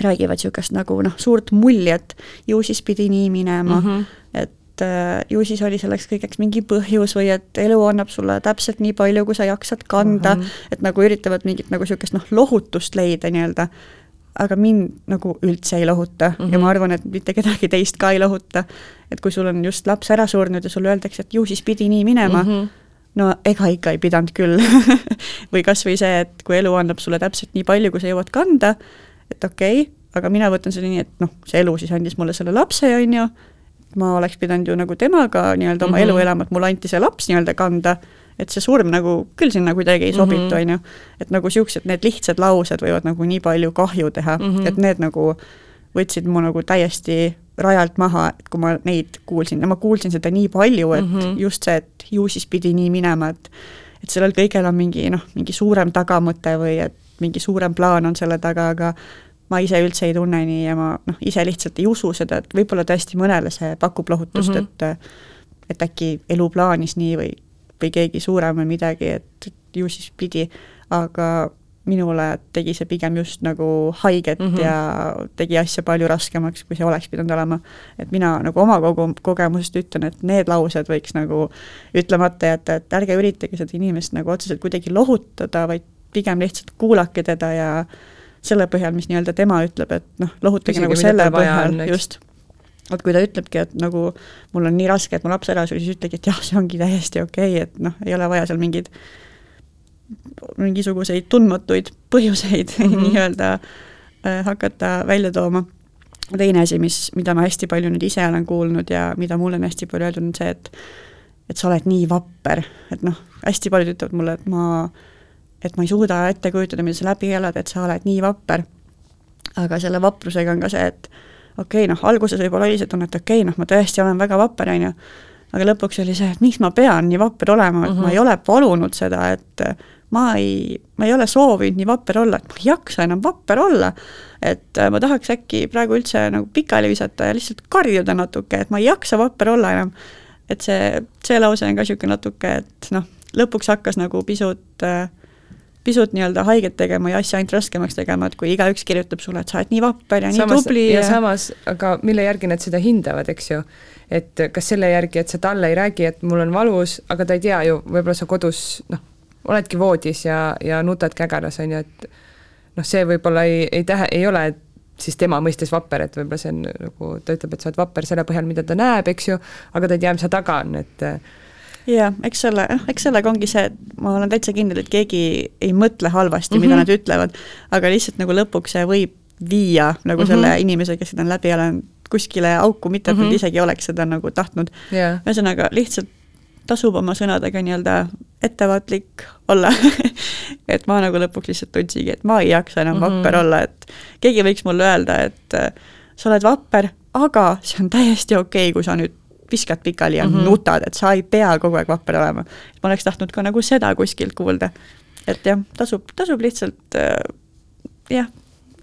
räägivad niisugust nagu noh, suurt muljet, ju siis pidi nii minema mm, -hmm. et et äh, ju siis oli selleks kõigeks mingi põhjus või et elu annab sulle täpselt nii palju, kui sa jaksad kanda mm, -hmm. et nagu üritavad mingit nagu niisugust noh, lohutust leida nii-öelda, aga mind nagu üldse ei lohuta mm -hmm. ja ma mhm. arvan, et mitte kedagi teist ka ei lohuta. et kui sul on just laps ära surnud ja sulle öeldakse, et ju siis pidi nii minema mm, -hmm no ega ikka ei pidanud küll või kas või see, et kui elu annab sulle täpselt nii palju, kui sa jõuad kanda, et okei okay,, aga mina võtan selle nii, et noh, see elu siis andis mulle selle lapse, on ju, ma oleks pidanud ju nagu temaga nii-öelda oma mm -hmm. elu elama, et mulle anti see laps nii-öelda kanda, et see surm nagu küll sinna kuidagi ei sobitu, mhm. on ju. et nagu niisugused, need lihtsad laused võivad nagu nii palju kahju teha mm, -hmm. et need nagu võtsid mu nagu täiesti rajalt maha, et kui ma neid kuulsin ja ma kuulsin seda nii palju, et mm -hmm. just see, et ju siis pidi nii minema, et et sellel kõigel on mingi noh, mingi suurem tagamõte või et mingi suurem plaan on selle taga, aga ma ise üldse ei tunne nii ja ma noh, ise lihtsalt ei usu seda, et võib-olla tõesti mõnele see pakub lohutust mm, -hmm. et et äkki elu plaanis nii või, või keegi suurem või midagi, et ju siis pidi, aga minule tegi see pigem just nagu haiget mm -hmm. ja tegi asja palju raskemaks, kui see oleks pidanud olema. et mina nagu oma kogu kogemusest ütlen, et need laused võiks nagu ütlemata jätta, et ärge üritage seda inimest nagu otseselt kuidagi lohutada, vaid pigem lihtsalt kuulake teda ja selle põhjal, mis nii-öelda tema ütleb, et noh, lohutage Küsige, nagu selle põhjal, just vot kui ta ütlebki, et nagu mul on nii raske, et mu laps ära suri, siis ütlegi, et jah, see ongi täiesti okei okay,, et noh, ei ole vaja seal mingeid mingisuguseid tundmatuid põhjuseid mm -hmm. nii-öelda äh, hakata välja tooma. teine asi, mis, mida ma hästi palju nüüd ise olen kuulnud ja mida mulle on hästi palju öeldud, on see, et et sa oled nii vapper, et noh, hästi paljud ütlevad mulle, et ma, et ma ei suuda ette kujutada, mida sa läbi elad, et sa oled nii vapper. aga selle vaprusega on ka see, et okei okay,, noh, alguses võib-olla oli see tunne, et okei okay,, noh, ma tõesti olen väga vapper, on ju, aga lõpuks oli see, et miks ma pean nii vapper olema, et mm -hmm. ma mhm. ei ole palunud seda, et ma ei, ma ei ole soovinud nii vapper olla, et ma ei jaksa enam vapper olla. et äh, ma tahaks äkki praegu üldse nagu pikali visata ja lihtsalt karjuda natuke, et ma ei jaksa vapper olla enam. et see, see lause on ka niisugune natuke, et noh, lõpuks hakkas nagu pisut äh, pisut nii-öelda haiget tegema ja asja ainult raskemaks tegema, et kui igaüks kirjutab sulle, et sa oled nii vapper ja samas, nii tubli ja, ja samas, aga mille järgi nad seda hindavad, eks ju, et kas selle järgi, et sa talle ei räägi, et mul on valus, aga ta ei tea ju, võib-olla sa kodus noh, oledki voodis ja, ja nutad kägaras, on ju, et noh, see võib-olla ei, ei tähe, ei ole siis tema mõistes vapper, et võib-olla see on nagu, ta ütleb, et sa oled vapper selle põhjal, mida ta näeb, eks ju, aga ta ei tea, mis seal taga on, et jaa, eks selle, noh, eks sellega ongi see, et ma olen täitsa kindel, et keegi ei mõtle halvasti mm, -hmm. mida mhm. nad ütlevad, aga lihtsalt nagu lõpuks see võib viia nagu mm -hmm. selle inimese, kes seda on läbi elanud, kuskile auku, mitte et mm -hmm. nad isegi oleks seda nagu tahtnud yeah.. ühesõnaga, lihtsalt tasub oma sõnadega nii-öelda ettevaatlik olla et ma nagu lõpuks lihtsalt tundsingi, et ma ei jaksa enam mm -hmm. vapper olla, et keegi võiks mulle öelda, et sa oled vapper, aga see on täiesti okei okay,, kui sa nüüd viskad pikali ja mm -hmm. nutad, et sa ei pea kogu aeg vapper olema. ma oleks tahtnud ka nagu seda kuskilt kuulda. et jah, tasub, tasub lihtsalt äh, jah,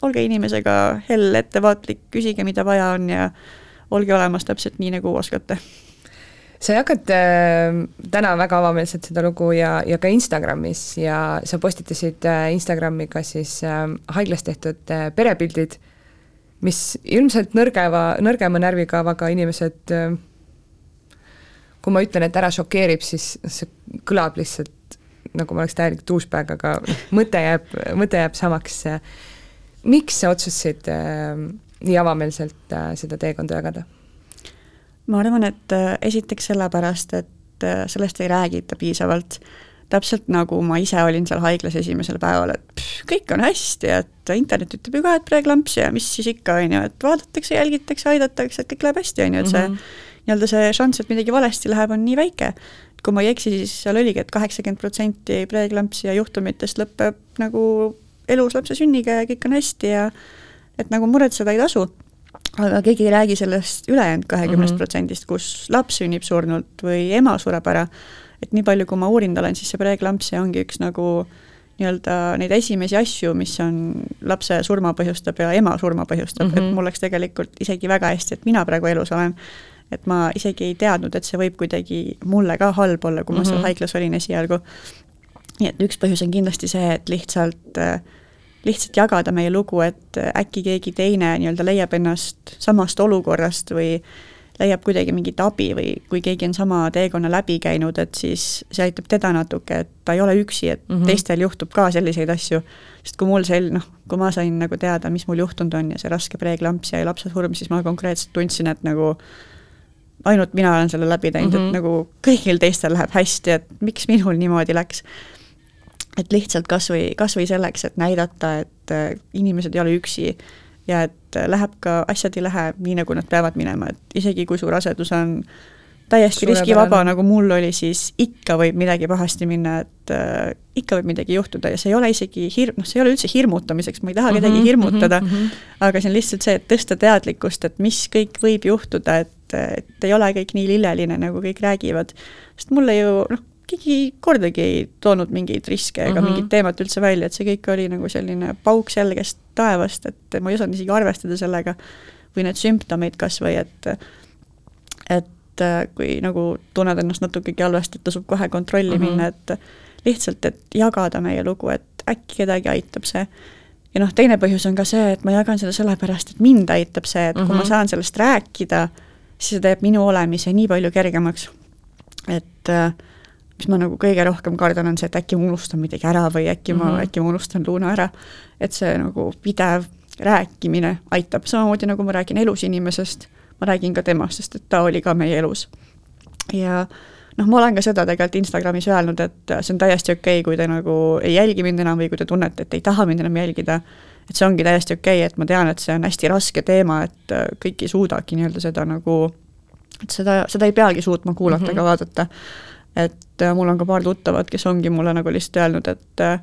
olge inimesega hell, ettevaatlik, küsige, mida vaja on ja olge olemas täpselt nii, nagu oskate sa jagad äh, täna väga avameelselt seda lugu ja, ja ka Instagramis ja sa postitasid äh, Instagrami ka siis äh, haiglas tehtud perepildid, mis ilmselt nõrgeva, nõrgema närvikavaga inimesed kui ma ütlen, et ära šokeerib, siis see kõlab lihtsalt nagu ma oleks täielik douchebag, aga mõte jääb, mõte jääb samaks. miks sa otsustasid äh, nii avameelselt äh, seda teekonda jagada? ma arvan, et äh, esiteks sellepärast, et äh, sellest ei räägita piisavalt. täpselt nagu ma ise olin seal haiglas esimesel päeval, et pff, kõik on hästi, et internet ütleb ju ka, et preeklampsia ja mis siis ikka, on ju, et vaadatakse, jälgitakse, aidatakse, et kõik läheb hästi, on ju, et see mm -hmm. Nii-öelda see šanss, et midagi valesti läheb, on nii väike. kui ma ei eksi, siis seal oligi, et kaheksakümmend protsenti preeklampsia juhtumitest lõpeb nagu elus lapse sünniga ja kõik on hästi ja et nagu muretseda ei tasu aga keegi ei räägi sellest ülejäänud kahekümnest mhm. protsendist, kus laps sünnib surnult või ema sureb ära. et nii palju, kui ma uurinud olen, siis see preeklampsia ongi üks nagu nii-öelda neid esimesi asju, mis on lapse surma põhjustab ja ema surma põhjustab mm, -hmm. et mhm. mul läks tegelikult isegi väga hästi, et mina praegu elus olen. Et ma isegi ei teadnud, et see võib kuidagi mulle ka halb olla, kui ma mm -hmm. seal mhm. haiglas olin esialgu. nii et üks põhjus on kindlasti see, et lihtsalt äh, lihtsalt jagada meie lugu, et äkki keegi teine nii-öelda leiab ennast samast olukorrast või leiab kuidagi mingit abi või kui keegi on sama teekonna läbi käinud, et siis see aitab teda natuke, et ta ei ole üksi, et mm -hmm. teistel juhtub ka selliseid asju. sest kui mul sel-, noh, kui ma sain nagu teada, mis mul juhtunud on ja see raske preeklamps ja lapse surm, siis ma konkreetselt tundsin, et nagu ainult mina olen selle läbi teinud mm, -hmm. et mhm. nagu kõigil teistel läheb hästi, et miks minul niimoodi läks. et lihtsalt kas või, kas või selleks, et näidata, et äh, inimesed ei ole üksi ja et äh, läheb ka, asjad ei lähe nii, nagu nad peavad minema, et isegi kui su rasedus on täiesti riskivaba, nagu mul oli, siis ikka võib midagi pahasti minna, et äh, ikka võib midagi juhtuda ja see ei ole isegi hirm, noh, see ei ole üldse hirmutamiseks, ma ei taha mm -hmm, kedagi mhm, hirmutada mm, -hmm. aga see on lihtsalt see, et tõsta teadlikkust, et mis kõik võib juhtuda, et, et ei ole kõik nii lilleline, nagu kõik räägivad. sest mulle ju noh, keegi kordagi ei toonud mingeid riske ega mm -hmm. mingit teemat üldse välja, et see kõik oli nagu selline pauk selgest taevast, et ma ei osanud isegi arvestada sellega, või need sümptomid kas või et et kui nagu tunned ennast natukegi halvasti, et tasub kohe kontrolli mm -hmm. minna, et lihtsalt, et jagada meie lugu, et äkki kedagi aitab see. ja noh, teine põhjus on ka see, et ma jagan seda sellepärast, et mind aitab see, et mm -hmm. kui ma mhm. saan sellest rääkida, siis see teeb minu olemise nii palju kergemaks. et äh, mis ma nagu kõige rohkem kardan, on see, et äkki ma unustan midagi ära või äkki ma mm, -hmm. äkki ma unustan Luuna ära. et see nagu pidev rääkimine aitab, samamoodi nagu ma räägin elus inimesest, ma räägin ka temast, sest et ta oli ka meie elus. ja noh, ma olen ka seda tegelikult Instagramis öelnud, et see on täiesti okei okay,, kui te nagu ei jälgi mind enam või kui te tunnete, et ei taha mind enam jälgida, et see ongi täiesti okei okay,, et ma tean, et see on hästi raske teema, et kõik ei suudagi nii-öelda seda nagu, et seda, seda ei peagi suutma kuulata mm -hmm. ega vaadata et äh, mul on ka paar tuttavat, kes ongi mulle nagu lihtsalt öelnud, et äh,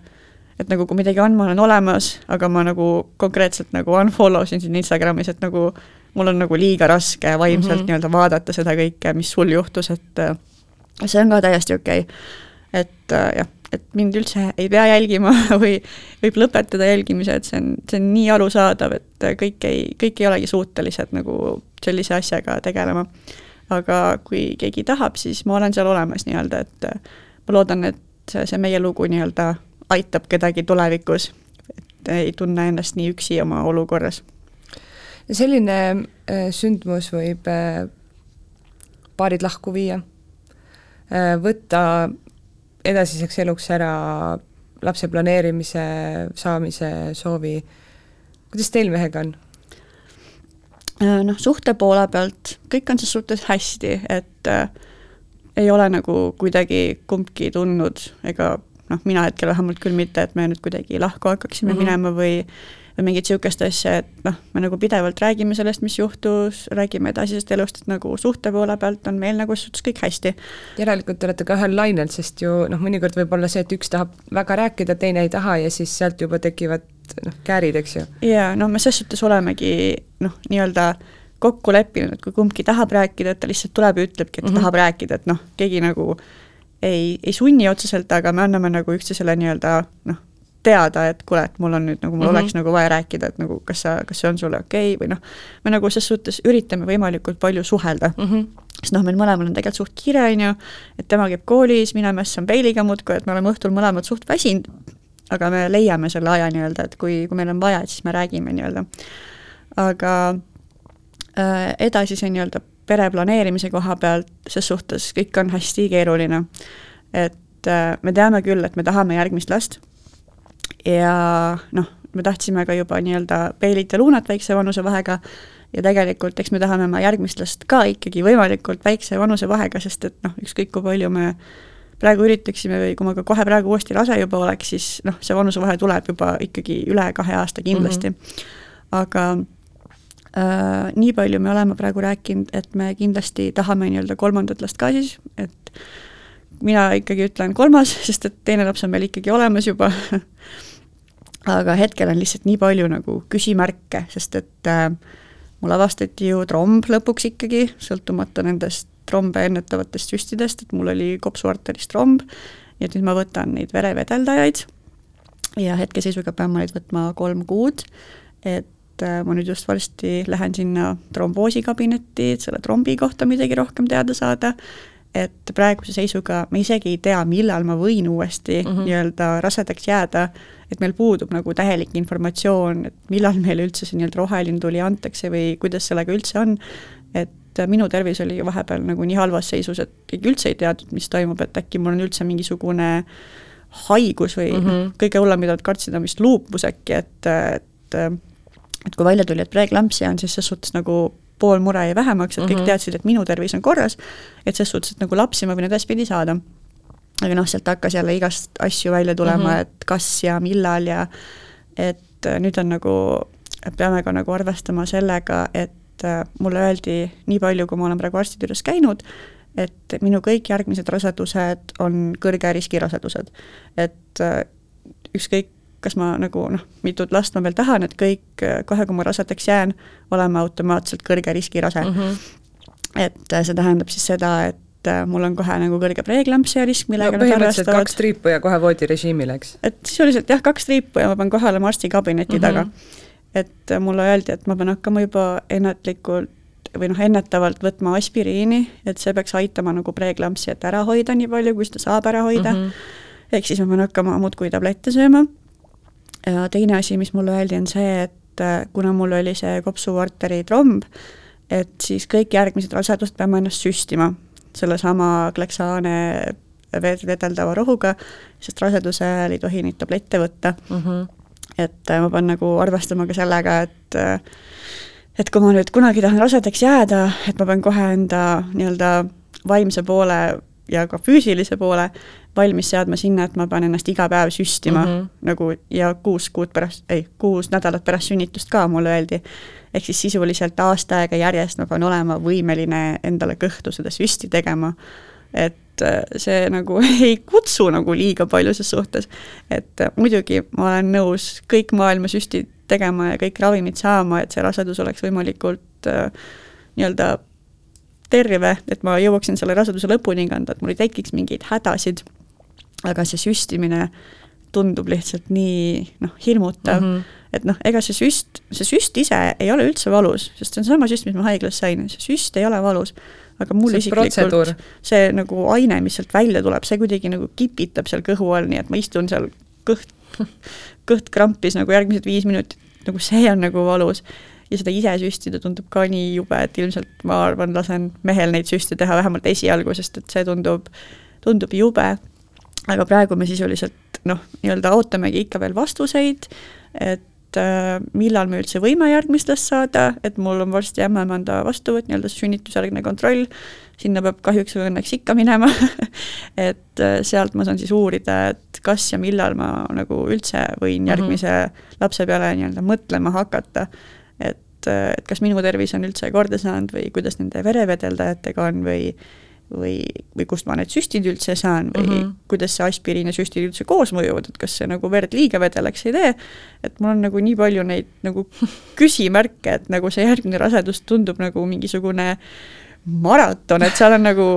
et nagu kui midagi on, ma olen olemas, aga ma nagu konkreetselt nagu unfollow sin siin Instagramis, et nagu mul on nagu liiga raske vaimselt mm -hmm. nii-öelda vaadata seda kõike, mis sul juhtus, et äh, see on ka täiesti okei okay.. et jah, et mind üldse ei pea jälgima või võib lõpetada jälgimise, et see on, see on nii arusaadav, et kõik ei, kõik ei olegi suutelised nagu sellise asjaga tegelema aga kui keegi tahab, siis ma olen seal olemas nii-öelda, et ma loodan, et see, see meie lugu nii-öelda aitab kedagi tulevikus, et ei tunne ennast nii üksi oma olukorras. selline äh, sündmus võib äh, paarid lahku viia äh,, võtta edasiseks eluks ära lapse planeerimise, saamise soovi, kuidas teil mehega on? Äh, noh, suhte poole pealt kõik on ses suhtes hästi, et äh, ei ole nagu kuidagi kumbki tundnud ega noh, mina hetkel vähemalt küll mitte, et me nüüd kuidagi lahku hakkaksime mm -hmm. minema või või mingit niisugust asja, et noh, me nagu pidevalt räägime sellest, mis juhtus, räägime edasisest elust, et nagu suhte poole pealt on meil nagu suhtes kõik hästi. järelikult te olete ka ühel lainel, sest ju noh, mõnikord võib olla see, et üks tahab väga rääkida, teine ei taha ja siis sealt juba tekivad noh, käärid, eks ju. jaa, no me ses suhtes olemegi noh, nii-öelda kokku leppinud, et kui kumbki tahab rääkida, et ta lihtsalt tuleb ja ütlebki, et ta mm -hmm. tahab rääkida, et noh, keegi nagu ei, ei sunni otseselt, aga me anname nagu üksteisele nii-öelda noh, teada, et kuule, et mul on nüüd nagu, mul mm -hmm. oleks nagu vaja rääkida, et nagu kas sa, kas see on sulle okei okay? või noh, me nagu ses suhtes üritame võimalikult palju suhelda mm. -hmm. sest noh, meil mõlemal on tegelikult suht kiire, on ju, et tema käib koolis, mina mässan Peiliga muudkui, et me oleme õhtul mõlemad suht väsinud aga me leiame selle aja nii-öelda, et kui, kui meil on vaja, et siis me räägime nii-öelda. aga äh, edasise nii-öelda pere planeerimise koha pealt, ses suhtes kõik on hästi keeruline. et äh, me teame küll, et me tahame järgmist last ja noh, me tahtsime ka juba nii-öelda Bailit ja Lunat väikse vanusevahega ja tegelikult eks me tahame oma järgmist last ka ikkagi võimalikult väikse vanusevahega, sest et noh, ükskõik kui palju me praegu üritaksime või kui ma ka kohe praegu uuesti rase juba oleks, siis noh, see vanusevahe tuleb juba ikkagi üle kahe aasta kindlasti mm. -hmm. aga äh, nii palju me oleme praegu rääkinud, et me kindlasti tahame nii-öelda kolmandat last ka siis, et mina ikkagi ütlen kolmas, sest et teine laps on meil ikkagi olemas juba aga hetkel on lihtsalt nii palju nagu küsimärke, sest et äh, mul avastati ju tromb lõpuks ikkagi, sõltumata nendest trombe ennetavatest süstidest, et mul oli kopsuarteris tromb, et nüüd ma võtan neid verevedeldajaid. Ja hetkeseisuga pean ma neid võtma kolm kuud, et äh, ma nüüd just varsti lähen sinna tromboosikabinetti, et selle trombi kohta midagi rohkem teada saada, et praeguse seisuga me isegi ei tea, millal ma võin uuesti mm -hmm. nii-öelda rasedaks jääda, et meil puudub nagu täielik informatsioon, et millal meile üldse see nii-öelda roheline tuli antakse või kuidas sellega üldse on, et minu tervis oli vahepeal nagu nii halvas seisus, et keegi üldse ei teadnud, mis toimub, et äkki mul on üldse mingisugune haigus või mm -hmm. kõige hullem, mida nad kartsid, on vist luupus äkki, et, et et kui välja tuli, et preeklampsia on, siis ses suhtes nagu pool mure jäi vähemaks, et kõik mm -hmm. teadsid, et minu tervis on korras, et ses suhtes, et nagu lapsi ma võin edaspidi saada. aga noh, sealt hakkas jälle igast asju välja tulema mm, -hmm. et kas ja millal ja et nüüd on nagu, peame ka nagu arvestama sellega, et mulle öeldi nii palju, kui ma olen praegu arstide juures käinud, et minu kõik järgmised rasedused on kõrge riskirasedused. et ükskõik, kas ma nagu noh, mitut last ma veel tahan, et kõik, kohe kui ma rasedaks jään, olema automaatselt kõrge riskirase mm. -hmm. et äh, see tähendab siis seda, et äh, mul on kohe nagu kõrge preeklampsia risk, millega no, arvestavad. kaks triipu ja kohe voodirežiimile, eks? et sisuliselt jah, kaks triipu ja ma pean kohe olema arstikabineti mm -hmm. taga. et mulle öeldi, et ma pean hakkama juba ennatlikult või noh, ennetavalt võtma aspiriini, et see peaks aitama nagu preeklampsiat ära hoida nii palju, kui seda saab ära hoida mm. -hmm. ehk siis ma pean hakkama muudkui tablette sööma ja teine asi, mis mulle öeldi, on see, et äh, kuna mul oli see kopsuarteri tromb, et siis kõik järgmised rasedused peame ennast süstima sellesama kleksaane vedeldava rohuga, sest raseduse ajal ei tohi neid tablette võtta mm. -hmm. et äh, ma pean nagu arvestama ka sellega, et äh, et kui ma nüüd kunagi tahan rasedaks jääda, et ma pean kohe enda nii-öelda vaimse poole ja ka füüsilise poole valmis seadma sinna, et ma pean ennast iga päev süstima mm -hmm. nagu ja kuus kuud pärast, ei, kuus nädalat pärast sünnitust ka mulle öeldi. ehk siis sisuliselt aasta aega järjest ma pean olema võimeline endale kõhtu seda süsti tegema. et äh, see nagu ei kutsu nagu liiga palju ses suhtes. et äh, muidugi ma olen nõus kõik maailma süstid tegema ja kõik ravimid saama, et see rasedus oleks võimalikult äh, nii-öelda terve, et ma jõuaksin selle raseduse lõpuni kanda, et mul ei tekiks mingeid hädasid aga see süstimine tundub lihtsalt nii noh, hirmutav mm, -hmm. et noh, ega see süst, see süst ise ei ole üldse valus, sest see on sama süst, mis ma haiglas sain, see süst ei ole valus. aga mul isiklikult see nagu aine, mis sealt välja tuleb, see kuidagi nagu kipitab seal kõhu all, nii et ma istun seal kõht, kõht krampis nagu järgmised viis minutit, nagu see on nagu valus. Ja seda ise süstida tundub ka nii jube, et ilmselt ma arvan, lasen mehel neid süste teha vähemalt esialgu, sest et see tundub, tundub jube aga praegu me sisuliselt noh, nii-öelda ootamegi ikka veel vastuseid, et äh, millal me üldse võime järgmist last saada, et mul on varsti ämmaemanda vastuvõtt, nii-öelda sünnitusjärgne kontroll, sinna peab kahjuks või õnneks ikka minema et äh, sealt ma saan siis uurida, et kas ja millal ma nagu üldse võin mhm. järgmise mm -hmm. lapse peale nii-öelda mõtlema hakata. Et, äh, et kas minu tervis on üldse korda saanud või kuidas nende verevedeldajatega on või või, või kust ma need süstid üldse saan või mm -hmm. kuidas see aspiriin ja süstid üldse koos mõjuvad, et kas see nagu verd liiga vedelaks ei tee, et mul on nagu nii palju neid nagu küsimärke, et nagu see järgmine rasedus tundub nagu mingisugune maraton, et seal on nagu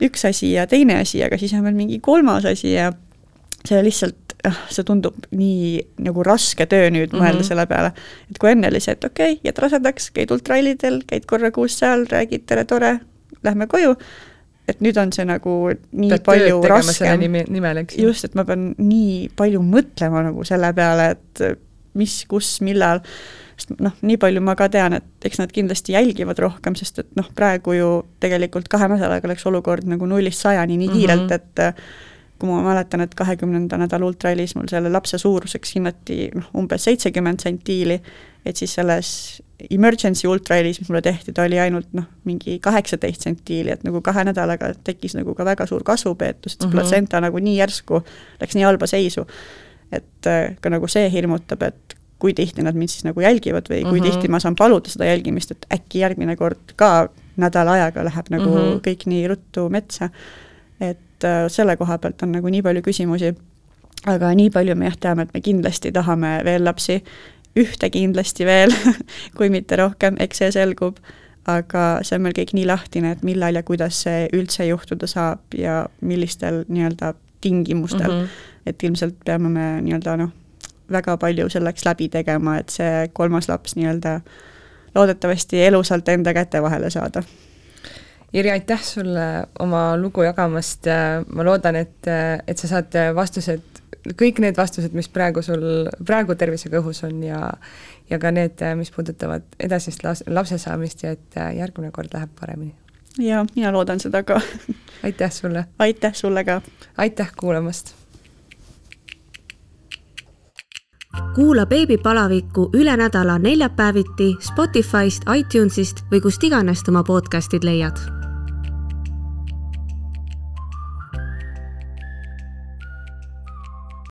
üks asi ja teine asi, aga siis on veel mingi kolmas asi ja see lihtsalt, see tundub nii nagu raske töö nüüd mõelda mm -hmm. selle peale. et kui enne oli see, et okei okay,, jääd rasedaks, käid ultrallidel, käid korra kuus seal, räägid tere, tore, lähme koju et nüüd on see nagu nii Pead palju raskem, nimel, eks ju. just, et ma pean nii palju mõtlema nagu selle peale, et mis, kus, millal, sest noh, nii palju ma ka tean, et eks nad kindlasti jälgivad rohkem, sest et noh, praegu ju tegelikult kahe nädalaga läks olukord nagu nullist sajani nii kiirelt mm, -hmm. et kui ma mäletan, et kahekümnenda nädala ultrallis mul selle lapse suuruseks hinnati noh, umbes seitsekümmend sentiili, et siis selles emergency ultrahelis, mis mulle tehti, ta oli ainult noh, mingi kaheksateist sentiili, et nagu kahe nädalaga tekkis nagu ka väga suur kasvupeetus, et see mm -hmm. platsenta nagu nii järsku läks nii halba seisu. et äh, ka nagu see hirmutab, et kui tihti nad mind siis nagu jälgivad või kui mm -hmm. tihti ma saan paluda seda jälgimist, et äkki järgmine kord ka nädala ajaga läheb nagu mm -hmm. kõik nii ruttu metsa. et äh, selle koha pealt on nagu nii palju küsimusi aga nii palju me jah teame, et me kindlasti tahame veel lapsi ühte kindlasti veel kui mitte rohkem, eks see selgub, aga see on meil kõik nii lahtine, et millal ja kuidas see üldse juhtuda saab ja millistel nii-öelda tingimustel mm. -hmm. et ilmselt peame me nii-öelda noh, väga palju selleks läbi tegema, et see kolmas laps nii-öelda loodetavasti elusalt enda käte vahele saada. Irja, aitäh sulle oma lugu jagamast, ma loodan, et, et sa saad vastused kõik need vastused, mis praegu sul, praegu tervisega õhus on ja ja ka need, mis puudutavad edasist las-, lapse saamist ja et järgmine kord läheb paremini. ja mina loodan seda ka aitäh sulle! aitäh sulle ka! aitäh kuulamast! kuula beebipalavikku üle nädala neljapäeviti Spotify'st, iTunes'ist või kust iganes oma podcast'id leiad